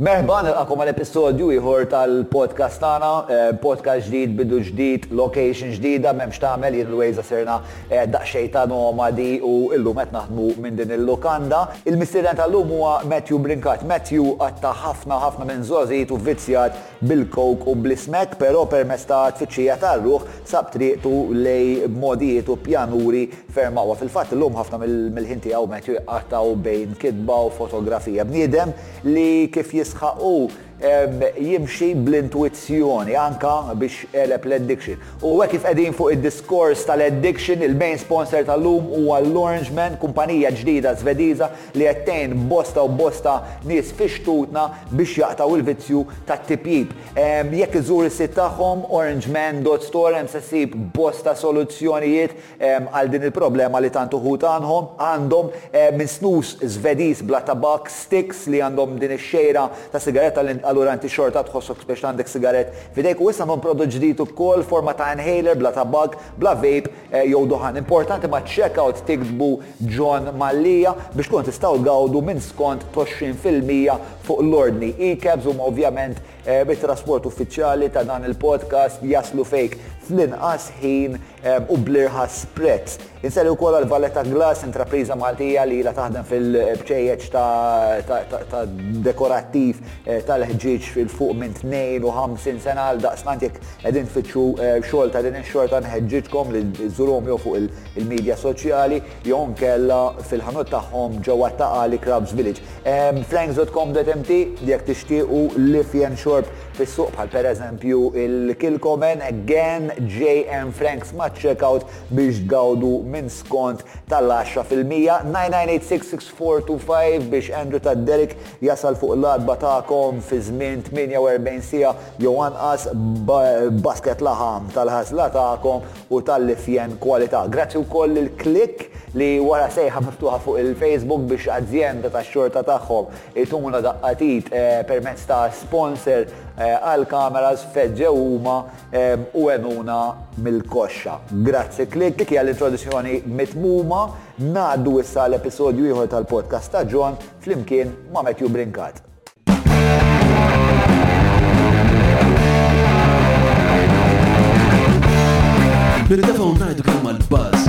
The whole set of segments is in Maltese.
Merħba, nilqagħkom għal episodju ieħor tal-podcast tagħna. Podcast ġdid, bidu ġdid, location ġdida, m'hemm x'tagħmel, jien u Luisa sirna daqsxejn ta' nomadi u llum qed naħdmu minn din il-lukanda. Il-mistieden tal-lum huwa Matthew Brincat. Matthew qatta' ħafna, ħafna minn żgħożijiet u vvizzjat bil-coke u bl-ismek, però permezz ta' tfittxija tar-ruħ sab triqtu lejn mogħdijiet u pjanuri ferm aqwa. Fil-fatt illum ħafna mill-ħin tiegħu Matthew jqattgħu bejn kitba u fotografija. Bniedem li kif jisħaq hu, jimxi bl-intuizzjoni anke biex għeleb l-addiction. U hekk kif qegħdin fuq id-diskors tal-addiction, il-main sponsor tal-lum huwa l-Orangemen, kumpanija ġdida Żvediża li qed tgħin bosta u bosta nies fi xtutna biex jaqtgħu l-vizzju tat-tipjip. Jekk iżżur is-sit tagħhom, orangemen dot store, hemm se ssib bosta soluzzjonijiet, għal din il-problema li tant uħud għandhom, għandhom, minn snus Żvediż bla tabakk, sticks, li għandhom din ix-xejra ta' sigaretta li allura inti xorta tħossok speċi għandek sigarett f'idejk u issa għandhom prodott ġdid ukoll forma ta' inhaler bla tabakk, bla vape jew duħan. Importanti maċ-checkout tiktbu John Mallia biex tkunu tistgħu tgawdu minn skont t'għoxrin fil-mija fuq l-ordni. E-cabs huma ovvjament it-trasport uffiċjali ta' dan il-podcast jaslu fejk fl-inqas ħin u bl-irħas prezz. Insellem ukoll għal Valletta Glass, intrapriża Maltija li ilha taħdem fil-bċejjeċ tad-dekorattiv tal-ħġieġ 'l fuq minn 52 sena. Għaldaqstant jekk qegħdin tfittxu xogħol ta' din ix-xorta nħeġġiġkom li żżuruhom jew fuq il-midja soċjali jew inkella fil-ħanut tagħhom ġewwa t-Taqali Crafts Village. Franks dot com dot mt jekk tixtiequ l-ifjen xorb fis-suq bħal pereżempju il-Kilchoman, Gen, JM Franks maċ-checkout biex tgawdu minn skont tal-għaxra fil-mija, 9986642 biex Andrew ta' Derek jasal fuq l-għatba tagħkom fi żmien 48 siegħa jew anqas b'basket laħam tal-għażla tagħkom u tal-lifjen kwalità. Grazzi wkoll lil Click li wara sejħa miftuħa fuq il-Facebook biex azjenda tax-xorta tagħhom Ituna daqqa t'id permezz ta' sponsor għal cameras feġġew huma u għenuna mill-koxxa. Grazzi Click għal introduzzjoni mitmuma, ngħaddu issa għal episodju ieħor tal-podcast ta' John flimkien ma' Matthew Brincat. Nirrepetaw ngħidu kemm għall-buzz.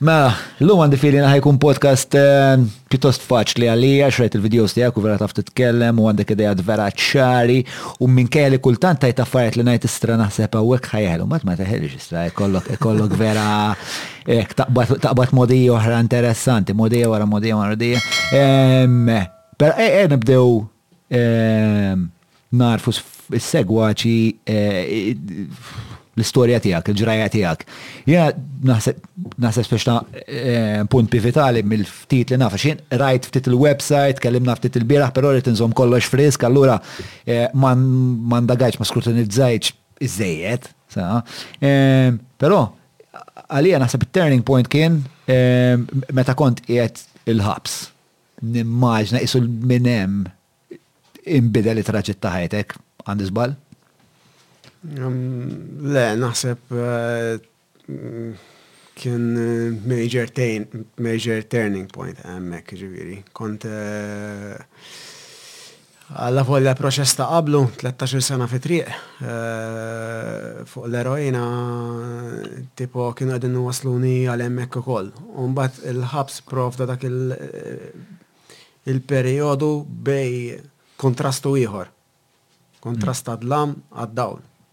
Mela, llum għandi feeling ħaj jkun podcast eh, pjuttost faċli għalija, xrajt il-videos tiegħek u vera taf titkellem u għandek idejat vera ċari u minkejja li kultant tajt affarijiet li ngħid istra naħseb hawnhekk ħajeħlu, mbagħad ma teħelix istra ikollok ikollok vera hekk taqbad taqbad modija oħra interessanti, modija wara modija wara modija. Em, Però eh, eh, nibdew Nagħrfu s-segwaċi l-istorja tiegħek, il-ġrajja tiegħek. Jiena naħseb speċi ta' punt pivitali mill-ftit li naf, xi rajt ftit il-website, kellimna ftit il-bieraħ, però rrid inżomm kollox frisk, allura ma ndagajtx, ma skrutinizzajtx iżżejjed. Però għalija naħseb it-turning point kien meta kont qiegħed il-ħabs. Nimmaġna qisu minn hemm inbidel it-traġitt ta' ħajtek. Għandi żball? Le, naħseb kien major, major turning point hemmhekk ġifieri. Kont Allavolja l-proċess ta' qablu, tlettax-il sena fi triq fuq l-eroina tipo kienu qegħdin iwassluni għal hemmhekk ukoll. U mbagħad il-ħabs provda dak il-perijodu bejn kuntrast u ieħor. Kuntrast tad-dlam għad-dawl.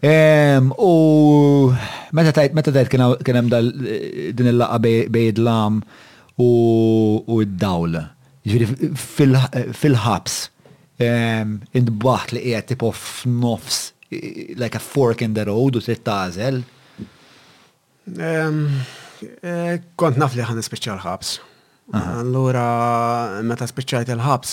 U meta tajt, meta tajt kien hemm din il-laqa bej id-dlam u id-dawl. Ġifieri fil-ħabs intbaħt li qiegħed tipo f'nofs like a fork in the road u trid tagħżel. Kont naf li ħan nispiċċa l-ħabs. Allura, meta spiċċajt il-ħabs,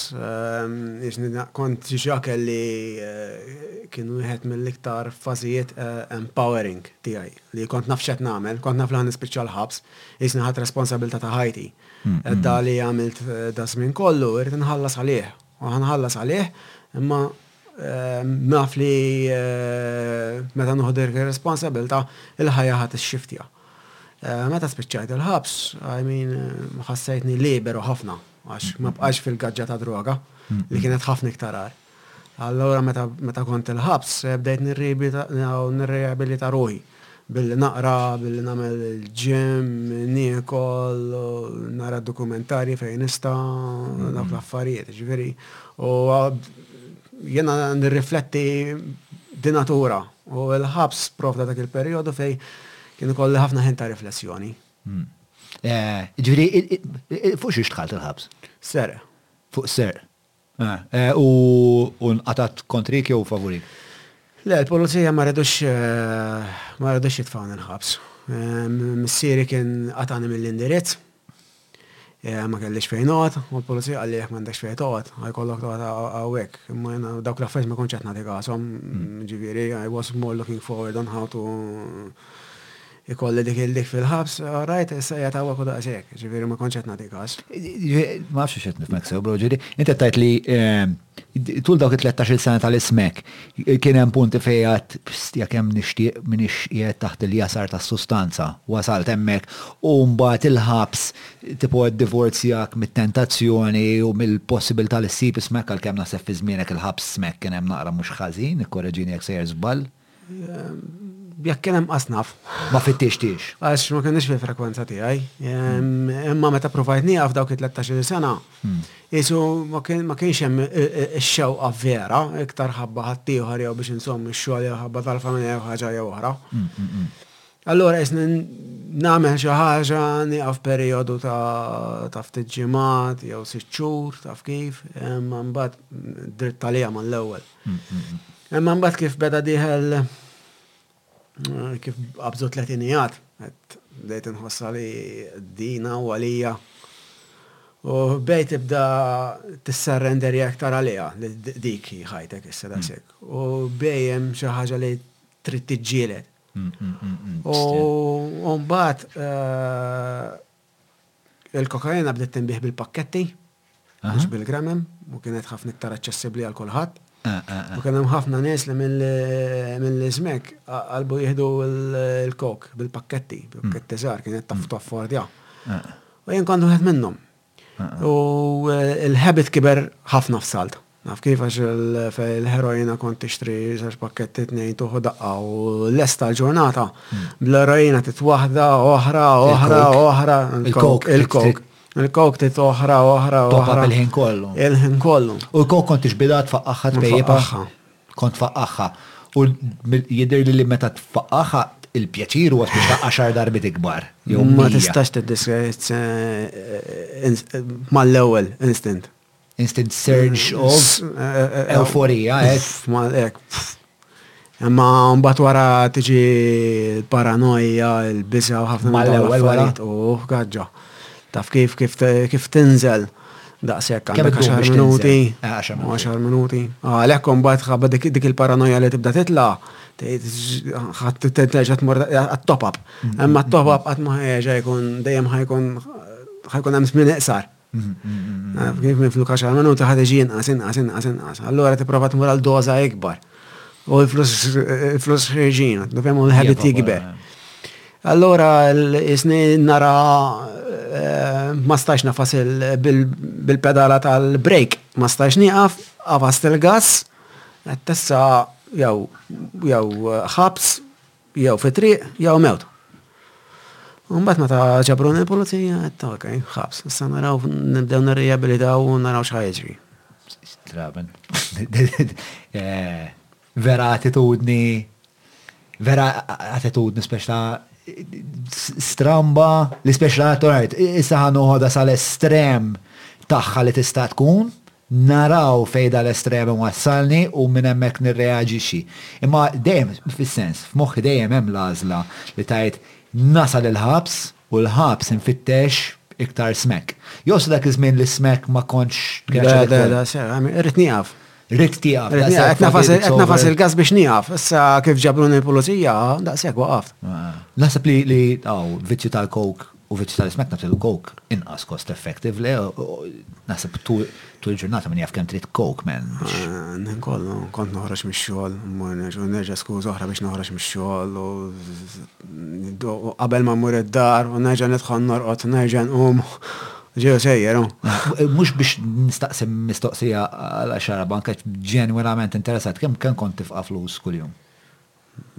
kont ġa kelli eh, kien wieħed mill-iktar fażijiet eh, empowering tiegħi li kont naf x'qed nagħmel, kont naf li ħan nispiċċa l-ħabs, jisni ħadd responsabilità ta' ħajti. Mm, eh, mm. Da li għamilt da żmien kollu, irrid nħallas għalih. U ħanħallas għalih, imma Naf li meta nieħu dik ir-responsabilità, il-ħajja ħa tixxiftja. Meta spiċċajt il-ħabs, I mean, ħassejtni liberu ħafna għax ma bqajtx fil-gaġġa tad-droga li kienet ħafna iktar agħar. Allura meta kont il-ħabs bdejt nirriabilita ruħi. Billi naqra, billi nagħmel il-gym, niekol, nara dokumentarji fejn nista', dawk l-affarijiet, jiġifieri. U jiena nirrifletti b'di natura. U l-ħabs provda dak il-perjodu fejn kien ikolli ħafna ħin ta' riflessjoni. Jiġifieri fuq xiex dħalt il-ħabs? Serq. Fuq serq. U nqatgħet kontrik jew favurik? Le, l-pulizija ma ridux ma ridux jitfgħuni l-ħabs. Missieri kien qatagħni mill-indirizz, ma kellix fejn noqgħod, u l-pulizija qalli jekk m'għandekx fejn toqgħod, ħa jkollok toqgħod hawnhekk. Imma jiena dawk l-affarijiet ma kontx qed nagħti kashom, jiġifieri, I was more looking forward on how to. Ikolli dik il-dik fil-ħabs, rajt, issa qiegħed hawnhekk u daqshekk. Jiġifieri ma kontx qed nagħti każ. Ma nafx hux qed nifhmek sew, bro, ġieli. Inti qed tgħid li tul dawk it-tlettax-il sena tal-ismek kien hemm punti fejn għedt, Pst, jekk hemm nixtieq m'iniex qiegħed taħt il-jasar tas-sustanza. Wasalt hemmhekk u mbagħad il-ħabs tipo qed divorzjak mit-tentazzjoni u mill-possibilità li ssib ismek, għalkemm naħseb fi żmienek il-ħabs smek kien hemm naqra mhux ħażin, ikkoreġini jekk sejjer żball. Jekk kien hemm qasnaf. Ma fittixtix. Għax ma kienx fil-frekwenza tiegħi. Imma meta provajt nieqaf dawk it-13 sena, isu ma kienx hemm ix-xewqa vera, iktar ħabba ħaddieħor jew biex insomm ix-xogħol jew ħabba tal-familja jew ħaġa jew oħra. Allura qisni nagħmel xi ħaġa nieqaf perijodu ta' ftit ġimgħat jew sitt xhur taf kif, imma mbagħad dritt għaliha mal-ewwel. Imma mbagħad kif beda diħel kif qabżu tletinijat, bdejt inħossa li dina u għalija. U bdejt tibda tisserrender jekk tara liha li dik hi ħajtek issa dasek. U bejjem xi ħaġa li trid tiġġieled. U mbagħad Il-kokaina bdiet tinbiegħ bil-pakketti, mhux bil-gramem, u kienet ħafna iktar aċċessibbli għal kulħadd. U kien hemm ħafna nies li mill-iżmek qalbu jieħdu l-kok bil-pakketti, bil-pakketti żgħar, kienet taf taffordja. U jien kont wieħed minnhom. U l-habit kiber ħafna f'salt. Naf kif għax il-heroina kont tixtri żewġ pakketti tnejn tuħu daqqa u lesta l-ġurnata bl-eroina tit waħda oħra oħra oħra il-kok il-kok il-kok tit oħra oħra oħra il-ħin kollu. Il-ħin kollu. U l-kok kont tixbidha tfaqqaħħa tpejjibha. Kont faqqaħħa. U jidher li meta tfaqqaħħa il-pjaċir huwa spiċċa għaxar darbi tikbar. Ma tistax tiddiskrez mal-ewwel instant. Instant surge of euforija, ek. Ma ek. Imma mbagħad wara tiġi l-paranoja, il-biża u ħafna mal-ewwel wara. U gaġġa. Taf kif kif tinżel daqshekk għandek 10 minuti. 10 minuti. Għalhekk mbagħad ħabba dik il-paranoja li tibda titla' ħadd terġa' tmur għat-top up. Imma t-top up qatt ma ħeġa jkun dejjem ħajkun ħajkun hemm żmien iqsar. Kif minn fluk għaxar minuti ħad iġi inqas, inqas, inqas, inqas. Allura tipprova tmur għal doża ikbar. U l-flus ħirġin, nifhem u l-ħabit jikber. Allura isni nara eh, ma stax nafas bil-pedala tal-break, ma stax nieqaf, għafas il-gas, tessa jew ħabs Jew fit-triq, jew mewt. U mbagħad meta ġabruni l-pulizija, qed ok, ħabs, issa naraw nibdew nirrijabilitaw u naraw x'ħa jiġri. Straven. Eh, vera attitudni, vera attitudni speċta stramba li speċta għattorajt. Issa ħanuħoda sal-estrem taħħa li tista' tkun naraw fejn dal-estrem iwassalni u minn hemmhekk nirreaġixxi. Imma dejjem, fis-sens, f'moħħi dejjem hemm l-għażla li tgħid nasal il-ħabs u l-ħabs infittex iktar smack. Jew sa dak iż-żmien l-ismack ma kontx tkeċċa dik il-. Le, le, le, irrid nieqaf. Ridt tieqaf. Irrid nieqaf, qed nafas, qed nafas il-gass biex nieqaf. Issa kif ġabruni l-pulizija, daqshekk waqaft. Naħseb li, li, aw, viċċju tal-coke. U viċ tal ismet nagħtilu coke inqas cost effective le naħseb tul il-ġurnata min jaf kemm trid coke man biex. Ħin kollu kont noħroġ mix-xogħol, mmur nerġa' u nerġa' skuża oħra biex noħroġ mix-xogħol u qabel ma mmur id-dar u nerġa' nidħol norqod u nerġa' nqum ġej u sejjer hu. Mhux biex nistaqsi mistoqsija għal għaxara bank għax ġenwinament interessat kemm kont tifqa' flus kuljum?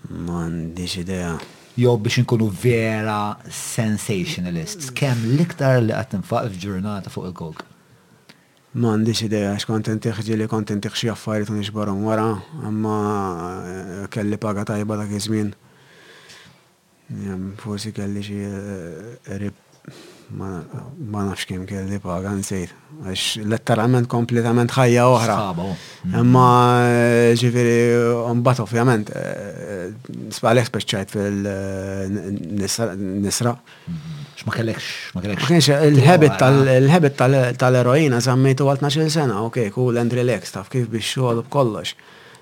M'għandix idea. Jew biex inkunu vera sensationalists, kemm l-iktar li qatt tinfaq f'ġurnata fuq il-coke? M'għandix idea għax kont intiħ ġieli kont intiħ xi affarijiet u nixbarhom wara, imma kelli paga tajba dak iż-żmien. Forsi kelli xi qrib, ma nafx kemm kelli paga, nsejt, għax letteralment kompletament ħajja oħra. Imma ġifieri mbagħad ovvjament għalhekk speċċajt fil-nisra. X'ma kellekx, ma kellekx. Kienx il-ħebit tal-ħebit tal-eroina żammejtu għal 12 sena, ok, cool and relax, taf kif bix-xogħol b'kollox.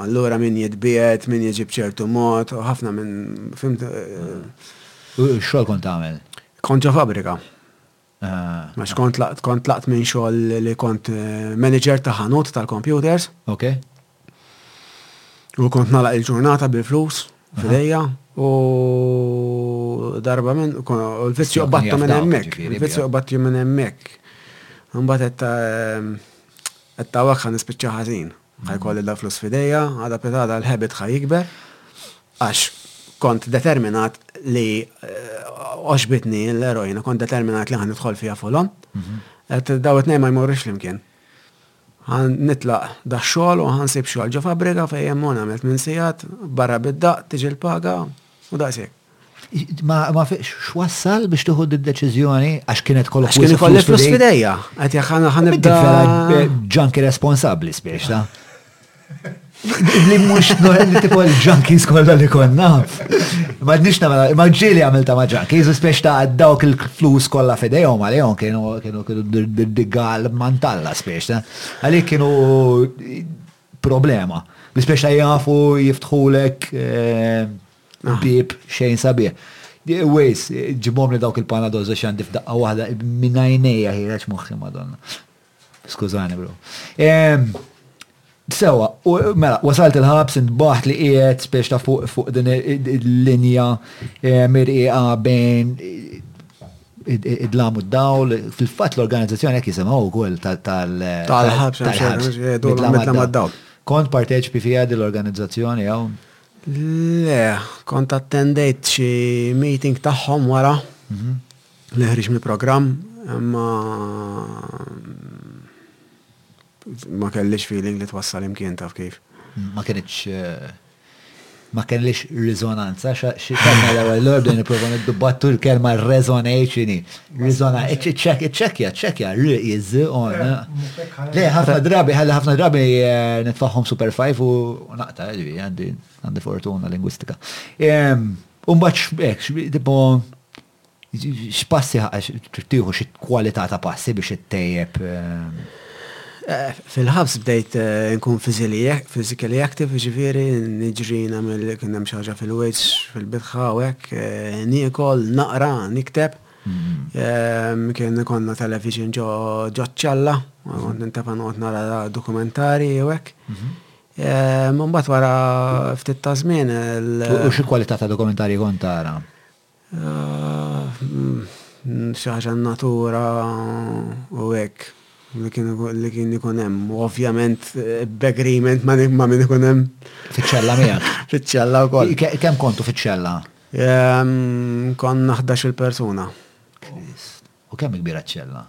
Allura min jitbiegħed, min jiġi b'ċertu mod, u ħafna minn, fimt? U x'xogħol kont tagħmel? Kont ġo fabbrika. Għax kont tlaqt minn xogħol li kont eh, manager ta' ħanut tal-computers. Ok. U kont nalaq il-ġurnata bil-flus fidejja u darba minn u l-vizzju qbattu minn hemmhekk. Il-vizzju qbattu minn hemmhekk. Imbagħad qed ta' ehm, għawek ħan nispiċċa ħażin. Ħa jkolli dal-flus f'idejja, għada pitgħada l-habit ħa jikber, għax kont determinat li għoxbitni l-eroina, kont determinat li ħa nidħol fiha fulhom. Qed daw it-tnejn ma jmorrux flimkien. Ħa nitlaq dax-xogħol u ħa nsib xogħol ġo fabbrika fejn hemm u nagħmel tmien sigħat, barra bid-daqq, tiġi l-paga, U daqshekk. Ma fiqx x'wassal biex tieħu d-deċiżjoni għax kienet kollok. Għax kien ikollek flus fidejja. Qed jekk ħana ħan nibda. Ġanki responsabbli spiex ta. Li mhux li tipo l-ġankies kollha li konna. Ma nix nagħmel, ma ġieli għamilta ma ġankies, spiex ta' dawk il-flus kollha fidejhom għalihom kienu kienu kienu digal mantalla spiex ta. Għalik kienu problema. L-ispeċta jafu jiftħulek ah. bib xejn sabiħ. Wejs, ġibom li dawk il-panadols għax għandi f'daqqa waħda minn għajnejja ħireġ moħħi madonna. Skużani, bro. Sewa, mela, wasalt il-ħabs intbaħt li qiegħed biex ta' fuq fuq din il-linja mirqiqa bejn Id-dlam u d-dawl, fil-fatt l-organizzazzjoni hekk jisimgħu wkoll tal- Tal-ħabs, tal-ħabs, tal-dawl. Kont parteċipi fiha din l-organizzazzjoni hawn? Le, kont attendejt xi meeting tagħhom wara mhm. li ħriġ mill-programm, imma Ma kellhiex feeling li twassal imkien taf kif. Ma kinitx ma kellhiex riżonanza xa xi kelma l-ewwel l-ordni nipprova niddubba tul kelma resonate x'inhi. Riżona iċċekkja ċċekkja r i z o n. Le ħafna drabi ħalli ħafna drabi nitfagħhom super five u naqta' ġifieri għandi għandi fortuna lingwistika. Umbagħad x'bek x'bi tipo X'passi trid tieħu, xi kwalità ta' passi biex ittejjeb? Fil-ħabs bdejt inkun physically active, jiġifieri niġri, nagħmel kien hemm xi ħaġa fil-wiċċ, fil-bitħa u hekk, niekol, naqra, nikteb. Kien ikollna television ġo ċ-ċella, kont nintefa' noqgħod nara dokumentarji u hekk. Imbagħad wara ftit ta' żmien. U xi kwalità ta' dokumentarji kont tara? xi ħaġa n-natura u hekk li kien li kien ikun hemm. U ovvjament b'agreement ma' ma' min ikun hemm. Fiċ-ċella miegħek. Fiċ-ċella wkoll. Kemm kontu fiċ-ċella? Konna ħdax-il persuna. Krist. U kemm hi kbira ċ-ċella?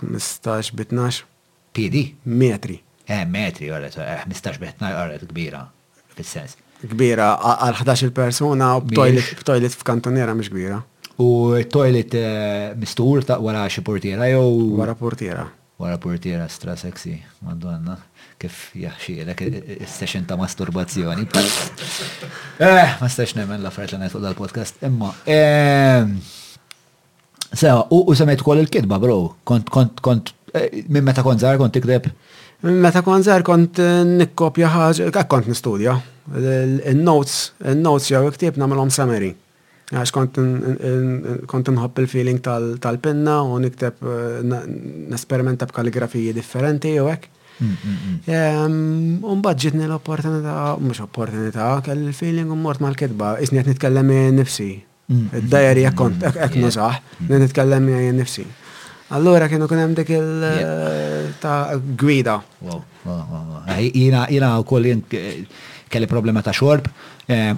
Ħmistax bi tnax. Piedi? Metri. Eh, metri, all right, eh, ħmistax bit, all right, kbira, fis-sens. Kbira għal ħdax-il persuna u b'toilet, b'toilet f'kantonera mhux kbira. U t-toilet eh, mistur ta' wara xi portiera jew. Wara portiera. Wara portiera stra sexy, madonna, kif jaħxielek is-session ta' masturbazzjoni. Eh, ma stax nemmen l-affarijiet li ngħid fuq dal-podcast, imma. Ehm, Sewa, u semmejt ukoll il-kitba, bro. Kont, kont, kont, eh, minn meta kont żgħar kont tikteb? Meta kont żgħar kont eh, nikkopja ħaġa, eh, kont nistudja. Il-notes, il-notes jew il-ktieb nagħmilhom summary. Għax kont kont nħobb il-feeling tal-pinna u nikteb nesperimenta b'kalligrafiji differenti jew hekk. Mm, mm, mm. Umbad ġitni l-opportunità, mux opportunità, kelli l-feeling u mort mal-kitba, isni għet nitkellem nifsi, Id-dajari jekk kont hekk nużah, li nitkellem miegħi nifsi. Allura kienu kun hemm dik il ta' gwida. Jiena wkoll kelli problema ta' xorb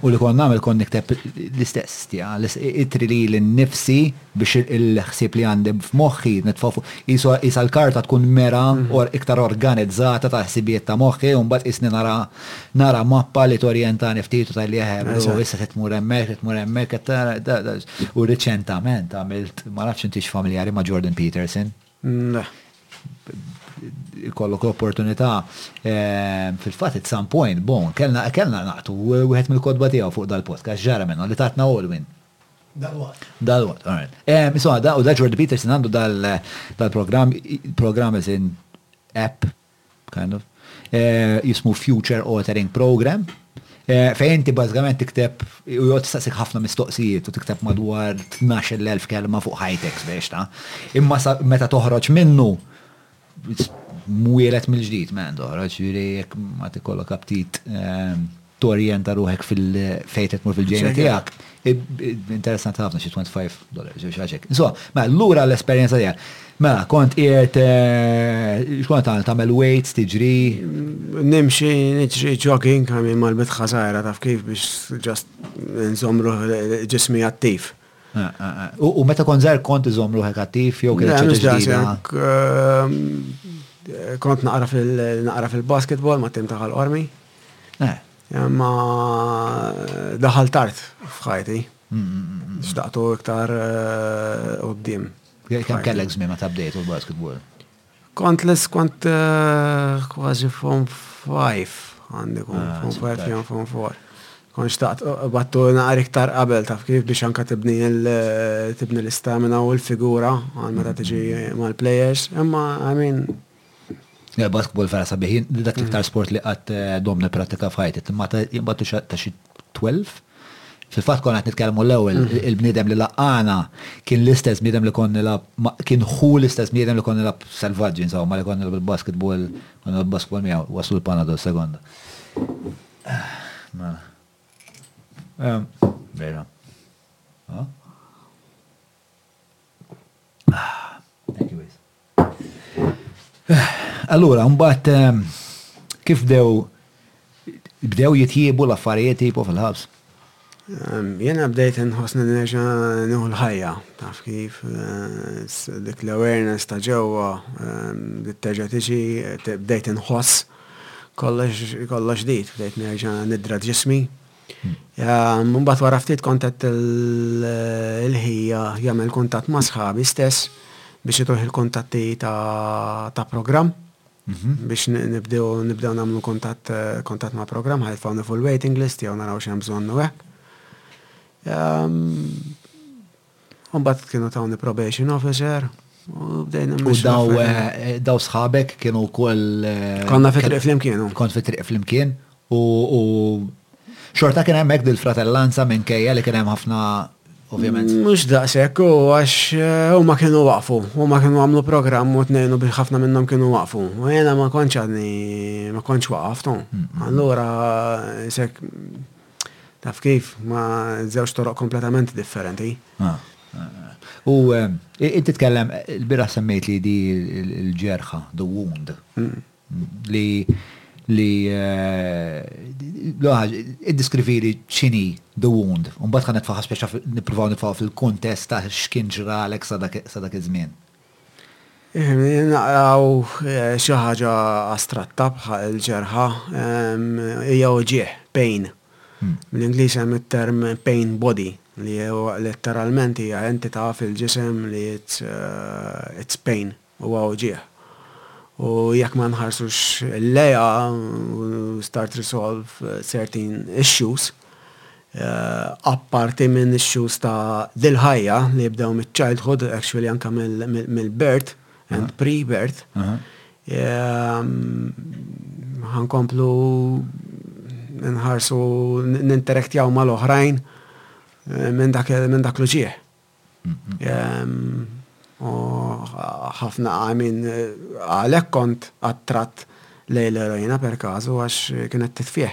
u li kont nagħmel kont nikteb l-istess tiegħi, l-ittri li l-nifsi biex il-ħsieb li għandi f'moħħi nitfa' fuq. Isa l-karta tkun mera iktar organizzata ta' ħsibijiet ta' moħħi u mbagħad isni nara nara mappa li torjentani ftit u tal-li u issa se tmur hemmhekk, se tmur hemmhekk, u riċentament għamilt, ma nafx intix familjari ma' Jordan Peterson. Kollok l-opportunità eh, fil-fatt at some point, bon, kellna kellna naqtu wieħed mill-kodba tiegħu fuq dal-podcast ġara minnu li tatna Olwin. Dal-waqt. Dal-waqt, all right. Eh, Insomma, u da Jordan Peterson għandu dal-programm, programm is in app kind of, jismu Future Authoring Program, fejn inti bażikament tikteb u jgħod staqsik ħafna mistoqsijiet u tikteb madwar 12,000 kelma fuq ħajtek biex ta' imma meta toħroġ minnu mwielet mill-ġdid, man, toħroġ ġiri jekk ma tikollok aptit torjenta ruħek fil-fejn qed tmur fil-ġejjeni tiegħek. Interessanti ħafna xi 25 dollar, xi ħaġa hekk. Insomma, mela lura l-esperjenza tiegħek. Mela, kont qiegħed eh, x'kont tagħmel tagħmel weights, tiġri. Nimxi niġri jogging għamil mal-bit ħażajra taf kif biex ġast nżomru ġismi attiv. Eh, eh, u meta kont żgħar kont iżomm ruħek attiv jew kien ġdida? Kont naqra fil-basketball ma' tim taħal qormi. Eh. Ma daħal tard f'ħajti. Xtaqtu iktar eh, u d-dim. Kem kellek zmi ma tabdejtu l-basketball? Kont les kont eh, kważi form 5, għandi kont ah, form 5 jom form 4. Kon xtaqt, eh, battu naqar iktar qabel taf kif biex anka tibni l-istamina u l-figura għal meta tiġi mm-hmm. mal-players. Imma, I mean, Il-basketball vera sabiħ, jien dak mm. l-iktar sport li qatt eh, dom nippratika f'ħajti, imma jimbatu ta' xi 12. Fil-fatt konna qed nitkellmu l-ewwel mm. il-bniedem li laqana kien l-istess bniedem li konna nilab, kien hu l-istess bniedem li konna nilab selvaġġi insomma li konna nilab il-basketball, konna nilab basketball miegħu, waslu l-panadol sekonda. Mela. Ehm, vera. Ah. Ah, thank you, Allura, mbagħad ehm, kif bdew bdew jitjiebu l-affarijiet tipo fil-ħabs? Ehm, jena bdejt nħossni nerġa' nieħu l-ħajja, taf kif eh, dik l-awareness ta' ġewwa ehm, li terġa' tiġi bdejt nħoss kollox kollox dit, bdejt nerġa' nidra ġismi. Mbagħad wara ftit kont qed il-ħija jagħmel kuntatt ma' sħabi stess biex itruħ il-kuntatti ta' programm mhm. biex nibdew nibdew nagħmlu kuntatt kuntatt ma' programm ħalfaw nifu l-waiting list jew naraw x'hemm bżonn u hekk. Mbagħad kienu tawni probation officer u bdejna U mmexxu daw l-affarijiet. eh, daw sħabek kienu wkoll eh, Konna fi triq flimkien. u- kont fi triq flimkien u, u xorta kien hemmhekk dil-fratellanza minkejja li kien hemm ħafna ovvjament. Mux daqsek, u għax eh, huma kienu waqfu, huma kienu għamlu programm u tnejnu biex ħafna minnhom kienu waqfu. U jena ma konċ għadni, ma konċ waqaftu. Allura, sek, Taf kif, ma żewġ toroq kompletament differenti. Ah, ah. U eh, inti tkellem, il-biraħ semmejt li di l-ġerħa, the wound, mm. li li eh, l-ħagġ, id-diskriviri ċini the wound, un bat ħanet faħas biex niprofaw nifaw fil-kontest ta' xkien ġralek sa dak iż-żmien. Naqraw xi ħaġa astratta bħal ġerħa, hija uġigħ, pain. Bl-Ingliż hemm it-term pain body li letteralment hija entità fil-ġisem li it's pain, huwa uġigħ. U jekk ma nħarsux lejha, we start to solve certain issues. apparti minn issues ta' dil-ħajja li jibdew miċ-childhood, actually anke mill-birth and pre-birth, ħankomplu nħarsu ninteraktjaw mal-oħrajn minn dak l-uċieħ. U ħafna I mean għalhekk kont attratt lejn l-eroina per każu għax kienet titfih.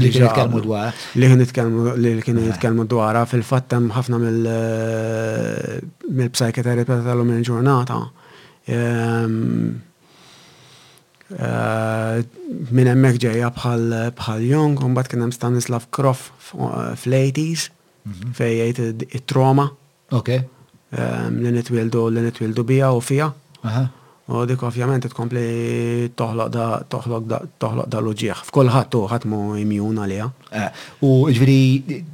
li kienu jitkellmu dwarha. Li kienu jitkellmu li kienu eh. jitkellmu dwarha fil-fatt hemm ħafna mill eh, mill-psajketerapja tal-lum il-ġurnata. Ehm, eh, minn hemmhekk ġejja bħal bħal Jong, u mbagħad kien hemm Stanislav Krof fl-80s mhm. fejn jgħid it-trauma Ok. Li nitwieldu, li nitwieldu biha u fiha. Aha. U dik ovvjament tkompli toħloq da, toħloq da, toħloq da l-uġigħ. F'kulħadd hu, ħadd mhu imjun għaliha. Eh. U jiġifieri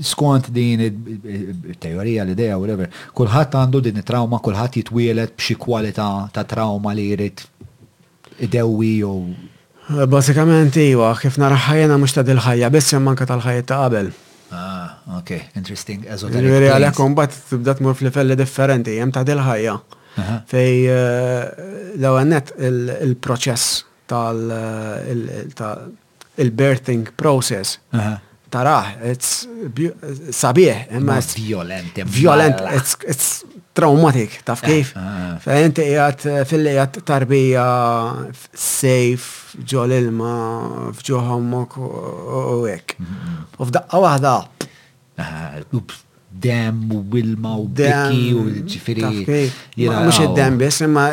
skont din it-teorija, l-idea, whatever, kulħadd għandu din it-trawma, kulħadd jitwieled b'xi kwalità ta' trawma li jrid dewwi jew. Basikament iwa, kif naraha jiena mhux ta' dil-ħajja biss imma anke tal-ħajjiet ta' qabel. Ah, ok, interesting, esoteric. Jiġifieri għalhekk imbagħad tibda tmur f'livelli differenti, hemm ta' dil-ħajja fej l-ewwel nett il-proċess tal il-birthing process. Tarah, it's sabiħ, imma it's violent, violent, it's, it's traumatic, taf eh, kif? Eh, eh. Fejn tiqjat fil-lejat tarbija sejf ġo l-ilma fġo ħommok u hekk. Mhm, mhm. U f'daqqa waħda dem u wilma u biki u ġifiri. Mux id-dem bis, imma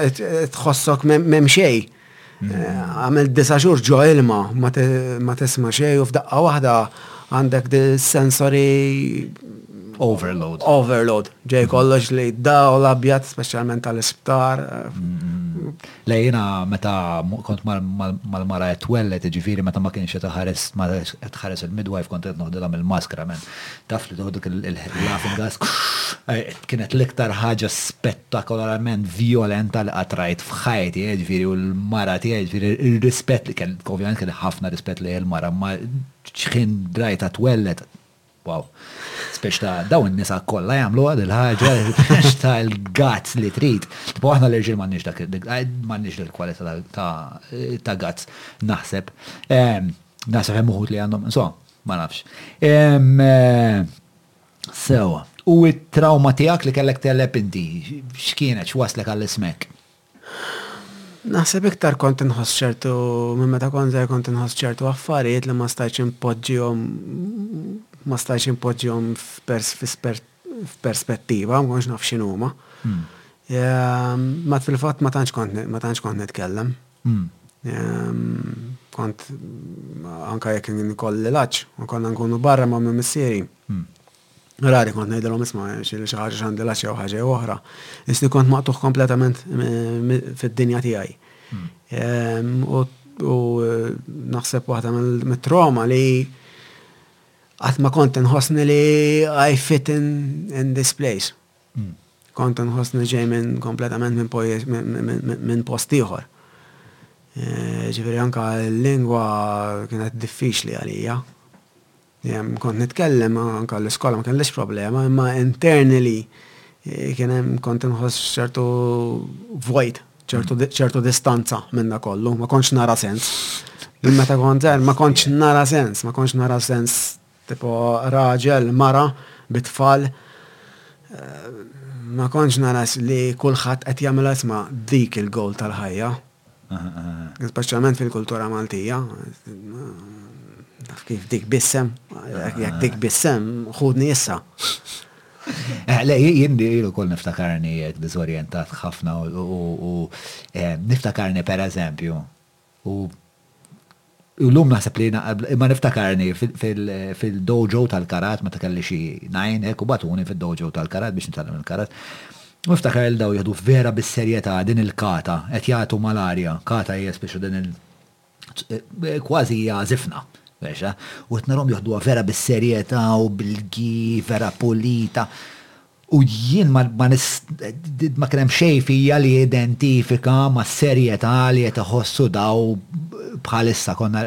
tħossok mem xej. Mm-hmm. Għamil disa xur ġo ilma, ma tisma xej u f'daqqa wahda għandek di sensory Overload. Overload. Ġej kollox li daw l-abjad, specialment tal-isptar. Mm-hmm. Le jiena meta kont mal-mara qed twelled, jiġifieri meta ma kienx qed iħares ma qed tħares il-midwife kont qed noħdilha mill-maskra men. Taf li tieħu dik il-laughing gas. Kienet l-iktar ħaġa spettakolarment vjolenta li qatt rajt f'ħajti, jiġifieri u l-mara tiegħi jiġifieri r-rispett li kelli, ovvjament kelli ħafna rispett lejn il-mara, imma xħin rajtha twelled, Wow. Spex ta' daw in-nisa kollha jagħmluha dil ħaġa spex ta' l-gazz li trid. Tipo aħna l-irġiel m'għandniex dak m'għandniex il-kwalità ta' gazz naħseb. Naħseb hemm uħud li għandhom, so, ma nafx. Sewa. U t-trawma tiegħek li kellek telep inti, x'kienet x'waslek għall-ismek? Naħseb iktar kont inħoss ċertu, minn meta kont żgħir kont inħoss ċertu affarijiet li ma stajtx inpoġġihom ma stajtx inpoġġihom f'perspettiva, ma kontx naf x'inhuma. Hmm. Ehm, ma fil-fatt ma tantx kont ma tantx kont nitkellem. Hmm. Ehm, kont anka jekk nkolli laċ, u konna nkunu barra ma' minn missieri. Hmm. Rari kont ngħidilhom isma' xi ħaġa x'għandi l jew ħaġa jew oħra. Isni kont maqtuħ kompletament fid-dinja tiegħi. Hmm. U naħseb waħda mit-troma li qatt ma kont inħossni li I fit in, in this place. Hmm. Kont inħossni ġej minn kompletament minn post ieħor. Eh, ġifieri anka l-lingwa kienet diffiċli għalija. Kont nitkellem anke għall-iskola ma kellix problema, imma internally kien hemm kont inħoss ċertu vojt, ċertu distanza minna kollu, ma kontx nara sens. Meta kont żgħir ma kontx nara sens, ma kontx nara sens tipo raġel, mara, bit-tfal. Ma kontx nara li kulħadd qed jagħmilha isma' dik il-goal tal-ħajja. Speċjalment fil-kultura Maltija, naf kif dik bissem, jekk dik bissem, ħudni issa. Eh, le, jien jien ukoll niftakarni qed diżorjentat ħafna u niftakarni pereżempju u Illum naħseb li naqgħad imma niftakarni fil-dojo tal-karat meta kelli xi nine hekk u bagħtuni fid-dojo tal-karat biex nitgħallem il-karat. U niftakar lil dawn jieħdu vera bis-serjetà din il-kata, qed jagħtu mal-arja, kata hija spiċċa din il-, kważi hija żifna, u qed narahom joħduha vera bis-serjetà u bil-gi, vera pulita. U jien ma ma kien hemm xejn fija li identifika mas-serjetà li qed iħossu daw bħalissa konna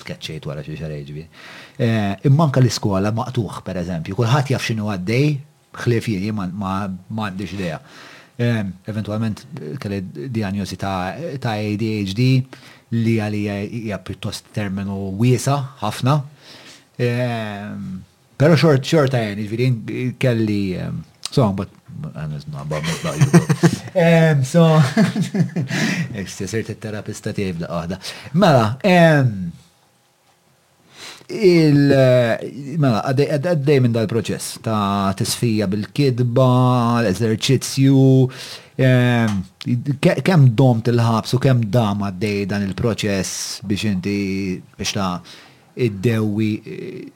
tkeċċejt wara xi xahar jiġifieri. Imma anke l-iskola maqtugħ pereżempju, kulħadd jaf x'inhu għaddej ħlief jien, jien ma għandix idea. Eventwalment kelli dijanjosi ta' ADHD li għalija hija pjuttost terminu wiesa' ħafna. Pero xort xorta jen, ġviri kelli, so, but, għana zna, ba, mux baqju. So, ekse, sirt il-terapista tijaj bla għahda. Mela, il, mela, għaddej minn dal-proċess ta' tisfija bil-kidba, l-eżerċizzju, kem dom til-ħabs u kem dam għaddej dan il-proċess biex inti, biex ta' id-dewwi,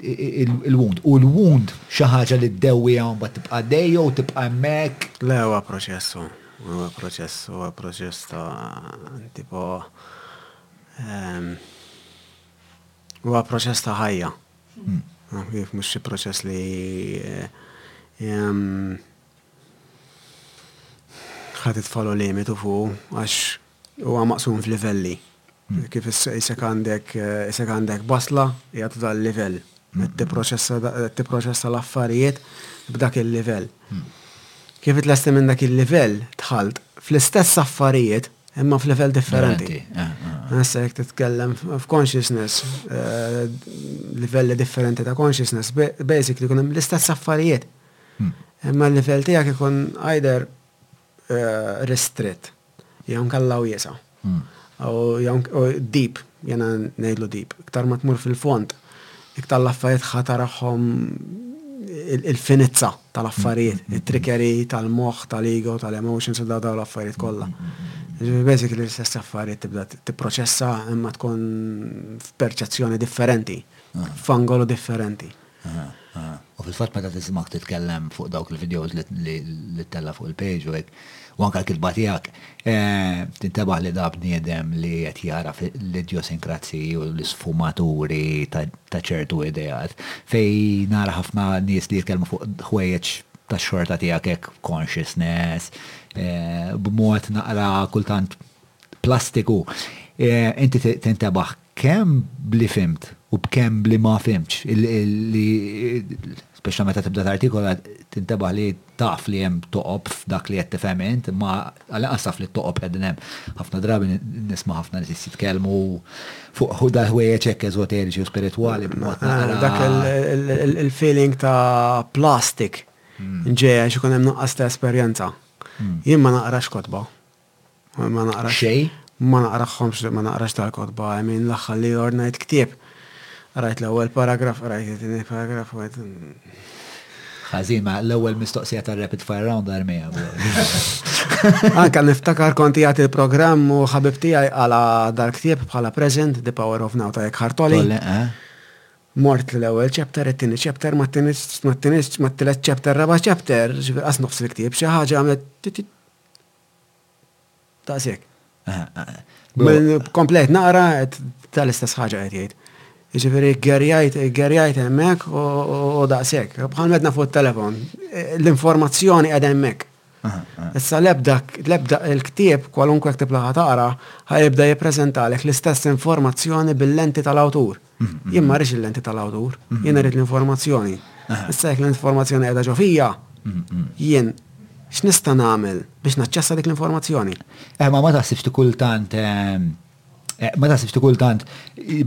il-wound. U l-wound xi ħaġa li ddewwieha u mbagħad tibqa' għaddejja jew tibqa' hemmhekk? Le, huwa proċess hu. Huwa proċess, huwa proċess ta' tipo, huwa proċess ta' ħajja. Naf kif, mhux xi proċess li ħa titfagħlu limitu fuqu għax Huwa maqsum f'livelli. Kif isek għandek isek għandek basla hija ta' dan livell. Qed tipproċessa qed tipproċessa l-affarijiet b'dak il-livell. Kif itlesti minn dak il-livell dħalt fl-istess affarijiet imma f'livell differenti. Issa jekk titkellem f'consciousness, livelli differenti ta' consciousness, basically jkun hemm l-istess affarijiet. Imma l-livell tiegħek ikun either ristrett, jew nkella wiesa'. U deep, jena ngħidlu deep. Iktar ma tmur fil-fond, iktar l-affarijiet ħa tarahom il-finezza tal-affarijiet, it-trickery tal-moħħ, tal-ego, tal-emotions u dawn l-affarijiet kollha. Basically l-istess affarijiet tibda tipproċessa imma tkun f'perċezzjoni differenti, f'angolu differenti. U fil-fatt meta tisimgħek titkellem fuq dawk il-videos li tella fuq il-page u hekk, u anke l-kitba tiegħek, eh, tintebaħ li da bniedem li qed jara l-idjosinkrazziji u l-isfumaturi ta' ċertu ideat, fejn nara ħafna nies li jitkellmu fuq ħwejjeġ tax-xorta tiegħek hekk b'consciousness, eh, b'mod naqra kultant plastiku, eh, inti tintebaħ kemm b'li fhimt u b'kemm b'li ma fhimtx, li speċjalment meta tibda tartikola tintebaħ li taf li hemm toqob f'dak li qed tifhem int, imma għall-inqas taf li t-toqob qegħdin hemm. Ħafna drabi nisma' ħafna nies jitkellmu fuq dal-ħwejjeġ hekk eżoteriċi u spiritwali b'mod naqra. Dak il-feeling ta' plastik ġej għax ikun hemm nuqqas ta' esperjenza. Jien ma naqrax kotba. Ma naqra xej. Ma naqraħħomx li ma naqrax tal-kotba, għamin l-axħal li jornajt ktib. Rajt l-ewel paragraf, rajt it-tini paragraf, u għed. Għazin, ma l-ewel mistoqsija ta' rapid fire round għarmija. Anka niftakar konti għati il-program u ħabibti għaj għala dal-ktib bħala present, The Power of Now ta' jek ħartoli. Eh? Mort l-ewel chapter, it-tini chapter, ma t-tini, ma t-tini, ma t-tini chapter, raba chapter, ġivir għas nofs il-ktib, xaħġa għamlet Daqshekk. Komplejt naqra tal-istess ħaġa qed jgħid. Ġifieri gerjajt gerjajt hemmhekk u daqshekk. Bħal medna fuq it-telefon. L-informazzjoni qed hemmhekk. Issa l-ebda l-ebda il-ktieb kwalunkwe ktieb li ħa taqra ħa jibda jippreżentalek l-istess informazzjoni bil-lenti tal-awtur. Jien ma rridx il-lenti tal-awtur, jien rrid l-informazzjoni. Issa jekk l-informazzjoni qiegħda ġo fija, jien x'nista' nagħmel biex naċċessa dik l-informazzjoni. Eh, ma ma taħsibx ti kultant ehm, eh, ma taħsibx ti kultant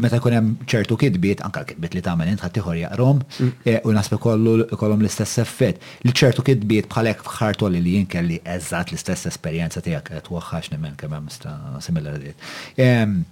meta jkun hemm ċertu kitbiet, anke l-kitbiet li tagħmel int ħadd ieħor jaqrom mm. eh, u nasbi kollu kollhom l-istess effett. Li ċertu kitbiet bħalek f'ħartoli li jien kelli eżatt l-istess esperjenza tiegħek qed waħħax nemmen kemm hemm sta similaritajiet. Ehm,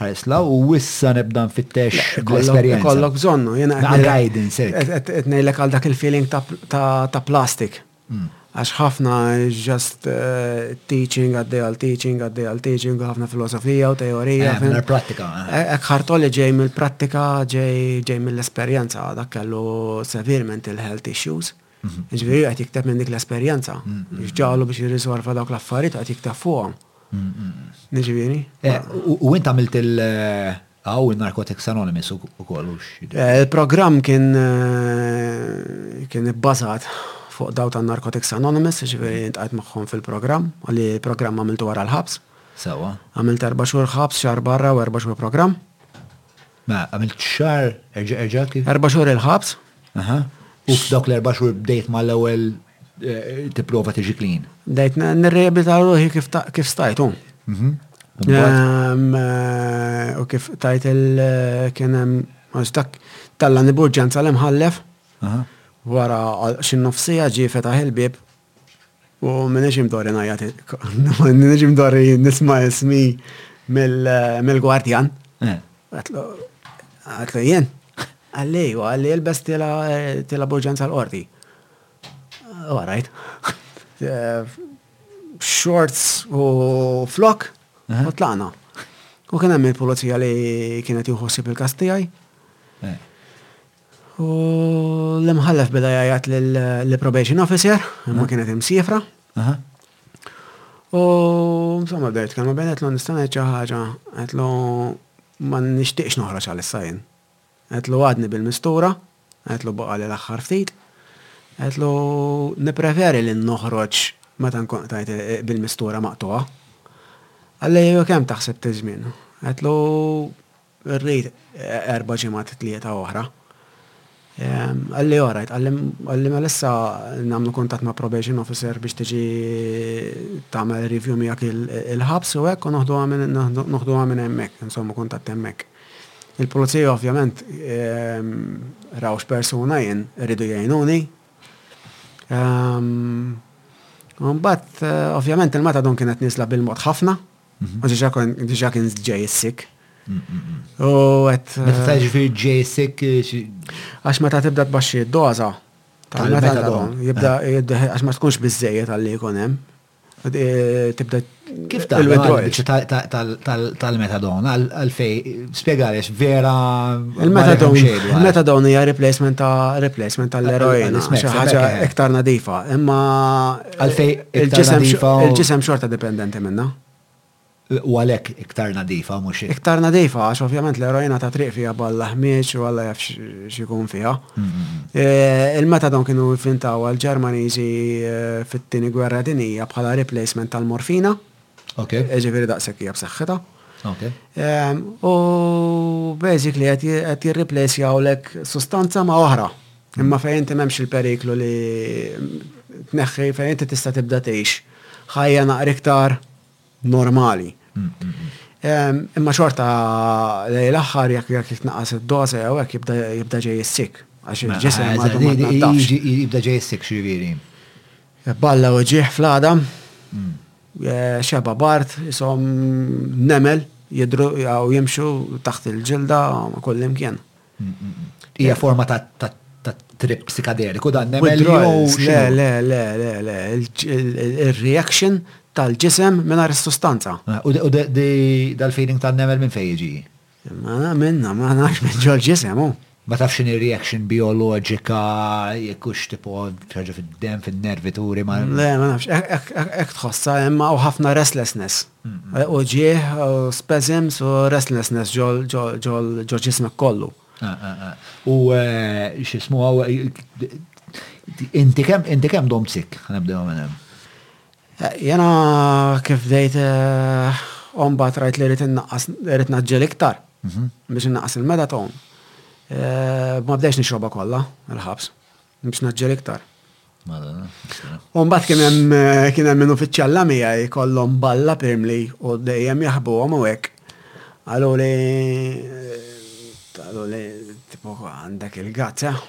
Ħares 'l hawn u issa nibda nfittex bl-esperjenza. Ikollok bżonnu, jiena qed. Guidance, hekk. Qed ngħidlek għal dak il-feeling ta' plastik. Għax ħafna is just teaching, għaddej għal teaching, għaddej għal teaching, ħafna filosofija u teorija. Mingħajr prattika. Hekk ħartoli ġej mill-prattika, ġej mill-esperjenza, dak kellu severement il-health issues. Ġifieri qed jikteb minn dik l-esperjenza. Ġġagħlu biex jirriżorva dawk l-affarijiet qed jikteb fuqhom. Ġifieri. Eh, u int għamilt il- eh, għaw il-Narcotics Anonymous u kollux. Eh, il-programm kien kien ibbażat fuq daw ta' Narcotics Anonymous, ġifieri int għajt magħhom fil-programm, għalli programm għamiltu wara l-ħabs. Sewa. Għamilt erba' xhur ħabs, xahar barra u erba' xhur programm. Mela, għamilt xahar, erġa' erġa' kif? Erba' xhur il-ħabs. Aha. U f'dawk l-erba' xhur bdejt mal-ewwel tipprova tiġi clean. Bdejt nirrehabilita ruħi kif stajt hu. U kif tajt il-kien hemm għax dak talla niburġenza l-imħallef. Wara xi nofsija ġie fetaħ il-bieb U minix imdorri najat, minix imdorri nisma ismi mill-gwardjan. Eh. Għatlu, għatlu jien. Għalli, u għalli il-best tila buġan sal-qorti. U għarajt. Shorts u flok, u tlaqna. U kien hemm il-pulizija li kienet juħossib il-kastijaj. Eh. U l-imħallef beda jgħajjat lill-probation officer, imma kienet imsifra. U insomma bda jitkellmu bejn qed l nista' ngħid xi ħaġa, qed l ma nixtieqx noħroġ għal issa jien. Qed l għadni bil-mistura, qed l baqgħeli l-aħħar ftit, qed l nippreferi li noħroġ meta nkun qtajt bil-mistura maqtugħa. Qalli u kemm taħseb tiż-żmien? Qed l Irrid erba' ġimgħat tlieta oħra. Qal li all right, qal li mela issa nagħmlu kuntatt ma' probation officer biex tiġi tagħmel review miegħek il-ħabs u hekk u noħduha minn hemmhekk, inżommu kuntatt hemmhekk. Il-pulizija ovvjament raw x'persuna jien, riedu jgħinuni. Imbagħad ovvjament il-Matadon kienet nieżla bil-mod ħafna. U diġa kon, diġa kien ġej is-sik. U għet. Meta ta' ġifir ġej is-sik. Għax meta tibda tbaxxi d-doza. Tal-metadon. Jibda, għax ma tkunx bizzejiet għalli jkunem. Tibda. Kif ta' tal-metadon, għalfej, spiegarix, vera. Il-metadon, il-metadon hija replacement ta' replacement tal-eroina. Xi ħaġa iktar nadifa. Imma Għalfej il-ġisem xorta dipendenti minna. U għalek iktar nadifa, mux iktar nadifa, għax ovvjament l-erojna ta' triq fija balla ħmieċ u għalla jaf xikun fija. E, il-meta don kienu fintaw għal-Ġermaniżi e, fit-tini gwerra dinija bħala replacement tal-morfina. Ok. E, ġifiri daqsek hija b'saħħitha. Ok. E, u basically qed jirreplace jawlek sustanza ma' oħra. Imma fejn inti m'hemmx il-periklu li tneħħi fejn inti tista' tibda tgħix ħajja naqra iktar normali. Imma xorta lej l-aħħar jekk jekk jitnaqqas id-doża jew hekk jibda ġej is-sik. Għax il-ġisem mela, jibda ġej is-sik x'jiġifieri. Balla u ġieħ fl-għada, eh, xeba bart, isom nemel, jidru jew jimxu taħt il-ġilda kullimkien. Hija forma ta' trip psikadeliku dan nemmen. Le, le, le, le, le, il-reaction tal-ġisem minn għar sustanza. Ah, u dal-feeling tal nemmen minn fejġi? Ma minna, ma nafx minn ġol ġisem, u. Ma tafx xini reaction biologika, jekkux tipo ċaġa fil-dem, fil-nervi turi, ma. Le, ma nafx, ek tħossa, imma u ħafna restlessness. Uġigħ, spasms u restlessness ġo ġismek kollu. U x'ismu għaw, inti kemm inti kemm domt sik, nibdew minn hemm. Jena kif bdejt omba trajt li rrid innaqqas rrid naġġel iktar biex innaqqas il-metaton. Ma bdejx nixrobha kollha il-ħabs. Biex naġġel iktar. U mbagħad kien hemm kien hemm minn uffiċjalla miegħi kollhom balla pirmli u dejjem jaħbuhom u hekk. Qalu li qalu li tipo għandek il-gatt, eh?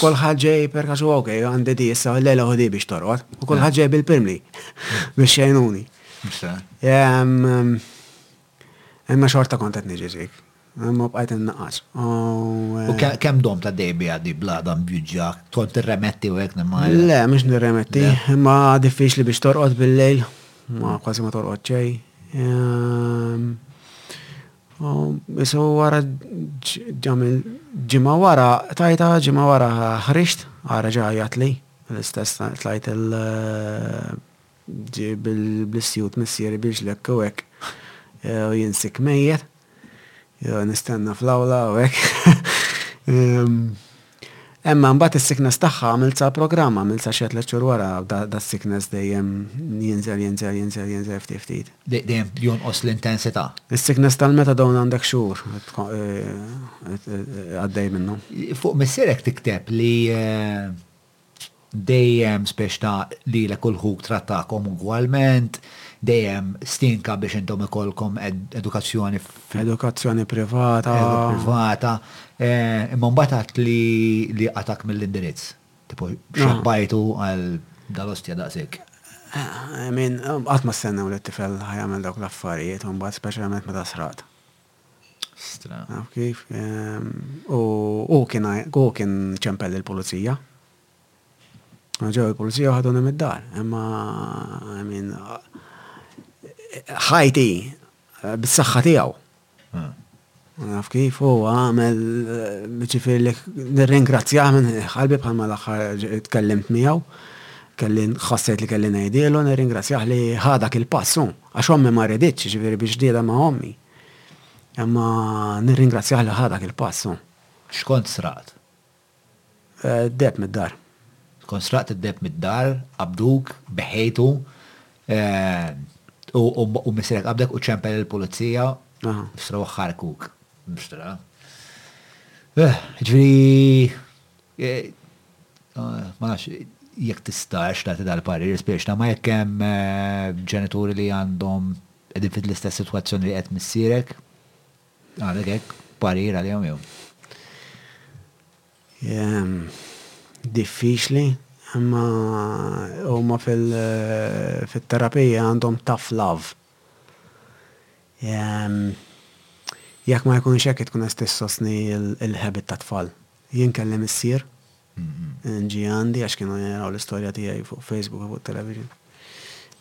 Kulħadd ġej per kasu ok, għandi di issa l-lejla ħodi biex torqod, u kulħadd ġej bil-pirmli biex xejnuni. Imma xorta kont qed niġi sick. Imma bqajt innaqqas. U kemm domt għaddej biha di bl-għadha mbiwġġa? Kont tirremetti u hekk nimmaġina? Le, mhux nirremetti. Imma diffiċli biex torqod bil-lejl. Ma kważi ma torqod xejn. Isu wara ġamil ġimgħa wara, tajta ġimgħa wara ħriġt, ara ġa għajjatli. L-istess tlajt il- Ġieb il-bl-istjut missieri biex lekk u hekk u jien sick mejjet u nistenna fl-awla u hekk. Emma mbagħad is-sickness tagħha għamiltha programm, għamiltha xi tliet xhur wara das-sickness dejjem jinżel, jinżel, jinżel, jinżel ftit ftit. Dejjem jonqos l-intensità. Is-sickness tal-methadone għandek xhur għaddej minnhom. Fuq missierek tikteb li dejjem spexta lilek u l-ħuk trattakom ugwalment, dejjem stinka biex intom ikollkom edukazzjoni f'. Edukazzjoni privata. Privata. Imma mbagħad għedt li li qatgħak mill-indirizz. Tipo xabbajtu għal dal-ostja daqshekk. I mean, qatt ma stennew li t-tifel ħa jagħmel dawk l-affarijiet u mbagħad speċjalment meta sraqt. Ostra. Naf kif. U hu kien hu kien ċempel il-pulizija. Ġew il-pulizija ħaduni mid-dar. Imma I mean ħajti bis-saħħa tiegħu. Hmm. Naf kif u għamel ġifier li nirringrazzjah minn ħalbi bħalma l-aħħar tkellimt miegħu. Kelli ħassejt li kelli ngħidielu nirringrazzjah li ħadak il-passu għax ommi ma riditx ġifieri biex dieda ma' ommi. Imma nirringrazzjah li ħa dak il-pass. X'kont sraqt? Eh, deb mid-dar. Kont sraqt id-deb mid-dar, qabduk, beħejtu, eh, u misrek qabdek u ċempel il-pulizija, sraw ħarkuk. Mxtra. Eh, ġviri, eh, ah, ma nafx, jek tistax ta' dal-parir, spiex ta' ma jekkem eh, ġenituri li għandhom Qegħdin fil-istess sitwazzjoni li qiegħed missierek. Għalhekk hekk parir għalihom jew? Diffiċli, imma huma fit-terapija għandhom tough love. Jekk ma jkunx hekk tkun qed tissostni l-habit tat-tfal. Jien kelli missier, ġie għandi għax kienu jaraw l-istorja tiegħi fuq Facebook u fuq television.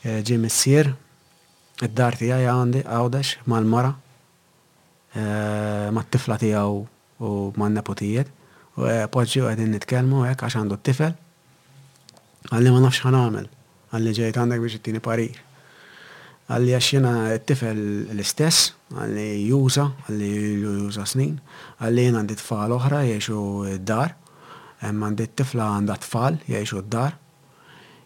Ġie missier, Id-dar tiegħi għandi Għawdex mal-mara, mat-tifla tiegħu u man-neputijiet. U poġġi u qegħdin nitkellmu hekk għax għandu t-tifel. Qalli ma nafx ħa nagħmel. Qalli ġejt għandek biex ittini parir. Qalli għax jiena t-tifel l-istess, qalli juża, qalli ilu juża snin. Qalli jien għandi tfal oħra jgħixu d-dar. Hemm għandi t-tifla għandha t-tfal jgħixu d-dar.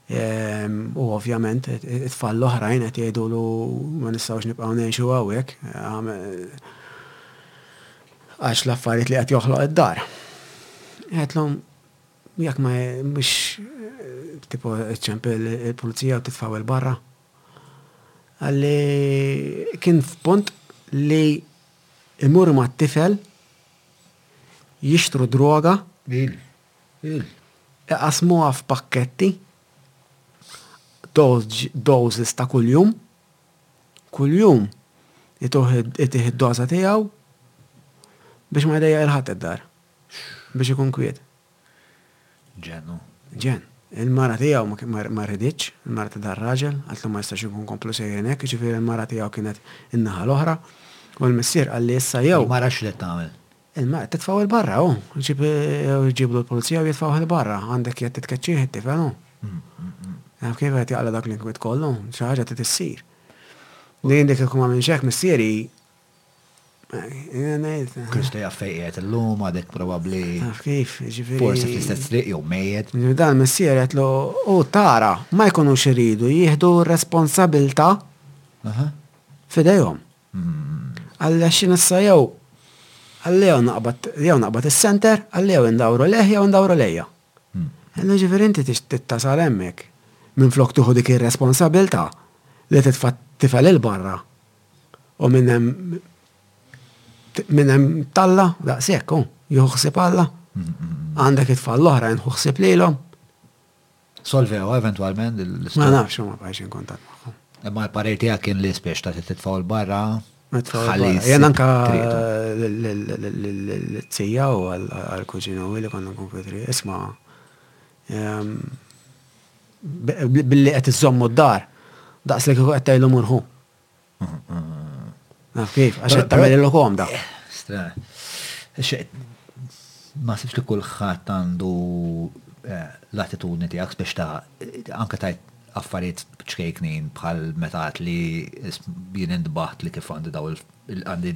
U ovvjament it-tfal l-oħrajn qed jgħidulu ma nistgħux nibqgħu ngħixu hawnhekk għax l-affarijiet li qed joħloq id-dar. Għedlhom jekk ma biex tipo ċemp il-pulizija u titfaw il-barra. Għalli kien f'punt li imur ma' tifel jixtru droga Iqassmuha f'pakketti, doses ta' kuljum, kuljum itih id-doża tiegħu biex ma jdejjaq 'il ħadd id-dar, biex ikun kwiet. Ġenn hu. Ġenn. Il-mara tiegħu ma riditx, il-mara ta' dar-raġel, qaltlu ma jistax ikun nkomplu sejrin hekk, jiġifieri l-mara tiegħu kienet in-naħa l-oħra, u l-missier qalli issa jew. Il-mara x'ried tagħmel? Imma qed titfgħu 'l barra hu, ġib jew iġiblu l-pulizija u jitfgħuh 'l barra, għandek qed titkeċċih it-tifel hu. Taf kif qed jaqla' dak l-inkwiet kollu, xi ħaġa trid issir. Din dik kieku ma għamilx hekk missieri Kristu jaf fejn qiegħed illum għadek probabbli. Taf kif, ġifieri. Forsi fl-istess triq jew mejjed. Dan missier qedlu u tara ma jkunux iridu jieħdu r-responsabilità f'idejhom. Alla x'in issa jew Alla jew naqbad jew naqbad is-center, Alla jew indawru lejh jew indawru lejja. Alla ġifieri inti tixtieq tasal hemmhekk minflok tieħu dik ir-responsabilità li titfa' t-tifel 'il barra u minn hemm minn hemm t'Alla daqshekk hu jieħu ħsieb Alla. Għandek it-tfal l-oħrajn ħu ħsieb lilhom. Solvew eventwalment l-istorja. Ma nafx ma bħajx in kuntatt magħhom. Imma l-parir tiegħek kien li spiex ta' titfgħu l-barra. Jen anka l-tzija u għal-kuġina u li konna nkun fitri. Isma, ehm, billi qed iżommu d-dar, daqs li kieku qed tgħidlu murħu. Naf kif, għax qed tagħmel il-lokomda. Stra. Ma sibx li kulħadd għandu eh, l-attitudni tiegħek biex ta' anke tajt affarijiet ċkejknin bħal meta li jien indbaħt li kif għandi daw il-għandi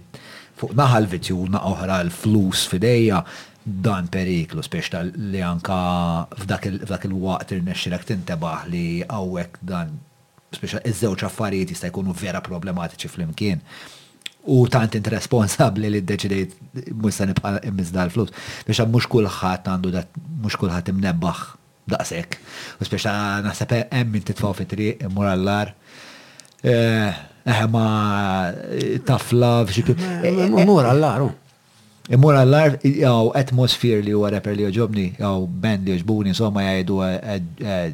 fuq naħa l-vizzju naqa oħra l-flus fidejja dan periklu spiex ta' li anka f'dak il-waqt irnexxilek tintebaħ li għawek dan Spiċċa ż-żewġ affarijiet jista' jkunu vera problematiċi flimkien u tant int responsabbli li ddeċidejt mhux se nibqa' immiss dal-flus. Spiċċa mhux kulħadd għandu da mhux kulħadd imnebbaħ daqshekk. U spiċċa naħseb hemm min titfgħu fit-triq imur għall-agħar. Eħe ma tafla f'xi. Imur għall-agħar hu. Immur għall-art, hawn atmosphere li huwa rapper li jogħġobni, hawn band li jogħġbuni, insomma jgħidu a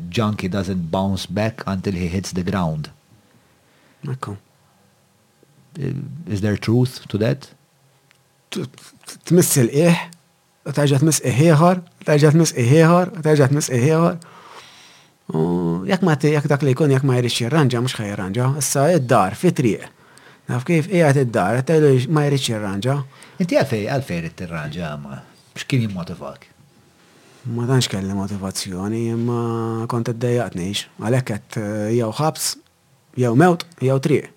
junkie doesn't bounce back until he hits the ground. Ekku. Is there truth to that? Tmiss il-qiegħ, u terġa' tmiss qiegħ ieħor, terġa' tmiss qiegħ ieħor, terġa' tmiss qiegħ ieħor. U jekk ma jekk dak li jkun jekk ma jridx jirranġa mhux ħa jirranġa. Issa id-dar fi triq. Naf kif qiegħed id-dar, qed ma jridx jirranġa. Inti għalfejn għalfejn ridt tirranġa imma? X'kien jimmotivak? Ma tantx kelli motivazzjoni imma kont iddejjaqt ngħix. Għalhekk għedt jew ħabs Jew mewt jew triq.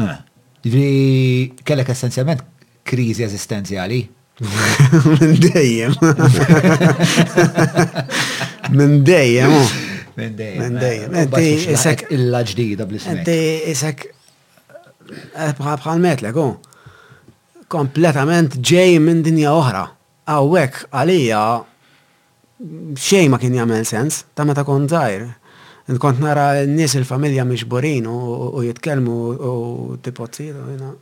Eh. Jiġifieri kellek essenzjalment kriżi eżistenzjali? Minn dejjem. Minn dejjem. Minn dejjem. Minn dejjem. Inti isek illa ġdida bl-isem. Inti isek eh, bħal metlek, u. Kompletament ġej minn dinja oħra. Awek għalija Xejn ma kien jagħmel sens ta' meta kont żgħir. Int kont nara n-nies il-familja mixburin u jitkellmu u tipo t-tiet u jiena.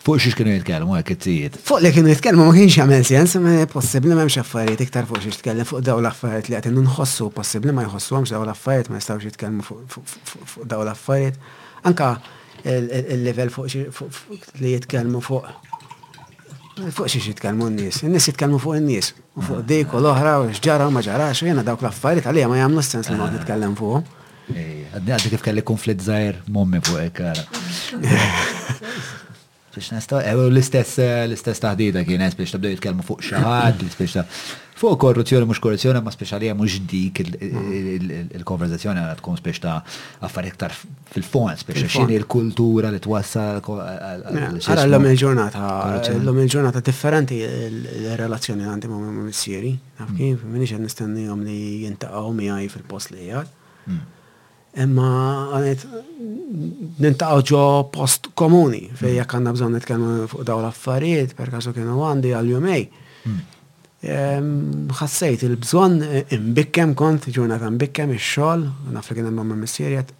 Fuq xiex kienu jitkellmu hekk it-tiet? Fuq li kienu jitkellmu ma kienx jagħmel sens, possibbli m'hemmx affarijiet iktar fuq xiex tkellem fuq dawn l-affarijiet li qed innu nħossu, possibbli ma jħossuhomx dawn l-affarijiet, ma jistgħux jitkellmu fuq dawn l-affarijiet. Anke il-livell fuq li jitkellmu fuq fuq xiex jitkellmu n-nies. In-nies jitkellmu fuq in-nies. u fuq dik u l-oħra u x'ġara u ma ġarax u jiena dawk l-affarijiet għalija ma jagħmlu sens li noqgħod nitkellem fuqhom. Għadni għaddi kif kelli konflitt zaħir mommi fuq ekkara. Biex nastaw, eh, l-istess eh, l-istess taħdida kienet biex tabdew jitkellmu fuq xaħat, biex ta' fuq korruzzjoni mhux korruzzjoni ma speċjalija mhux dik il-konverzazzjoni għal tkun biex ta' affarijiet iktar fil-fond, speċi xin il-kultura li twassal Għara l-lum il-ġurnata, l-lum il-ġurnata differenti l-relazzjoni għandi ma' minn missieri, naf mm. kif, minix għed nistennijom li jintaqaw miħaj fil-post li jgħal. Mm. Imma għanet nintaqaw ġo post komuni, fej mm. jek għanna bżon nitkellmu fuq daw l-affarijiet, per kasu kienu għandi għal-jumej. Ħassejt il-bżonn imbikkem kont, ġurnata imbikkem ix-xogħol, naf li kien hemm ma' missieri qed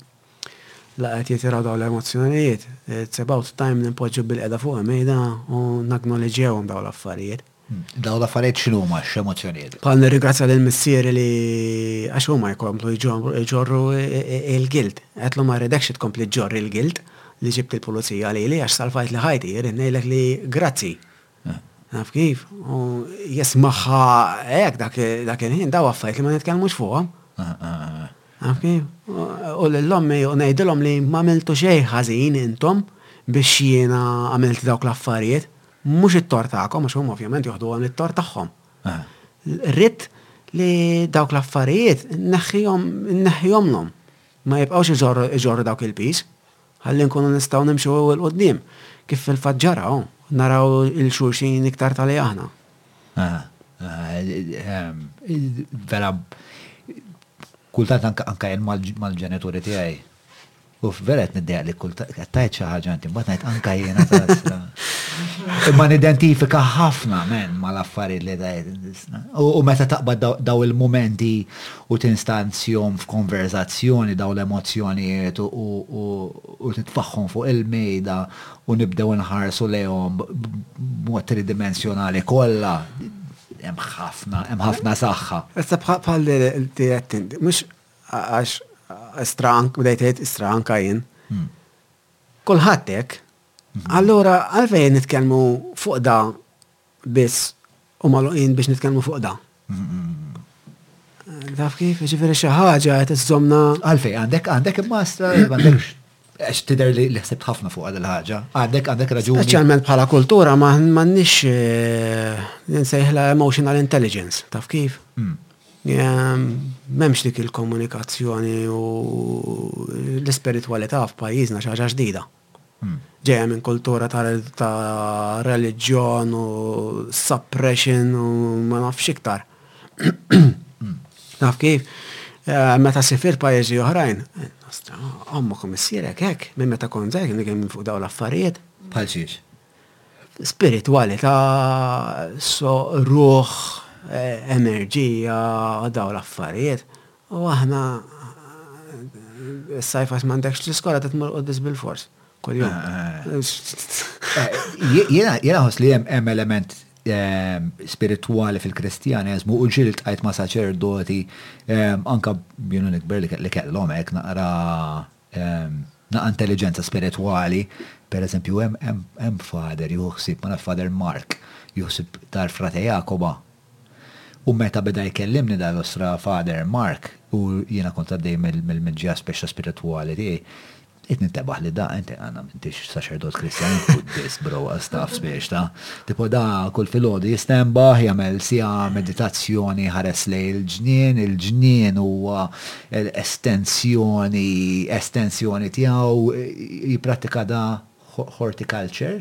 la qed jitiraw dawn l-emozzjonijiet. It's about time li npoġġu bil-qiegħda fuq imejda u nacknowledgewhom dawn l-affarijiet. Dawn l-affarijiet x'inhuma, x'emozzjonijiet? Bħal nirringrazzja lil missieri li għax huma jkomplu jġorru l-gilt. Għedtlu ma rridekx li tkompli ġġorr il-gilt li ġibt il-pulizija lili għax salvajtli ħajti, irrid ngħidlek li grazzi Naf kif? U jismagħha hekk dak il-ħin, daw affarijiet li ma nitkellmux fuqhom. Naf kif? U lil ommi u ngħidilhom li m'għamiltu xejn ħażin intom biex jiena għamilt dawk l-affarijiet. Mhux it-tort tagħkom għax huma ovvjament joħduha mit-tort tagħhom. Ridt li dawk l-affarijiet nneħħihomlhom, ma jibqgħux iġorru dawk il-piż. Ħalli nkunu nistgħu nimxu 'l quddiem, kif fil-fatt ġara, u naraw 'il xulxin iktar ta' li aħna. Vera, kultant anke jien mal-ġenituri tiegħi. U vera qed niddejjaq li kultant qed tgħid xi ħaġa inti, mbagħad ngħid anke jiena tasra. Imma nidentifika ħafna, man, mal-affarijiet li tgħid. U meta taqbad dawn il-mumenti u tinstanzjhom f'konverżazzjoni dawn l-emozzjonijiet u titfagħhom fuq il-mejda u nibdew inħarsu lejhom b'mod tridimensjonali kollha, hemm ħafna, hemm ħafna saħħa. Issa bħal li qed inti, mhux għax istra anke bdejt tgħid istra anke jien. Kulħadd hekk. Allura għalfejn nitkellmu fuq da biss u magħluqin biex nitkellmu fuq da. Taf kif, ġifiri xi ħaġa qed iżżomna. Għalfej, għandek għandek immastra, għandek għax tidher li ħsibt ħafna fuq għadil ħaġa. Għandek għandek raġuni. Speċjalment bħala kultura ma m'għandniex eh, nsejħla emotional intelligence, taf kif? Hmm. M'hemmx dik il-komunikazzjoni u l-ispiritwalità f'pajjiżna xi ħaġa ġdida. Ġejja minn kultura ta' reliġjon u suppression u ma nafx iktar. Taf kif? Eh, meta sifir pajjiżi oħrajn, ommok u missierek hekk, minn meta kont żgħir kienu kien fuq daw l-affarijiet. Bħal xiex? Spiritualità, so, ruħ, eh, enerġija, daw l-affarijiet. U aħna s-sajf għax m'għandekx l-iskola trid tmur l-quddies bilfors kuljum. Jiena ħoss li hemm element spiritwali fil-Kristjaneżmu u ġieli ltqajt ma' saċerdoti anke jiena nikber li kellhom hekk naqra naqra intelliġenza spiritwali. Pereżempju hemm fader jieħu ħsieb, ma nafx fader Mark, jieħu ħsieb tal-frate Jakoba. U meta beda jkellimni dan l-Osra Father Mark, u jiena kont għaddej mill-miġja speċta spiritwali tiegħi, bdejt nintebaħ li da, inti għanna m'intix saċerdot Kristjan, int Buddist bro għal staff speċta. Tipo da kull filgħodu jistenbaħ, jagħmel siegħa meditazzjoni jħares lejn il-ġnien, il-ġnien huwa estensjoni, estensjoni tiegħu, jipprattika da horticulture,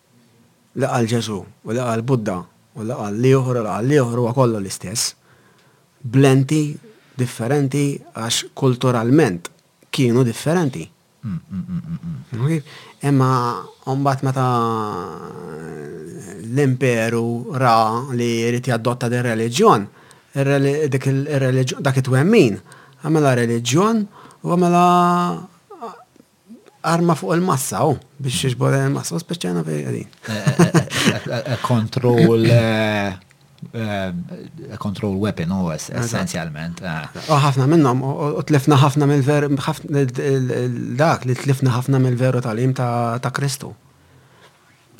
Li qal Ġesù, u li qal Buddha, u li qal l-ieħor, u li qal l-ieħor huwa kollu l-istess, b'lenti differenti għax kulturalment kienu differenti. Imma mbagħad meta l-imperu ra li jrid jadotta din ir-reliġjon, dak it-twemmin għamilha reliġjon u għamilha arma fuq il-massa, u oh, biex xieġbor il-massa, u speċjana fej għadin. Control, control weapon, u essenzjalment. U ħafna minnom, u tlifna ħafna mill-ver, dak li tlifna ħafna mill-veru tal-im ta' Kristu.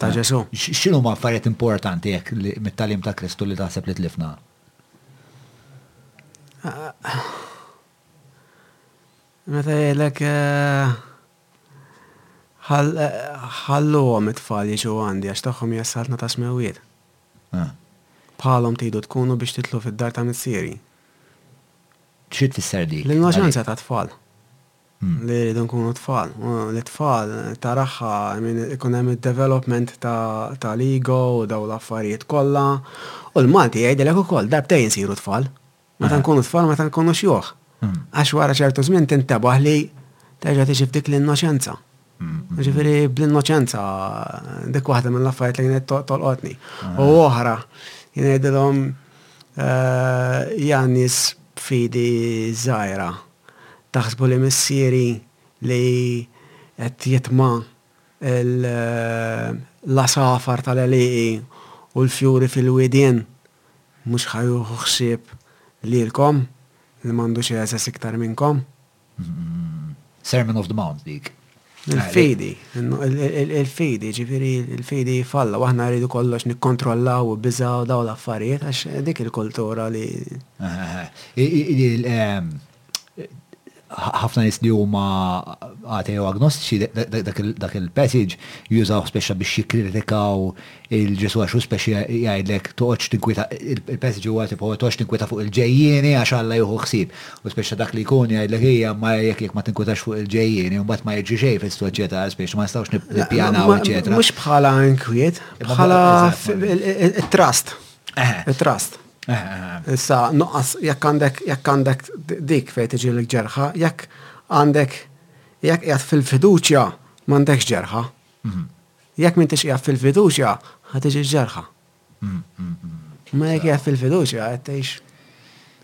Ta' Ġesu. Xinu ma' affarijiet importanti jek mit-talim ta' Kristu li taħseb li tlifna? Meta jgħidlek ħalluhom it-tfal jiġu għandi għax tagħhom hija s-Saltna tas-Smewwiet. Bħalhom tridu tkunu biex tidħlu fid-dar ta' Missieri. Xi tfisser dik? L-innoċenza tat-tfal. Li rridu nkunu tfal. Li t-tfal taraha ikun hemm id-development tal-ego u dawn l-affarijiet kollha. U l-Malti jgħidilek ukoll darbtejn insiru tfal. Meta nkunu tfal ma ta' nkunux juħ. Għax wara ċertu żmien tintebaħ li terġa' tiġi dik l-innoċenza. Ġifieri bl-innoċenza dik waħda mill-affarijiet li kienet tolqotni. U oħra jgħidilhom eh, Janis fidi żgħira taħsbu li missieri li qed jitma' l-għasafar tal-għelieqi u l-fjuri fil-widien mhux ħa jieħu ħsieb lilkom li m'għandux għeżeż iktar minnkom. Sermon of the Mount dik. Il-fidi, il-fidi, ġifieri il-fidi jfalla, u aħna rridu kollox nikkontrollaw u biża' u dawn l-affarijiet għax dik il-kultura li. ħafna nies li huma ateo agnostiċi dak il-passage jużaw speċa biex jikkritikaw il-Ġesu għax hu speċa jgħidlek toqgħodx tinkwita il-passage huwa tipo toqgħodx tinkwita fuq il-ġejjieni għax Alla jieħu ħsieb. U speċa dak li jkun jgħidlek hija ma jekk jekk ma tinkwitax fuq il-ġejjieni mbagħad ma jiġri xejn fis-soċjetà speċa ma nistgħux nippjanaw eċetera. Mhux bħala inkwiet, bħala trust. Trust. Issa, nuqqas, jekk għandek, jekk għandek dik fejn tiġi l-ġerħa, jekk għandek, jekk qiegħed fil-fiduċja, m'għandekx ġerħa. Mhm. Jekk m'intix qiegħed fil-fiduċja, ħad tiġi ġerħa. Mhm, mhm, Ma jekk qiegħed fil-fiduċja, qed tgħix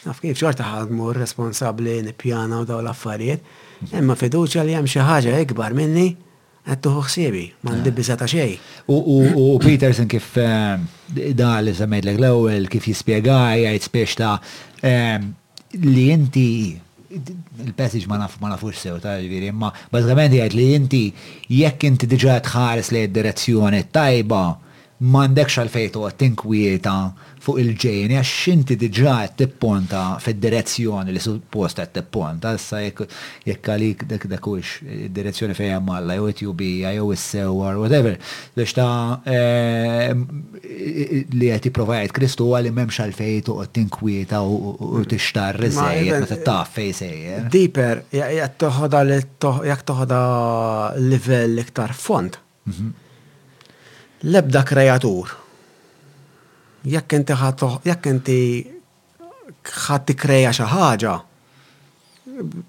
Naf kif xorta ħadmu responsabli nippjana u daw l-affarijiet, imma fiduċja li hemm xi ħaġa ikbar minni Qed tieħu ħsiebi, m'għandi biża' ta' xejn. U Peterson kif dak li semmejtlek l-ewwel kif jispjega jgħid spiss ta' li inti il-passage ma naf ma nafux sew ta' ġifieri imma bażikament jgħid li inti jekk inti diġà tħares lejn id-direzzjoni t-tajba M'għandekx għalfejn toqgħod tinkwieta fuq il-ġejjieni għax inti diġà qed tipponta fid-direzzjoni li suppost qed tipponta. Issa jekk jekk għalik dak dak huwiex id-direzzjoni fejn hemm Alla jew it-tjubija jew is-sewwa or whatever, biex ta' li qed jipprova jgħid Kristu huwa li m'hemmx għalfejn toqgħod tinkwieta u tixtarr iżżejjed meta taf fejn sejjer. Deeper, jekk toħodha jekk toħodha livell iktar fond. L-ebda kreatur. Jekk inti ħa jekk inti ħa tikkrea xi ħaġa,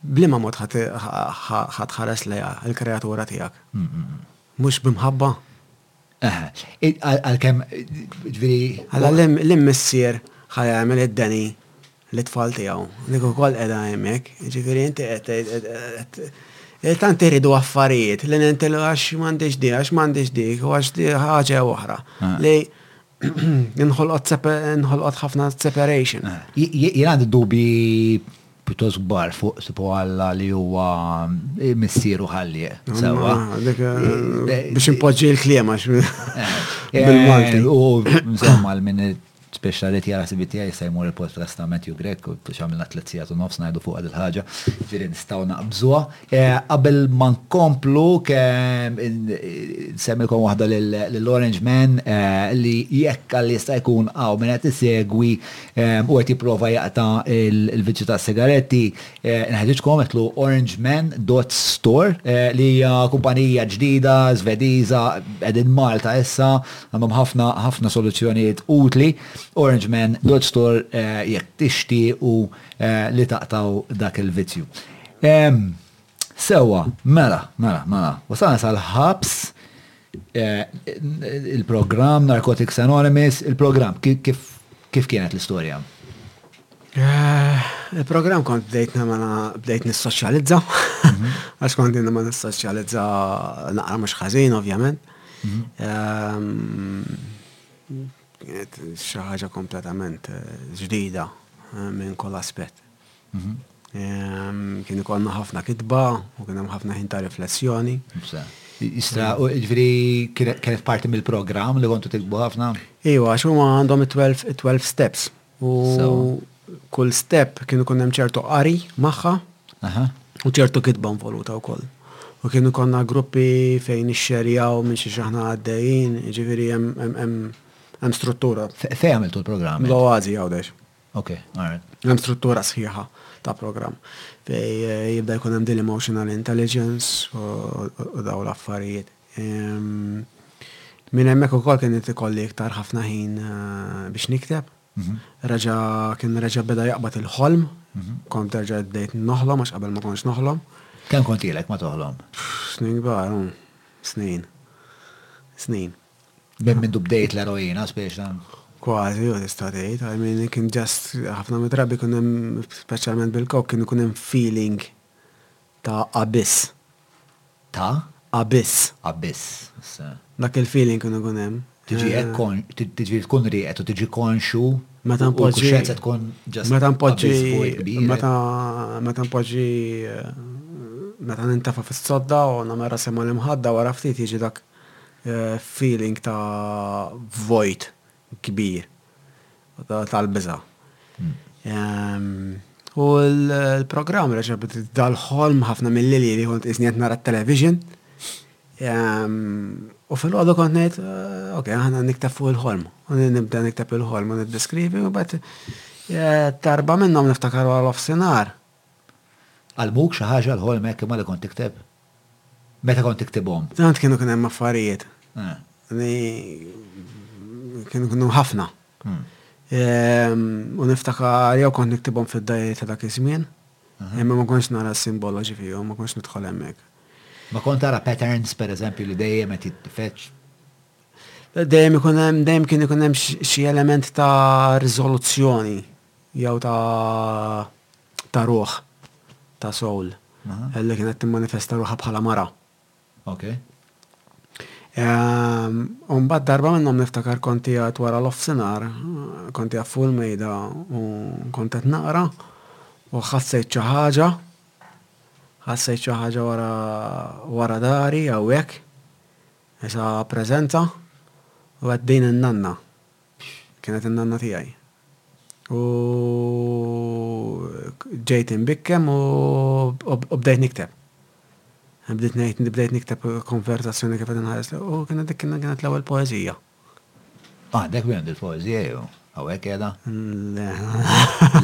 b'liema mod ħa tħares lejha l-kreatura tiegħek? Mhux b'imħabba? Aha. Għalkemm ġifieri. Għala l-immissier ħa jagħmel id-deni Lit-tfal tiegħu. Dik ukoll qiegħda hemmhekk. Jiġifieri inti qed tgħid qed qed eh, tant iridu affarijiet li nintilgħu għax m'għandix di, għax m'għandix dik, u għax di ħaġa jew oħra. Ah. Li nħolqot sepa- nħolqot ħafna separation. Ah. J- j- Jien għandi dubi pjuttost kbar fuq sipu Alla li huwa eh, missieru ħalli. Sewa. Ah, dik, eh, Eh, Biex impoġġi l-kliem għax Eh, bil-Malti. U insomma l-min Spiċċa li t-tjara sibi tiegħi jista' jmur il-post fl-estament Hugh Grech, u biex għamilna tliet sigħat u nofs ngħidu fuqha dil-ħaġa, jiġifieri nistgħu naqbżuha. Qabel ma nkomplu, nsemmilkom waħda lill-Orange Man li jekk Alla jista' jkun hawn min qed isegwi u qed jipprova jaqta' l-vizzju tas-sigaretti, Inħeġġiġkom idħlu orangeman.store li hija kumpanija ġdida Żvediża qegħdin Malta issa għandhom ħafna ħafna soluzzjonijiet utli. Orangeman.store jekk tixtiequ li taqtgħu dak il-vizzju. Sewwa, mela, mela, mela, wasalna sal-ħabs Il-programm Narcotics Anonymous, il-programm kif kienet l-istorja? Il-programm kont bdejt namana bdejt nissoċjalizza, mhm. għax kont dinna ma nissoċjalizza naqra mhux ħażin ovvjament. Mhm. Ehm, xi ħaġa kompletament eh, ġdida eh, minn kull aspett. Kien ikollna ħafna kitba u kien hemm ħafna ħin ta' riflessjoni. Istra, ġviri, kienet parti mill-programm li kontu tikbu ħafna? Iwa, għax huma għandhom 12 steps. U kull step kien ikun hemm ċertu qari magħha u ċertu kitba involuta wkoll. U kien ikollna gruppi fejn ixxerjaw minn xi xaħna għaddejjin, ġviri, hemm struttura. Fejn għamiltu l-programm? L-Oazi għawdex. Ok, alright. Hemm struttura sħiħa ta' programm. Fej eh, jibda jkun hemm din emotional intelligence u daw l-affarijiet. Minn hemmhekk ukoll kien qed ikolli iktar ħafna ħin eh, biex nikteb. Mhm. Reġa kien reġa beda jaqbad il-ħolm, mhm. kont terġa' bdejt noħlom għax qabel ma kontx noħlom. Kemm kontilek ma toħlom? Snin kbar, mm, snin. Snin. Minn mindu bdejt l-eroina, speċjalment? Kważi, jew tista' tgħid. I mean, kien just ħafna mit-drabi kien hemm, speċjalment bil-coke, kien ikun hemm feeling ta' abyss. Ta'? Abyss. Abyss, issa. Dak il-feeling kien ikun hemm. Tiġi hekk kon, tiġi tkun rieqed u tiġi konxu. Meta npoġġi. Kuxjenza tkun just. Meta npoġġi. Meta, meta npoġġi, meta nintafa' fis-sodda u nagħmel rasi mal-imħadda wara ftit jiġi dak feeling ta' vojt kbir, tal-biża'. U l-programm reġa' bdiet dal-ħolm ħafna mil-lili li kont qisni qed nara t-television. U filgħodu kont ngħid, ok, aħna nikteb fuq il-ħolm. U nibda nikteb il-ħolm u niddeskrivi u mbagħad t'erba' minnhom niftakar wara l-offsinhar. Għallmuk xi ħaġa l-ħolm hekk imma li kont tikteb? Meta kont tiktibhom? Tant kienu kien hemm affarijiet li kienu kienu ħafna. U niftakar jew kont niktibhom fid-dajri ta' dak iż-żmien, imma ma kontx nara s-simboloġi fihom, ma kontx nidħol hemmhekk. Ma kont tara patterns, pereżempju, li dejjem qed jitfeġġ? Dejjem ikun hemm, dejjem kien ikun hemm xi element ta' riżoluzzjoni. Jew ta' ta' ruħ, ta' soul. Ellie kienet timmanifesta ruħha bħala mara. Ok. U mbagħad darba minnhom niftakar kont qiegħed wara l-offsinhar, kont qiegħed fuq il-mejda u kont qed naqra u ħassejt xi ħaġa, ħassejt xi ħaġa wara wara dahri hawnhekk, isa preżenza u għedt din in-nanna. Kienet in-nanna tiegħi. U ġejt inbikkem u bdejt nikteb. Bdiet ngħid li bdejt nikteb konversazzjoni kif qed inħares u kienet dik kienet l-ewwel poeżija. Għandek minn għand il-poeżija jew hawnhekk qiegħda? Le.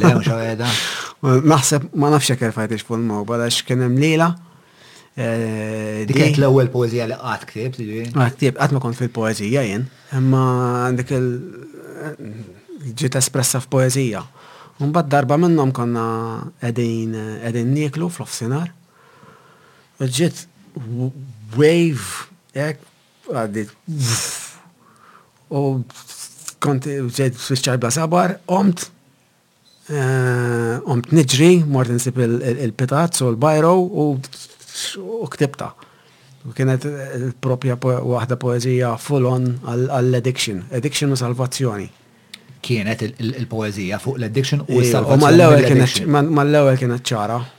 Le mhux hawn qiegħda? Naħseb ma nafx jekk erfajtix fuq il-mowba għax kien hemm lila Eh, dik kienet l-ewwel poezija li qatt ktieb, tiġi. Ah, ktieb qatt ma kont fil-poezija jien, imma dik il ġiet espressa f'poezija. Mbagħad darba minnhom konna qegħdin qegħdin nieklu fl-ofsinar. U ġiet wave hekk għaddit. U kont ġejt fiċċaj bla sabar, omt Qomt niġri, mort insib il-pitazz u l-biro u ktibta. Kienet propja waħda poeżija full on għall-addiction, addiction u salvazzjoni. Kienet il-poeżija fuq l-addiction u s-salvazzjoni. Mal-ewwel kienet ċara,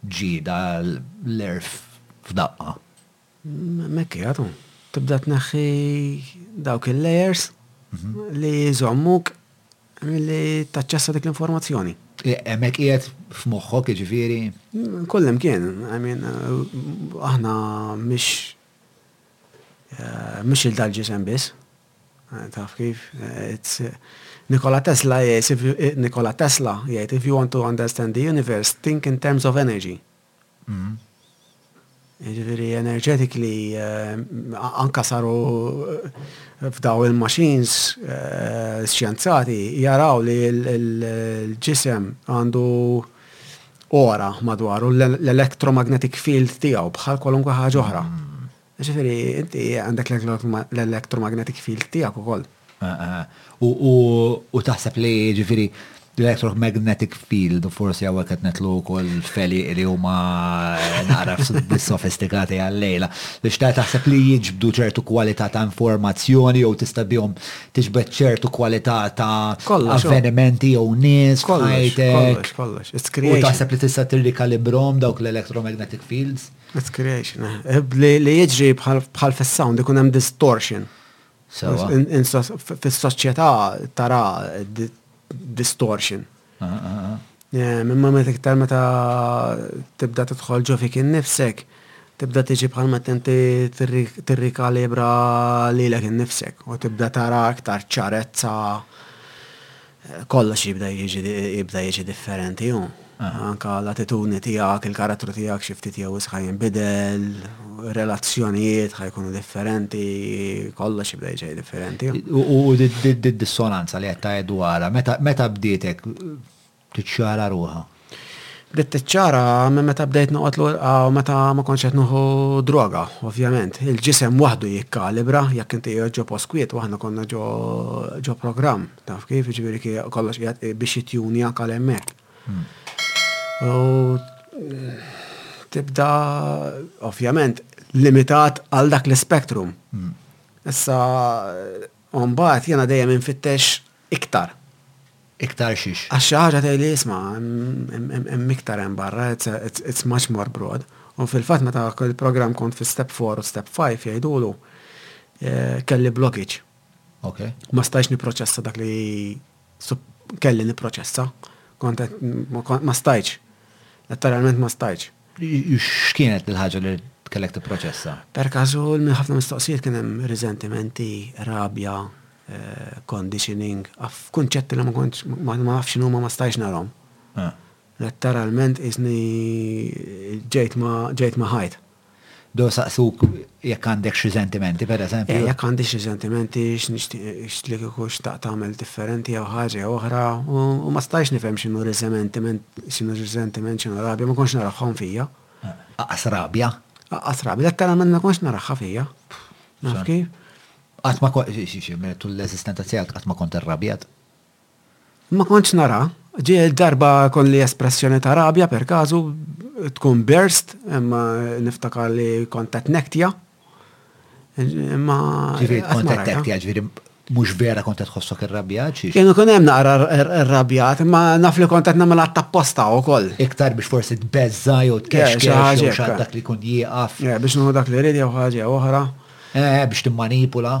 Ġieda l-għerf f'daqqa. Hemmhekk qiegħed hu. Tibda tneħħi dawk il-layers li jżommuk milli taċċessa dik l-informazzjoni. Hemmhekk qiegħed f'moħħok jiġifieri? Kullimkien. I mean, aħna mhix mhix il-dal-ġisem biss. Taf kif, it's Nikola Tesla jgħid if you, Nikola Tesla jgħid if you want to understand the universe, think in terms of energy. Jiġifieri energetically anke saru f'dawn il-machines xjenzati jaraw li l-ġisem għandu aura madwaru, l-electromagnetic field tiegħu bħal kwalunkwe ħaġa oħra. Jiġifieri inti għandek l-electromagnetic field tiegħek ukoll. U taħseb li jiġifieri l-electromagnetic field u forsi hawnhekk qed nidħlu wkoll f'għelieq li huma naqra sofistikati għal-lejla. Biex taħseb li jiġbdu ċertu kwalità ta' informazzjoni jew tista' bihom tiġbed ċertu kwalità ta' avvenimenti jew nies f'ħajtek. Kollox, kollox, kollox. U taħseb li tista' tirrikalibrahom dawk l-electromagnetic fields? It's creation. Eh. Li jiġri bħal fis-sound ikun hemm distortion. Fis-soċjetà tara distortion. Ah, ah, ah. Eh, Mimma meta iktar meta tibda tidħol ġo fik innifsek, tibda tiġi bħal meta inti tirrikalibra lilek innifsek u tibda tara iktar ċarezza Kollox jibda jiġi jibda jiġi differenti hu. Anke l-attitudni tiegħek, il-karattru tiegħek xi ftit jew wisq ħa jinbidel, relazzjonijiet ħa jkunu differenti, kollox jibda jiġi differenti hu. U did-dissonanza li qed tgħid dwarha, meta bdiet hekk tiċċara ruħha? Bdiet tiċċara minn meta bdejt noqgħod lura u meta ma kontx qed nieħu droga, ovvjament. Il-ġisem waħdu jikkalibra, jekk inti qiegħed ġo post kwiet u aħna konna ġo programm, taf kif, jiġifieri kien kollox qiegħed biex jittjunjak għal hemmhekk. U tibda, ovvjament, limitat għal dak l-ispektrum. Issa, mbagħad jiena dejjem infittex Iktar. Iktar xiex? Għax xi ħaġa tgħidli isma' hemm iktar hemm barra, it's much more broad. U fil-fatt meta dak il-programm kont fi step four u step five jgħidulu kelli blockage. Ok. Ma stajtx nipproċessa dak li kelli nipproċessa. Kont qed ma stajtx. Letteralment ma stajtx. X'kienet il-ħaġa li kellek tipproċessa? Perkażu minn ħafna mistoqsijiet kien hemm riżentimenti, rabja, conditioning, af kunċetti li ma kontx ma nafx x'inhuma ma stajtx narahom. Letteralment qisni ġejt ma' ġejt ma' ħajt. Do jsaqsuk jekk għandek xi sentimenti, pereżempju. Eh, jekk għandi xi sentimenti, x'nixtieq li kieku xtaqt tagħmel differenti jew ħaġa jew oħra, u ma stajx nifhem x'inhu riżentiment, x'inhu riżentiment, x'inhu rabja, ma kontx narahom fija. Aqas rabja? Aqas rabja, letteralment ma kontx narahha fija. Naf kif? Qatt ma kont, tul l-eżistenza tiegħek qatt ma kont irrabjat? Ma kontx nara. Ġieli darba kolli espressjoni ta' rabja per każu tkun burst imma niftakar li kont qed nektja. Imma. Ġifieri kont qed tektja, ġifieri mhux vera kont qed tħossok irrabjat xi. Kien ikun hemm naqra rrabjat imma naf li kont qed nagħmilha għadd apposta wkoll. Iktar biex forsi tbeżża' jew tkexkex jew xi ħadd dak li jkun jieqaf. Biex nieħu dak li jrid jew ħaġa jew oħra. Biex timmanipula.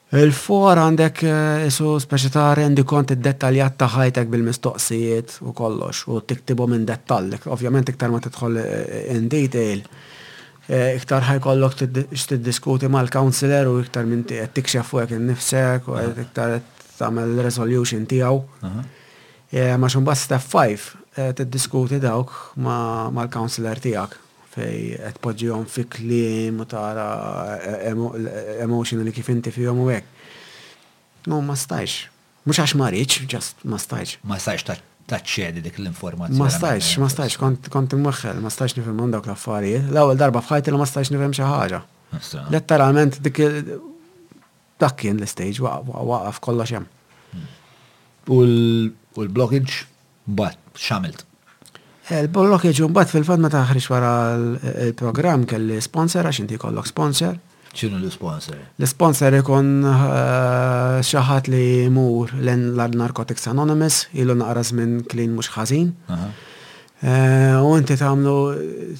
'l fuqar għandek qisu speċi ta' rendikont iddettaljat ta' ħajtek bil-mistoqsijiet u kollox u tiktibhom in dettall. Ovvjament iktar ma tidħol in detail iktar ħa jkollok x'tiddiskuti mal-counsellor u iktar m'inti qed tikxef fuqek innifsek u iktar qed tagħmel resolution tiegħu. Għax imbagħad step five tiddiskuti dawk mal-counsellor tiegħek. Fejn qed tpoġġihom fi kliem u tara emotionally kif inti fihom u hekk. U ma stajtx. Mhux għax ma rridx, just ma stajtx. Ma stajtx taċċedi dik l-informazzjoni. Ma stajtx, ma stajtx, kont imweħħel, ma stajtx nifhimhom dawk l-affarijiet. L-ewwel darba f'ħajti li ma stajtx nifhem xi ħaġa. Letteralment dik Dak kien l-istage, waqaf kollox hemm. U l-blockage mbagħad x'għamilt? Il-blockage mbagħad fil-fatt meta ħriġ wara l-programm kelli sponsor għax inti jkollok sponsor. X'inhu l-sponsor? L-sponsor ikun eh, xi ħadd li jmur l-Narcotics Anonymous, ilu naqra żmien klin mhux ħażin. U inti tagħmlu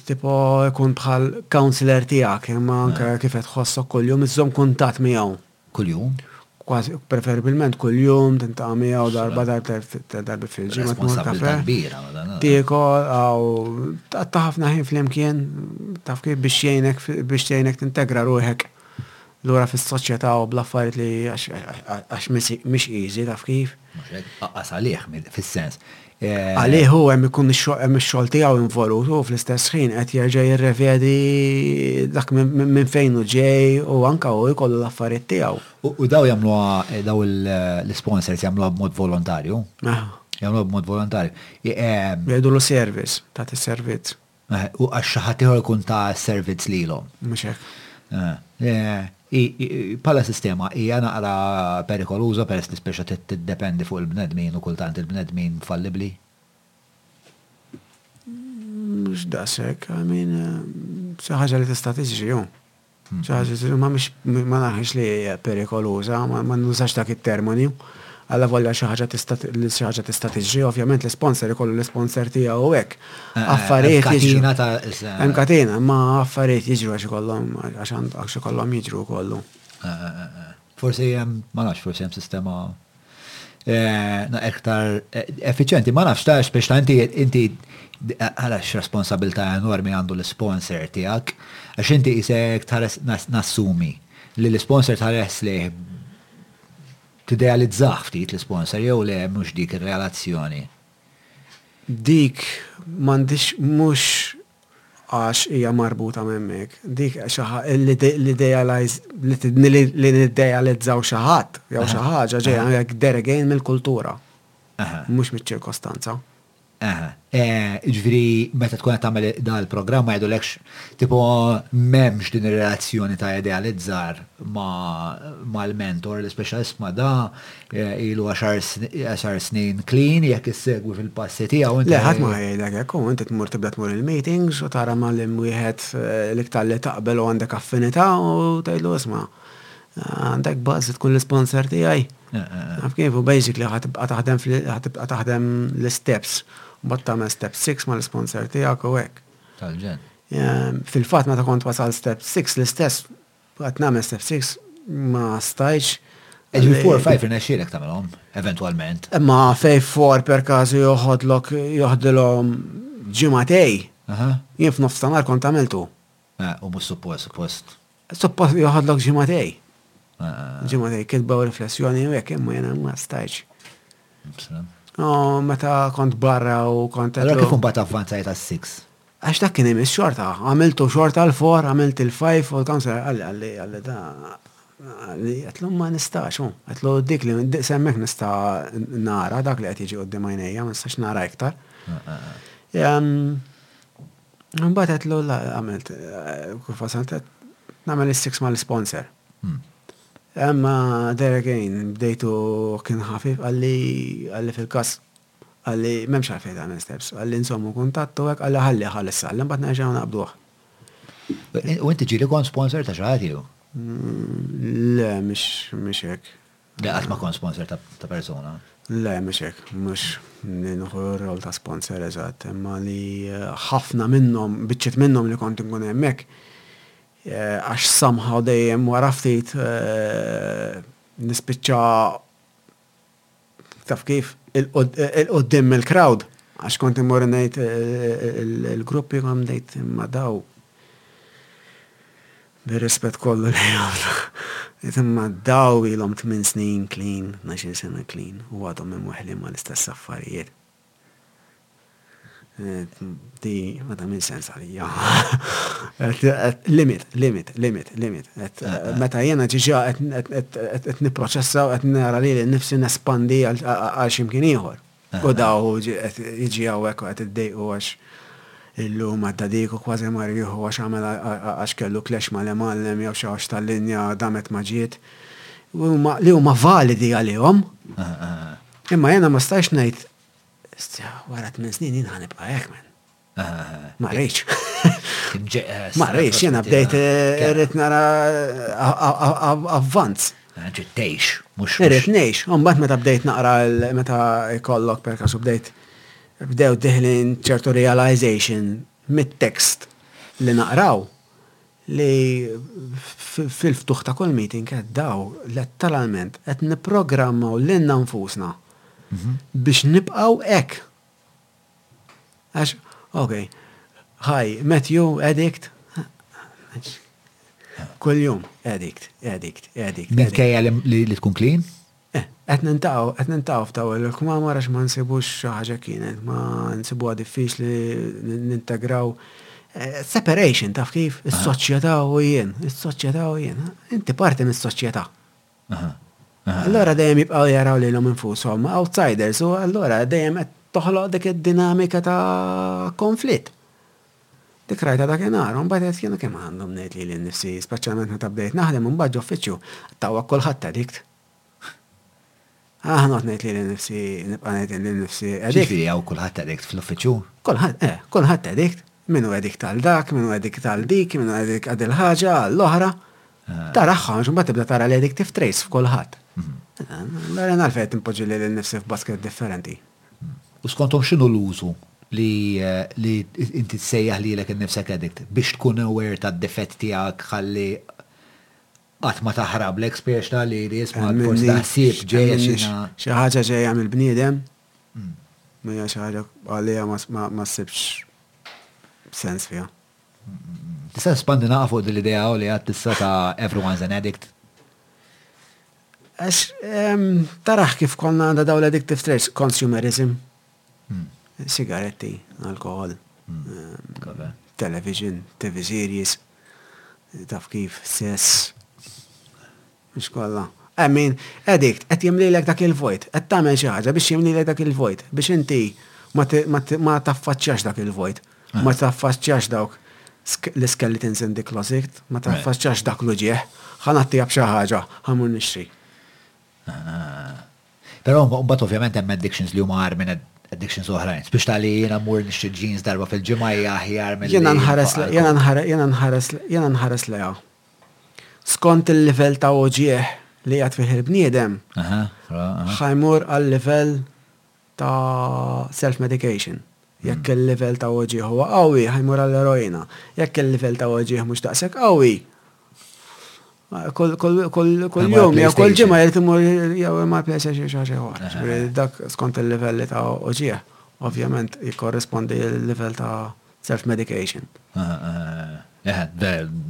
tipo ikun bħal counselor tiegħek, imma anke kif qed tħossok kuljum iżżomm kuntatt miegħu. Kuljum? Kważi preferibilment kuljum tintaqa' miegħu darba darbtejn fil-ġimgħa. Responsabbiltà kbira ma' dan. Tiekol aw tqatta' ħafna ħin flimkien taf kif biex jgħinek biex tgħinek tintegra ruħek Lura fis-soċjetà u bl-affarijiet li għax mhix easy, taf kif. Mhux hekk, qaqqas għalih fis-sens. Għalih hu hemm ikun hemm ix-xogħol tiegħu involut u fl-istess ħin qed jerġa' jirrevedi dak minn fejn hu ġej u anke hu jkollu l-affarijiet tiegħu. U dawn jagħmluha dawn l-isponsors jagħmluha b'mod volontarju? Jagħmluha b'mod volontarju. Jgħidulu service, tagħti servizz. U għax xi ħadd ieħor ikun ta servizz lilhom. Mhux hekk. Bħala sistema hija naqra perikoluża peress li spiċċa tiddependi fuq il-bnedmin u kultant il-bnedmin fallibbli. Mhux daqshekk, I mean, xi ħaġa li tista' tiġri hu. Ma naħsibx li hi perikoluża, ma nużax dak it-terminu. Allavolja xi ħaġa tista' li xi ħaġa tista' tiġri, ovvjament l-isponsor ikollu l-isponsor tiegħu u hekk. Affarijiet jiġru. Hemm katina ta'. Hemm katina, imma affarijiet jiġru għax ikollhom għax ikollhom jiġru kollu. Forsi hemm, ma nafx, forsi hemm sistema eh, iktar eh, effiċenti, ma nafx tax biex ta' inti inti għalax responsabilta enormi għandu l-sponsor tijak, għax inti jisek tħares nassumi li l-sponsor tħares li t-idealizzaħ ftit l-sponsor jew le mux dik il-relazzjoni. Dik mandiċ mux għax hija marbuta m'hemmhekk, dik xi ħa, l-idealize, li tidni li nidealizzaw xi ħadd jew xi ħaġa ġejja hekk deregain mill-kultura, mhux miċ-ċirkostanza. Aha, jiġifieri meta tkun qed tagħmel dal-programm ma jgħidulekx tipo m'hemmx din ir-relazzjoni ta' idealizzar mal-mentor, l-ispeċjalist ma' da, Ilu għaxar snin clean jekk issegwi fil-passi tiegħu. Le, ħadd ma jgħidlek hekk, u inti tmur tibda tmur il-meetings u tara ma' liem wieħed l-iktar li taqbel u għandek affinità u tgħidlu isma' għandek bżonn li tkun l-isponsor tiegħi. Taf kif, u basically ħa tibqa' taħdem ħa tibqa' taħdem l-isteps, mbagħad tagħmel step six mal-isponsor tiegħek u hekk. Tal-ġenn. Fil-fatt meta kont wasalt step six l-istess Bqajt nagħmel step six, ma stajtx. Ġifieri four, five irnexxielek tagħmilhom eventwalment. Imma fej four per każu joħodlok joħdilhom ġimagħtej. Jien f'nofs ta' nhar kont għamiltu. U mhux suppost, suppost. Suppost joħodlok ġimagħtej. Ġimagħtej kitbew riflessjoni u hekk imma jiena ma stajtx. Meta kont barra u kont. Allura kif imbagħad avvanzajt għas-six? Għax dak kien imiss xorta, għamiltu xorta l-for, għamilt il-fajf, u l-counselor għalli, għalli, għalli da, għalli, għetlu ma nistax, u, għetlu dik li dik semmek nista nara, dak li għet jiġi għoddi majnejja, ma nistax nara iktar. Mbatt għetlu, għamilt, kull fasant, namel il-six ma l-sponsor. Emma, there again, bdejtu kien ħafif, għalli, għalli fil-kas, Qalli, M'hemmx għalfejn tagħmel steps. Qalli, Nżommu kuntatt u hekk. Qalli, Ħalliha ħa l-issallem, mbagħad nerġgħu naqbduha. U inti ġieli kont sponsor ta' xi ħadd jew? Le, mhux hekk. Le, qatt ma kont sponsor ta' persuna? Le, mhux hekk. Mhux li nieħu r-roll ta' sponsor eżatt, imma li ħafna minnhom, biċċiet minnhom li kont inkun hemmhekk, għax somehow dejjem wara ftit nispiċċa taf kif, il-qudiem mill-crowd, għax kont immur ngħid il-gruppi għam ngħid imma daw bir-rispett kollu lejhom. Ngħid imma daw ilhom tmien snin clean, tnax-il sena clean u għadhom imweħħlin mal-istess affarijiet. Di, meta minn sens għalija. Limit, limit, limit, limit. Meta jena ġiġa qed niproċessa u qed nara li l-nifsi nespandi għal ximkien ieħor. U daw iġi għawek u qed id-dejqu għax illum għadda diku kważi marriħu għax għamela għax kellu klex ma l-emallem jew xaħx tal-linja damet maġiet. Li huma validi għalihom. Imma jiena ma stajx ngħid wara tmien snin jien ħa nibqa' hekk men. Ma rejx. Ma rejx jiena bdejt irrid eh, nara eh, avvanz. Ġiet tgħix, mhux. Irrid ngħix, u mbagħad meta bdejt naqra meta jkollok per kasu bdejt bdew diħlin ċertu realization mit-tekst li naqraw li fil-ftuħ ta' kull meeting qed daw letteralment qed nipprogrammaw lilna nfusna biex nibqgħu hekk. Għax, okej, hi, met you, addict? Kuljum, addict, addict, addict. Minkejja li tkun clean? Eh, qed nintaqgħu, qed nintaqgħu f'dawl il-kmamar għax ma nsibux xi ħaġa kienet, ma nsibuha diffiċli nintegraw. Eh, separation, taf kif? Is-soċjetà u jien, is-soċjetà u jien. Inti parti mis-soċjetà. Allora dejjem jibqgħu jaraw lilhom infushom outsiders u allora dejjem qed toħloq dik id-dinamika ta' konflitt. Dik rajtha dakinhar u mbagħad għedt kienu kemm għandhom ngħid lili nnifsi, speċjalment meta bdejt naħdem u mbagħad ġ'uffiċċju ttawwaq kulħadd edikt. Aħ noqgħod ngħid lili nnifsi, nibqa' ngħid lili nnifsi edikt. Jiġifieri hawn kulħadd edikt fl-uffiċċju? Kulħadd, eh, kulħadd edikt. Min hu edikt għal dak, min hu edikt għal dik, min hu edikt għal dil-ħaġa, għall-oħra. Taraħħa għax mbagħad tibda tara l-edikt f'trejs f'kulħadd. Allura għalfejn qed inpoġġi lili nnifsi f'basket differenti? U skonthom x'inhu l-użu li li inti tsejjaħ lilek innifsek addict? Biex tkun aware tad-difett tiegħek ħalli qatt ma taħrablek, spiex-na li li isma' forsi ta' ħsieb ġej għax jiena. Xi ħaġa ġejja mill-bniedem, m'hija xi ħaġa għaliha ma ssibx sens fiha. Tista' tespandilna fuq din l-idea għolja t'issa ta' everyone's an addict? Għax, taraħ kif konna għandha dawn l-addictive traits, consumerism, sigaretti, alkohol, television, TV series, taf kif, sess, mhux kollha. I mean, addict, qed jimlilek dak il-vojt, qed tagħmel xi ħaġa biex jimlilek dak il-vojt, biex inti ma taffaċċjax dak il-vojt. Ah. Ma taffaċċjax dawk sk- l-skeletons in the closet, ma taffaċċjax dak l-uġieħ, ħanattija b'xi ħaġa, ħamur nixtri. Ah. Però mbagħad ovvjament hemm addictions li huma għar minn ad- addictions oħrajn. Biex tali jiena mmur nixtri jeans darba fil-ġimgħa hija aħjar mill Jena nħares le- jena nħares, jena nħares, jena nħares leha. Skont il-livell ta' uġieħ li jgħat fih il-bniedem, Aha, ra, aha. ħajmur għal-livell ta' self-medication. Jekk il-livell ta' uġigħ huwa qawwi, ħa jmur għall-eroina. Jekk il-livell ta' uġigħ mhux daqshekk qawwi, kull jum jew kull ġimgħa jrid imur jew imma PlayStation xi ħaġa oħra. Ġifieri dak skont il-livelli ta' uġigħ, ovvjament jikkorrispondi l-livell ta' self-medication. Eħe,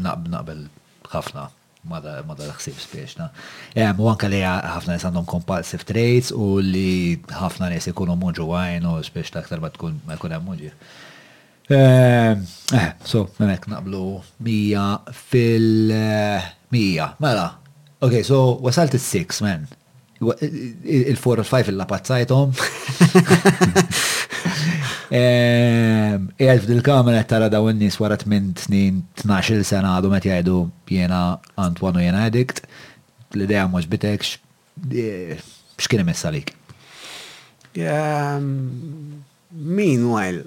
naqbel ħafna. ma dal-ħsieb spiċna. Hemm u anke li ħafna nies għandhom compulsive traits u li ħafna nies ikunu muġu għajn u spiċ aktar ma tkun ma jkun hemm muġi. Ehm, eh, so, hemmhekk naqblu mija fil-mija. Mela, ok, so wasalt is-six, men, Il-4 u l-5 il-lapazzajtom. Ijad f'dil-kamera tara daw n-nis wara 8 snin, 12 sena għadu met jajdu jena Antoine u jena addict, l-ideja mux bitekx, xkien imessa lik? Meanwhile,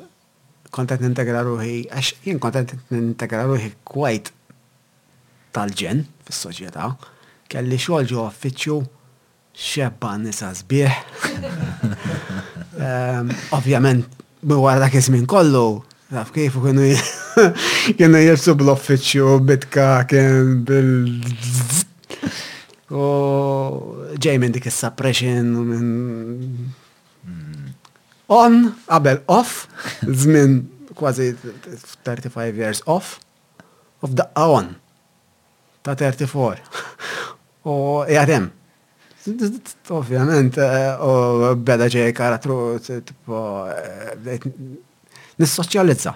Kont qed nintegra ruħi, għax jien kont qed nintegra ruħi kwiet tal-ġenn fis-soċjetà. Kelli xogħol ġo uffiċċju, xebba nisa sbieħ. Ovvjament, minn wara dak iż-żmien kollu, taf kif kienu kienu jilbsu bl-uffiċċju bitka kien bil. U ġej minn dik is-suppression u minn. On, qabel off, żmien kważi 35 years off, u f'daqqa on ta' 34. U qiegħed hemm. Ovvjament, eh, u beda ġej karattru tipo eh, bdejt nissoċjalizza.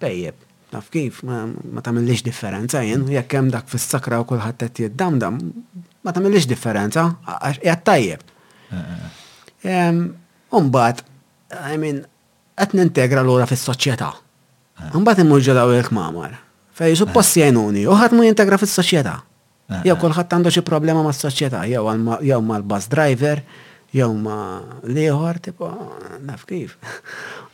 Tejjeb, taf kif, ma tagħmillix differenza jien, jekk hemm dak fis-sakra u kulħadd qed jiddamdam, ma tagħmillix differenza għax qiegħed tajjeb. U mbagħad, I mean, qed nintegra lura fis-soċjetà. Mbagħad immur ġo dawn il-kmamar fejn suppost jgħinuni u ħadd mhu jintegra fis-soċjetà. Jew kulħadd għandu xi problema mas-soċjetà, jew mal-bus driver, jew ma l-ieħor, tipo, naf kif.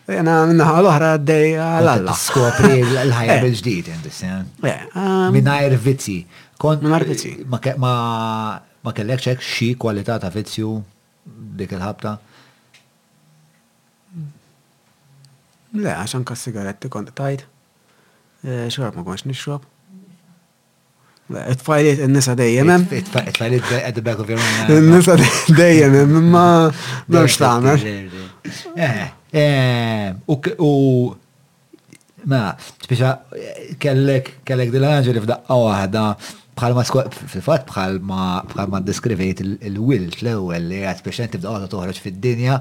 Jena minnaħa l-oħra għaddej għal-alla. Skopri l-ħajja eh. bil-ġdid, jendisja. Eh. Eh, um, Minajr vizzi. Kont. Minajr vizzi. Ma kellek ċek xi kwalità ta' vizzju dik il-ħabta? Le, għaxan kas sigaretti kont tajt. Xorab ma konx nixrob. It-tfajliet, il-nisa dejjem hemm. It-tfajliet at the back of your mind. Il-nisa dejjem hemm, imma mhux tagħmel. Eh, eh, u ma, spiċa kellek kellek dil-ħaġa li f'daqqa waħda bħal ma fil-fatt bħal ma bħal ma deskrivejt il-wilt l-ewwel li għad speċa inti f'daqqa toħroġ fid-dinja